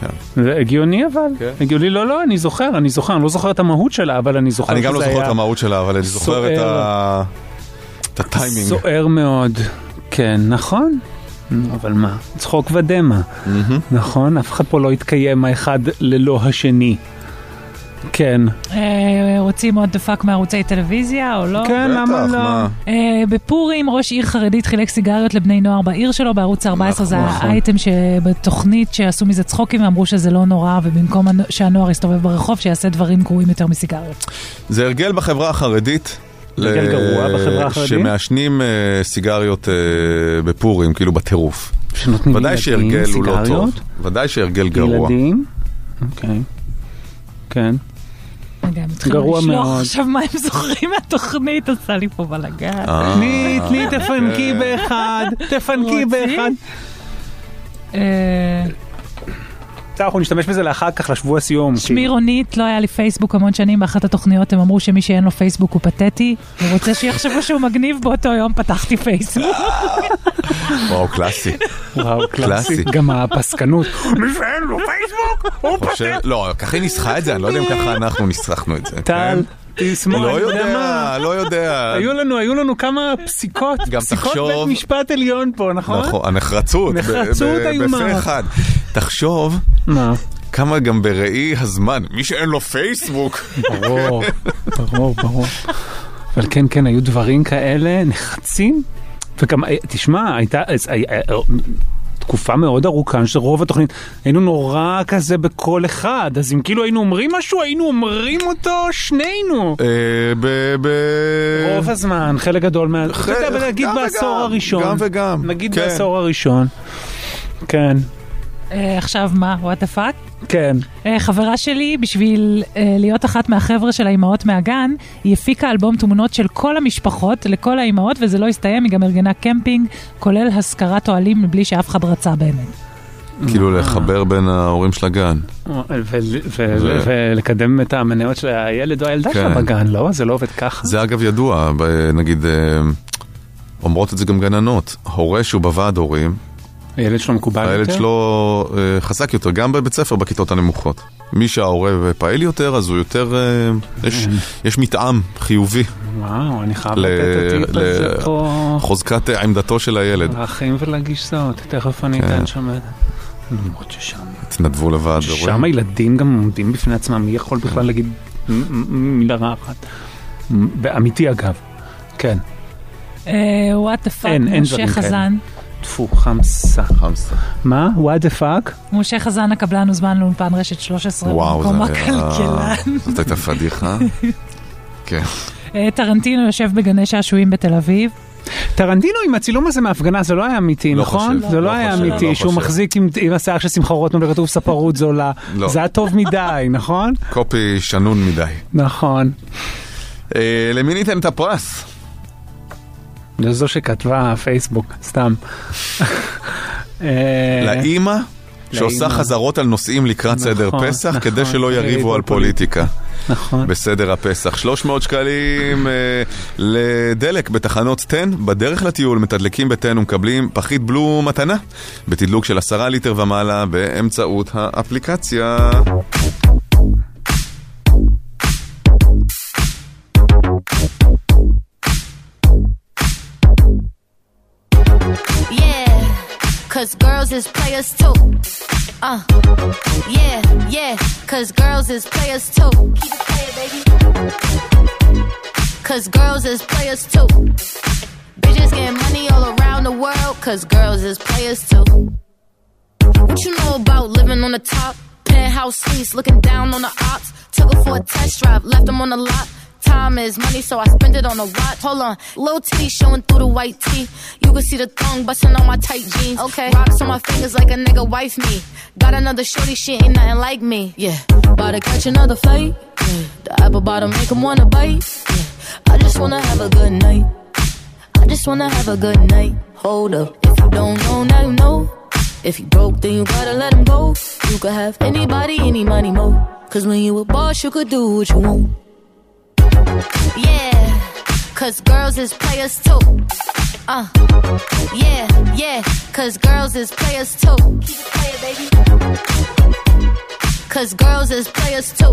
כן. זה הגיוני אבל, כן. הגיוני, לא לא, אני זוכר, אני זוכר, אני לא זוכר את המהות שלה, אבל אני זוכר אני גם לא זוכר את המהות שלה, אבל אני זוכר את. ה- את הטיימינג. סוער מאוד, כן, נכון, אבל מה, צחוק ודמע, נכון, אף אחד פה לא התקיים האחד ללא השני, כן, אה, רוצים עוד דפק מערוצי טלוויזיה או לא? כן, למה לא? אה, בפורים ראש עיר חרדית חילק סיגריות לבני נוער בעיר שלו, בערוץ 14 זה נכון. האייטם שבתוכנית שעשו מזה צחוקים ואמרו שזה לא נורא, ובמקום הנ- שהנוער יסתובב ברחוב, שיעשה דברים גרועים יותר מסיגריות. זה הרגל בחברה החרדית. הרגל ל- גרוע בחברה החרדית? שמעשנים אה, סיגריות בפורים, כאילו בטירוף. שנותנים ודאי לילדים שהרגל הוא לא טוב. סיגריות? ודאי שהרגל גרוע. ילדים, אוקיי, כן, רגע, הם גרוע לשלוח מאוד. עכשיו מה הם זוכרים מהתוכנית, עשה לי פה בלאגן. אה, תני, תני, תפנקי כן. באחד, תפנקי? באחד. בסדר, אנחנו נשתמש בזה לאחר כך, לשבוע סיום. שמי רונית, לא היה לי פייסבוק המון שנים, באחת התוכניות הם אמרו שמי שאין לו פייסבוק הוא פתטי, ורוצה שיחשבו שהוא מגניב, באותו יום פתחתי פייסבוק. וואו, קלאסי. וואו, קלאסי. גם הפסקנות. מי שאין לו פייסבוק, הוא חושב, לא, ככה היא ניסחה את זה, אני לא יודע אם ככה אנחנו ניסחנו את זה. טל, כן? תשמאל, לא יודע. לא יודע. היו לנו, היו לנו כמה פסיקות, גם פסיקות בית משפט עליון פה, נכון? נכון, הנחרצות. נחרצות איומה. בפה אחד. תחשוב מה? כמה גם בראי הזמן, מי שאין לו פייסבוק. ברור, ברור, ברור. אבל כן, כן, היו דברים כאלה נחרצים, וגם, אה, תשמע, הייתה אה, אה, תקופה מאוד ארוכה שרוב התוכנית, היינו נורא כזה בקול אחד, אז אם כאילו היינו אומרים משהו, היינו אומרים אותו שנינו. אה, ב... ב... רוב הזמן, חלק גדול מה... נגיד בעשור הראשון. גם וגם. נגיד כן. בעשור הראשון. כן. אה, עכשיו מה, what the fuck? כן. חברה שלי, בשביל אה, להיות אחת מהחבר'ה של האימהות מהגן, היא הפיקה אלבום תמונות של כל המשפחות לכל האימהות, וזה לא הסתיים, היא גם ארגנה קמפינג, כולל השכרת אוהלים מבלי שאף אחד רצה באמת. כאילו לחבר בין ההורים של הגן. זה- ולקדם את המניות של הילד או הילדה כן. שלה בגן, לא? זה לא עובד ככה. זה אגב ידוע, נגיד, אה, אומרות את זה גם גננות, הורה שהוא בוועד הורים, הילד שלו מקובל יותר? הילד שלו אה, חזק יותר, גם בבית ספר בכיתות הנמוכות. מי שההורה פעיל יותר, אז הוא יותר, אה, יש- יש מתאם חיובי וואו, אני חייב לתת את הטיפ הזה פה. לחוזקת עמדתו של הילד. לאחים ולגיסות, תכף אני כן. אתן שם את זה. למרות ששם... התנדבו לוועד הורים. שם הילדים גם עומדים בפני עצמם, מי יכול בכלל להגיד מ- מ- מילה רעה אחת? אמיתי אגב, כן. what the fuck, אין, אין משה. חזן. טפו, חמסה. חמסה. מה? what the fuck? משה חזן הקבלן הוזמן לאולפן רשת 13 וואו, במקום. הכלכלן. זאת הייתה פדיחה. כן. אה, טרנטינו יושב בגני שעשועים בתל אביב. טרנטינו עם הצילום הזה מההפגנה זה לא היה אמיתי, לא נכון? חושב, זה לא לא היה חושב, אמיתי, לא שהוא חושב. מחזיק עם- עם השיער של שמחה רוטמן וכתוב ספרות זולה. לא. זה היה טוב מדי, נכון? קופי שנון מדי. נכון. אה, למי ניתן את הפרס? זה זו שכתבה פייסבוק, סתם. אה, לאימא שעושה. חזרות על נושאים לקראת סדר נכון, פסח, נכון, כדי שלא יריבו על פוליטיקה. נכון. בסדר הפסח. 300 שקלים אה, לדלק בתחנות 10, בדרך לטיול מתדלקים ב-10 ומקבלים פחית בלו מתנה, בתדלוק של 10 ליטר ומעלה באמצעות האפליקציה. Cause girls is players too. Uh, yeah, yeah, cause girls is players too. Keep it playing, baby. Cause girls is players too. Bitches getting money all around the world, cause girls is players too. What you know about living on the top? Penthouse suites, looking down on the ops. Took her for a test drive, left them on the lot. Time is money, so I spend it on a watch. Hold on, little titty showing through the white tee. You can see the thong busting on my tight jeans. Okay, rocks on my fingers like a nigga wife me. Got another shorty, she ain't nothing like me. Yeah, about to catch another flight. Yeah, the apple bottom make 'em wanna bite. Yeah, I just wanna have a good night. I just wanna have a good night. Hold up, if you don't know, now you know. If you broke, then you gotta let him go. You could have anybody, any money, mo. Cause when you a boss, you could do what you want. Yeah, cause girls is players too. Uh, yeah, yeah, cause girls is players too. Keep it playing, baby. Cause girls is players too.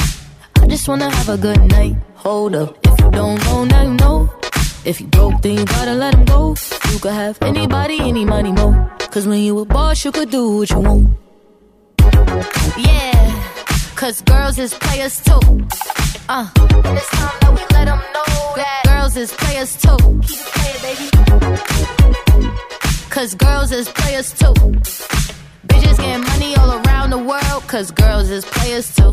I just wanna have a good night. Hold up, if you don't know, now you know. If you broke, then you gotta let him go. You could have anybody, any money, mo. Cause when you a boss, you could do what you want. Yeah, cause girls is players too. Uh, and it's time that we let them know that girls is players too. Keep it playing, baby. Cause girls is players too. Bitches getting money all around the world, cause girls is players too.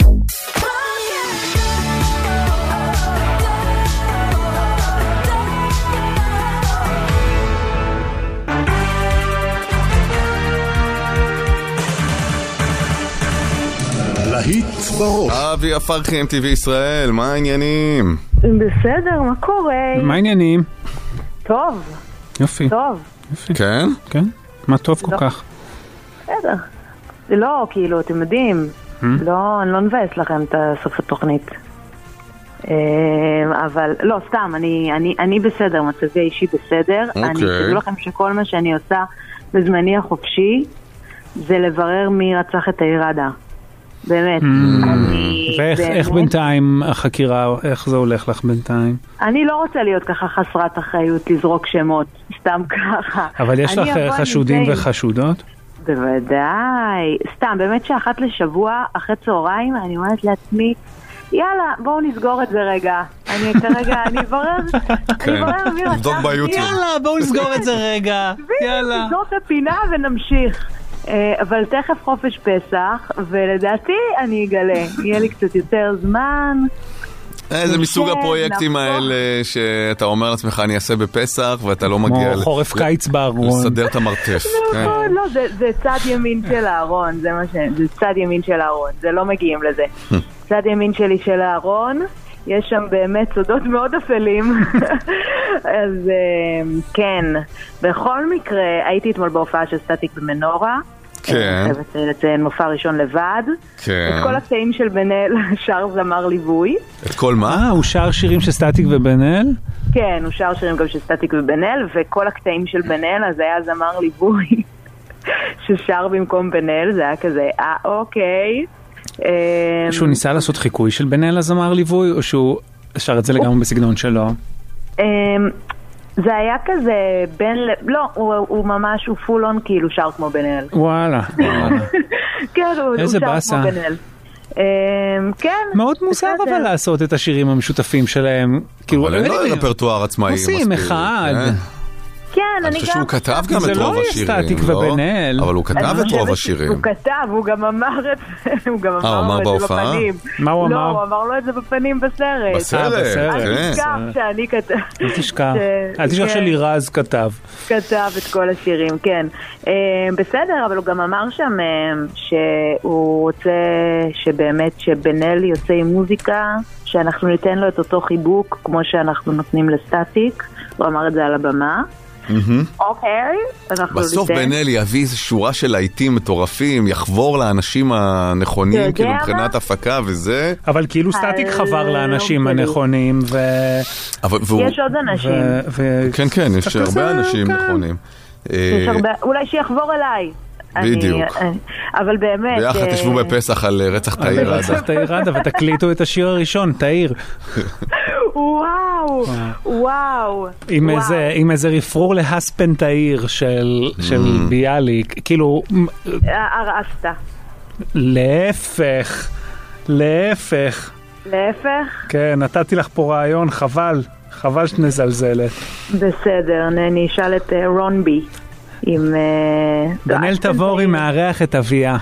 להיט בראש. אבי אפרחי, MTV ישראל, מה העניינים? בסדר, מה קורה? מה העניינים? טוב, יופי. טוב, כן? כן? מה טוב כל לא. כך? בסדר. לא, כאילו, אתם יודעים, Hmm? לא, אני לא מבאס לכם את סוף התוכנית. אה, אבל לא, סתם, אני, אני, אני בסדר, מצבי האישי בסדר. אוקיי. אני אגיד לכם שכל מה שאני עושה בזמני החופשי זה לברר מי רצח את העירדה. באמת. אני Mm. ואיך איך באמת- בינתיים החקירה, איך זה הולך לך בינתיים? אני לא רוצה להיות ככה חסרת אחריות, לזרוק שמות, סתם ככה. אבל יש לך חשודים. וחשודות? בוודאי. סתם, באמת שאחת לשבוע, אחרי צהריים, אני אומרת לעצמי, יאללה, בואו נסגור את זה רגע. אני כרגע, אני אברר, אני אברר מי רצח. נבדוק ביוטיוב. יאללה, בואו נסגור את זה רגע. יאללה. נסגור את הפינה ונמשיך. אה, אבל תכף חופש פסח, ולדעתי אני אגלה. יהיה לי קצת יותר זמן. אה, זה מסוג כן, הפרויקטים נכון. האלה שאתה אומר לעצמך אני אעשה בפסח ואתה לא מגיע ל- חורף קיץ בארון. לסדר את המרתף. כן. נכון, לא, זה, זה צד ימין של הארון, זה מה ש... זה צד ימין של הארון, זה לא מגיעים לזה. צד ימין שלי של הארון, יש שם באמת סודות מאוד אפלים. אז אה, כן, בכל מקרה, הייתי אתמול בהופעה של סטטיק במנורה. כן. אה, חייבת לציין מופע ראשון לבד. כן. את כל הקטעים של בן אל שר זמר ליווי. את כל מה? אה, הוא שר שירים של סטטיק ובן אל? כן, הוא שר שירים גם של סטטיק ובן אל, וכל הקטעים של בן אל, אז היה זמר ליווי ששר במקום בן אל, זה היה כזה, אה, אוקיי. אה, שהוא ניסה לעשות חיקוי של בן אל הזמר ליווי, או שהוא שר את זה לגמרי בסגנון שלו? זה היה כזה בין, ל- לא, הוא, הוא ממש, הוא פול און כאילו שר כמו בן אל. וואלה. כן, הוא, שר באסה. כמו בן אל. אה, כן. מאוד מוזר בסדר. אבל לעשות את השירים המשותפים שלהם. כאילו, אבל אין לו רפרטואר עצמאי עושים אחד. כן. כן, אני אני חושב גם... שהוא כתב גם זה את לא רוב השירים, סטטיק לא? ובן אל. אבל הוא כתב את רוב השירים. שהוא כתב, הוא גם אמר את זה, הוא גם הוא אמר לו את זה בהופעה? בפנים. מה הוא לא, אמר? הוא אמר לו את זה בפנים בסרט. בסרט, אה, בסרט, אל כן. תשכח שאני כתב... אל תשכח. אל תשכח כן. שלירז כתב. כתב את כל השירים, כן. אה, בסדר, אבל הוא גם אמר שם אה, שהוא רוצה שבאמת שבן אל יוצא עם מוזיקה, שאנחנו ניתן לו את אותו חיבוק כמו שאנחנו נותנים לסטטיק. הוא אמר את זה על הבמה. מהמם. אוקיי, אנחנו בסוף ניתן. בן אל יביא איזה שורה של להיטים מטורפים, יחבור לאנשים הנכונים, כאילו? מבחינת הפקה וזה. אבל כאילו סטטיק חבר לאנשים לא בדיוק. הנכונים, ו... יש עוד אנשים. כן, כן, יש הרבה אנשים כן. נכונים. יש אה, אולי שיחבור אליי. בדיוק. אה, אבל באמת... ביחד אה, תשבו בפסח על אה, רצח תאיר רצח עדה. תאיר עדה ותקליטו את השיר הראשון, תאיר. וואו, וואו. עם וואו. איזה, עם איזה רפרור להספן תאיר של, של Mm. ביאליק, כאילו, הרסת. להפך, להפך. להפך? כן, נתתי לך פה רעיון, חבל, חבל שאת מזלזלת. בסדר, אני אשאל את אה, רונבי. עם... אה, דניאל לא, תבורי מארח את אביה.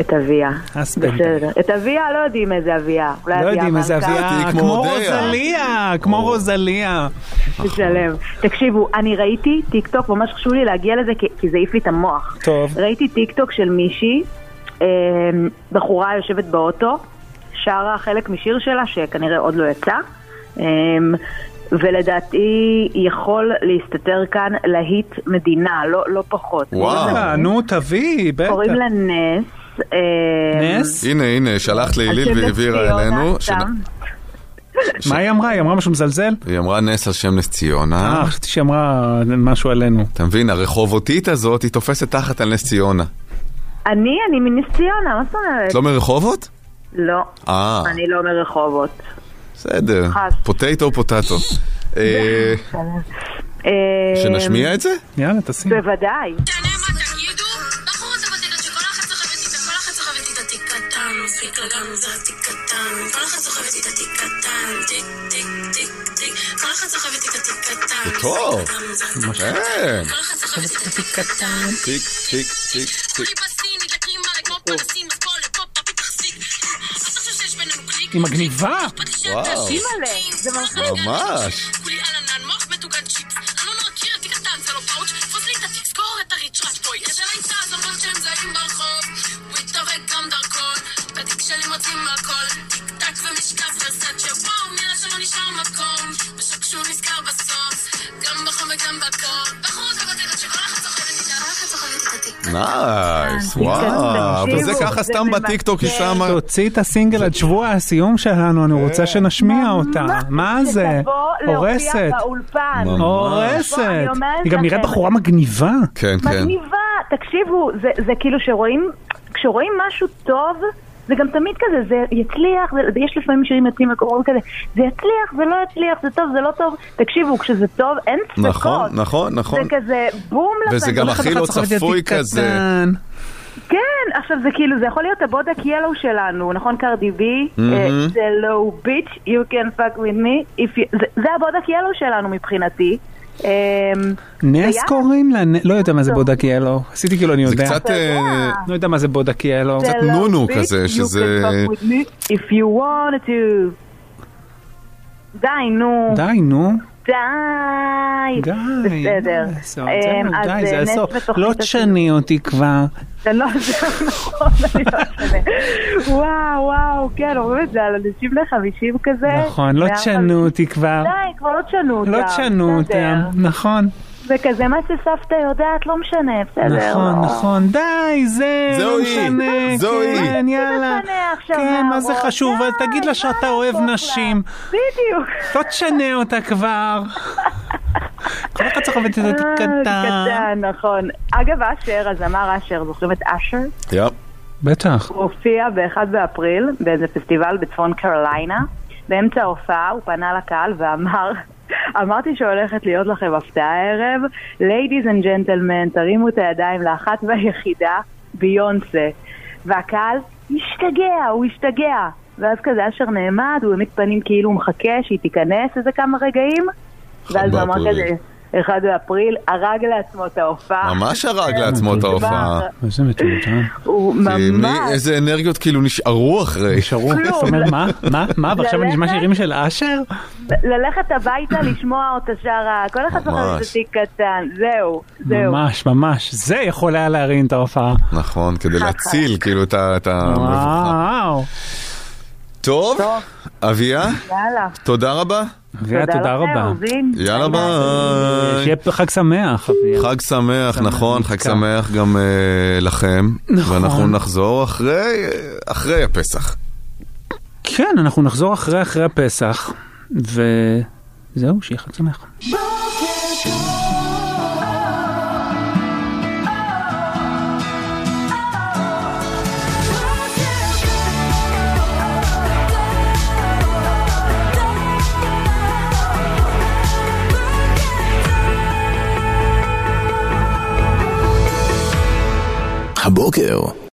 את אביה. בסדר. את אביה לא יודעים איזה אביה. לא יודעים איזה. אביה, כמו כמו. רוזליה, כמו רוזליה. תשלם. תקשיבו, אני ראיתי טיק טוק, ממש חשוב לי להגיע לזה כי, זה העיף לי את המוח. טוב. ראיתי טיק טוק של מישהי, אה, בחורה יושבת באוטו, שרה חלק משיר שלה שכנראה עוד לא יצא, אה, ולדעתי יכול להסתתר כאן להיט מדינה, לא, לא פחות. וואו, נו תביאי, בטח. קוראים לה נס. אה, נס? הנה, הנה, שלחת נס והעבירה אלינו. מה היא אמרה? היא אמרה משהו מזלזל? היא אמרה נס על שם נס ציונה. אה, חשבתי שהיא אמרה משהו עלינו. אתה מבין, הרחובותית הזאת, היא תופסת תחת על נס ציונה. אני, אני מנס ציונה, מה זאת אומרת? את לא מרחובות? לא, אה, אני לא מרחובות. בסדר. פוטטו פוטטו. אה, אה, שנשמיע את זה? יאללה, תשים. בוודאי. דופק, לגמרי זרק תיק קטן. כל אחד סוחבת איתה תיק קטן. תיק, תיק, תיק, תיק. כל אחד סוחבת איתה תיק קטן. טוב. כן. כל אחד סוחבת איתה תיק קטן. תיק, תיק, תיק, תיק. היא מגניבה! וואו. זה ממש. רוצים הכל טיק טק ומשקף ורסצ'ה וואו מילה שלא נשאר מקום בשוק שהוא נזכר בסוף גם בחום וגם בקור בחוץ הכותרת שכל אחת נייס, כן. וואו, וזה כאילו ככה סתם בטיקטוק כן. היא שמה. תוציא את הסינגל עד שבוע הסיום שלנו, אני רוצה כן. שנשמיע אותה. מה זה? הורסת. הורסת. היא גם נראית בחורה מגניבה. כן, כן. מגניבה, תקשיבו, זה כאילו שרואים, כשרואים משהו טוב... זה גם תמיד כזה, זה יצליח, זה, יש לפעמים שירים יוצאים מקומות כזה, זה יצליח, זה לא יצליח, זה טוב, זה לא טוב, תקשיבו, כשזה טוב, אין צדקות. נכון, נכון, נכון. זה כזה בום וזה לפנים. גם הכי לא צפוי כזה. כן, עכשיו זה כאילו, זה יכול להיות הבודק ילו שלנו, נכון קרדי בי? אה, זה לואו ביץ', you can fuck with me, if you... זה, זה הבודק ילו שלנו מבחינתי. אמ, נס. קוראים לה? נ- לא יודע מה זה בודק ילו. עשיתי כאילו אני זה יודע. קצת, אה, לא יודע מה זה בודק ילו. זה קצת נונו כזה, שזה-. די, נו. די, נו. די. די. בסדר. די, זה אה, הסוף. לא. תשני אותי כבר. זה לא, זה נכון, אני לא משנה. וואו, וואו, כן, אומרים את זה על אנשים בני 50 כזה. נכון, לא תשנו אותי כבר. די, כבר לא תשנו אותם. לא תשנו. אותם, נכון. זה כזה מה שסבתא יודעת, לא משנה, בסדר. נכון, לא. נכון, די, זה, זהו לא משנה, זהו היא. כן, יאללה. משנה עכשיו כן, מה זה חשוב? אבל תגיד לה שאתה אוהב נשים. בדיוק. לא תשנה אותה כבר. כל אחד צריך לתת את אה, קטן. קטן, נכון. אגב, אשר, הזמר אשר, זוכרים את אשר? יפ. בטח. הוא הופיע ב-1 באפריל באיזה פסטיבל בצפון קרוליינה. באמצע ההופעה הוא פנה לקהל ואמר, אמרתי שהולכת להיות לכם הפתעה הערב, ladies and gentlemen, תרימו את הידיים לאחת והיחידה, ביונסה. והקהל השתגע, הוא השתגע. ואז כזה אשר נעמד, הוא העמיד פנים כאילו הוא מחכה שהיא תיכנס איזה כמה רגעים. ואז הוא אמר. כזה, 1 באפריל, הרג לעצמו את ההופעה. ממש הרג לעצמו את ההופעה. איזה מטומטם. הוא ממש... איזה אנרגיות כאילו נשארו אחרי. נשארו. זאת אומרת, מה? מה? מה? ועכשיו נשמע שירים של אשר? ללכת הביתה לשמוע אותה שרה, כל אחד ממש. איזה תיק קטן, זהו, זהו. ממש, ממש. זה יכול היה להרים את ההופעה. נכון, כדי להציל כאילו את ה-. וואו. טוב, אביה, יאללה. תודה רבה. אביה, תודה רבה. יאללה ביי. שיהיה חג שמח, אביה. חג שמח, נכון, חג. שמח גם אה, לכם. נכון. ואנחנו נחזור אחרי אחרי הפסח. כן, אנחנו נחזור אחרי אחרי הפסח, וזהו, שיהיה חג שמח. הבוקר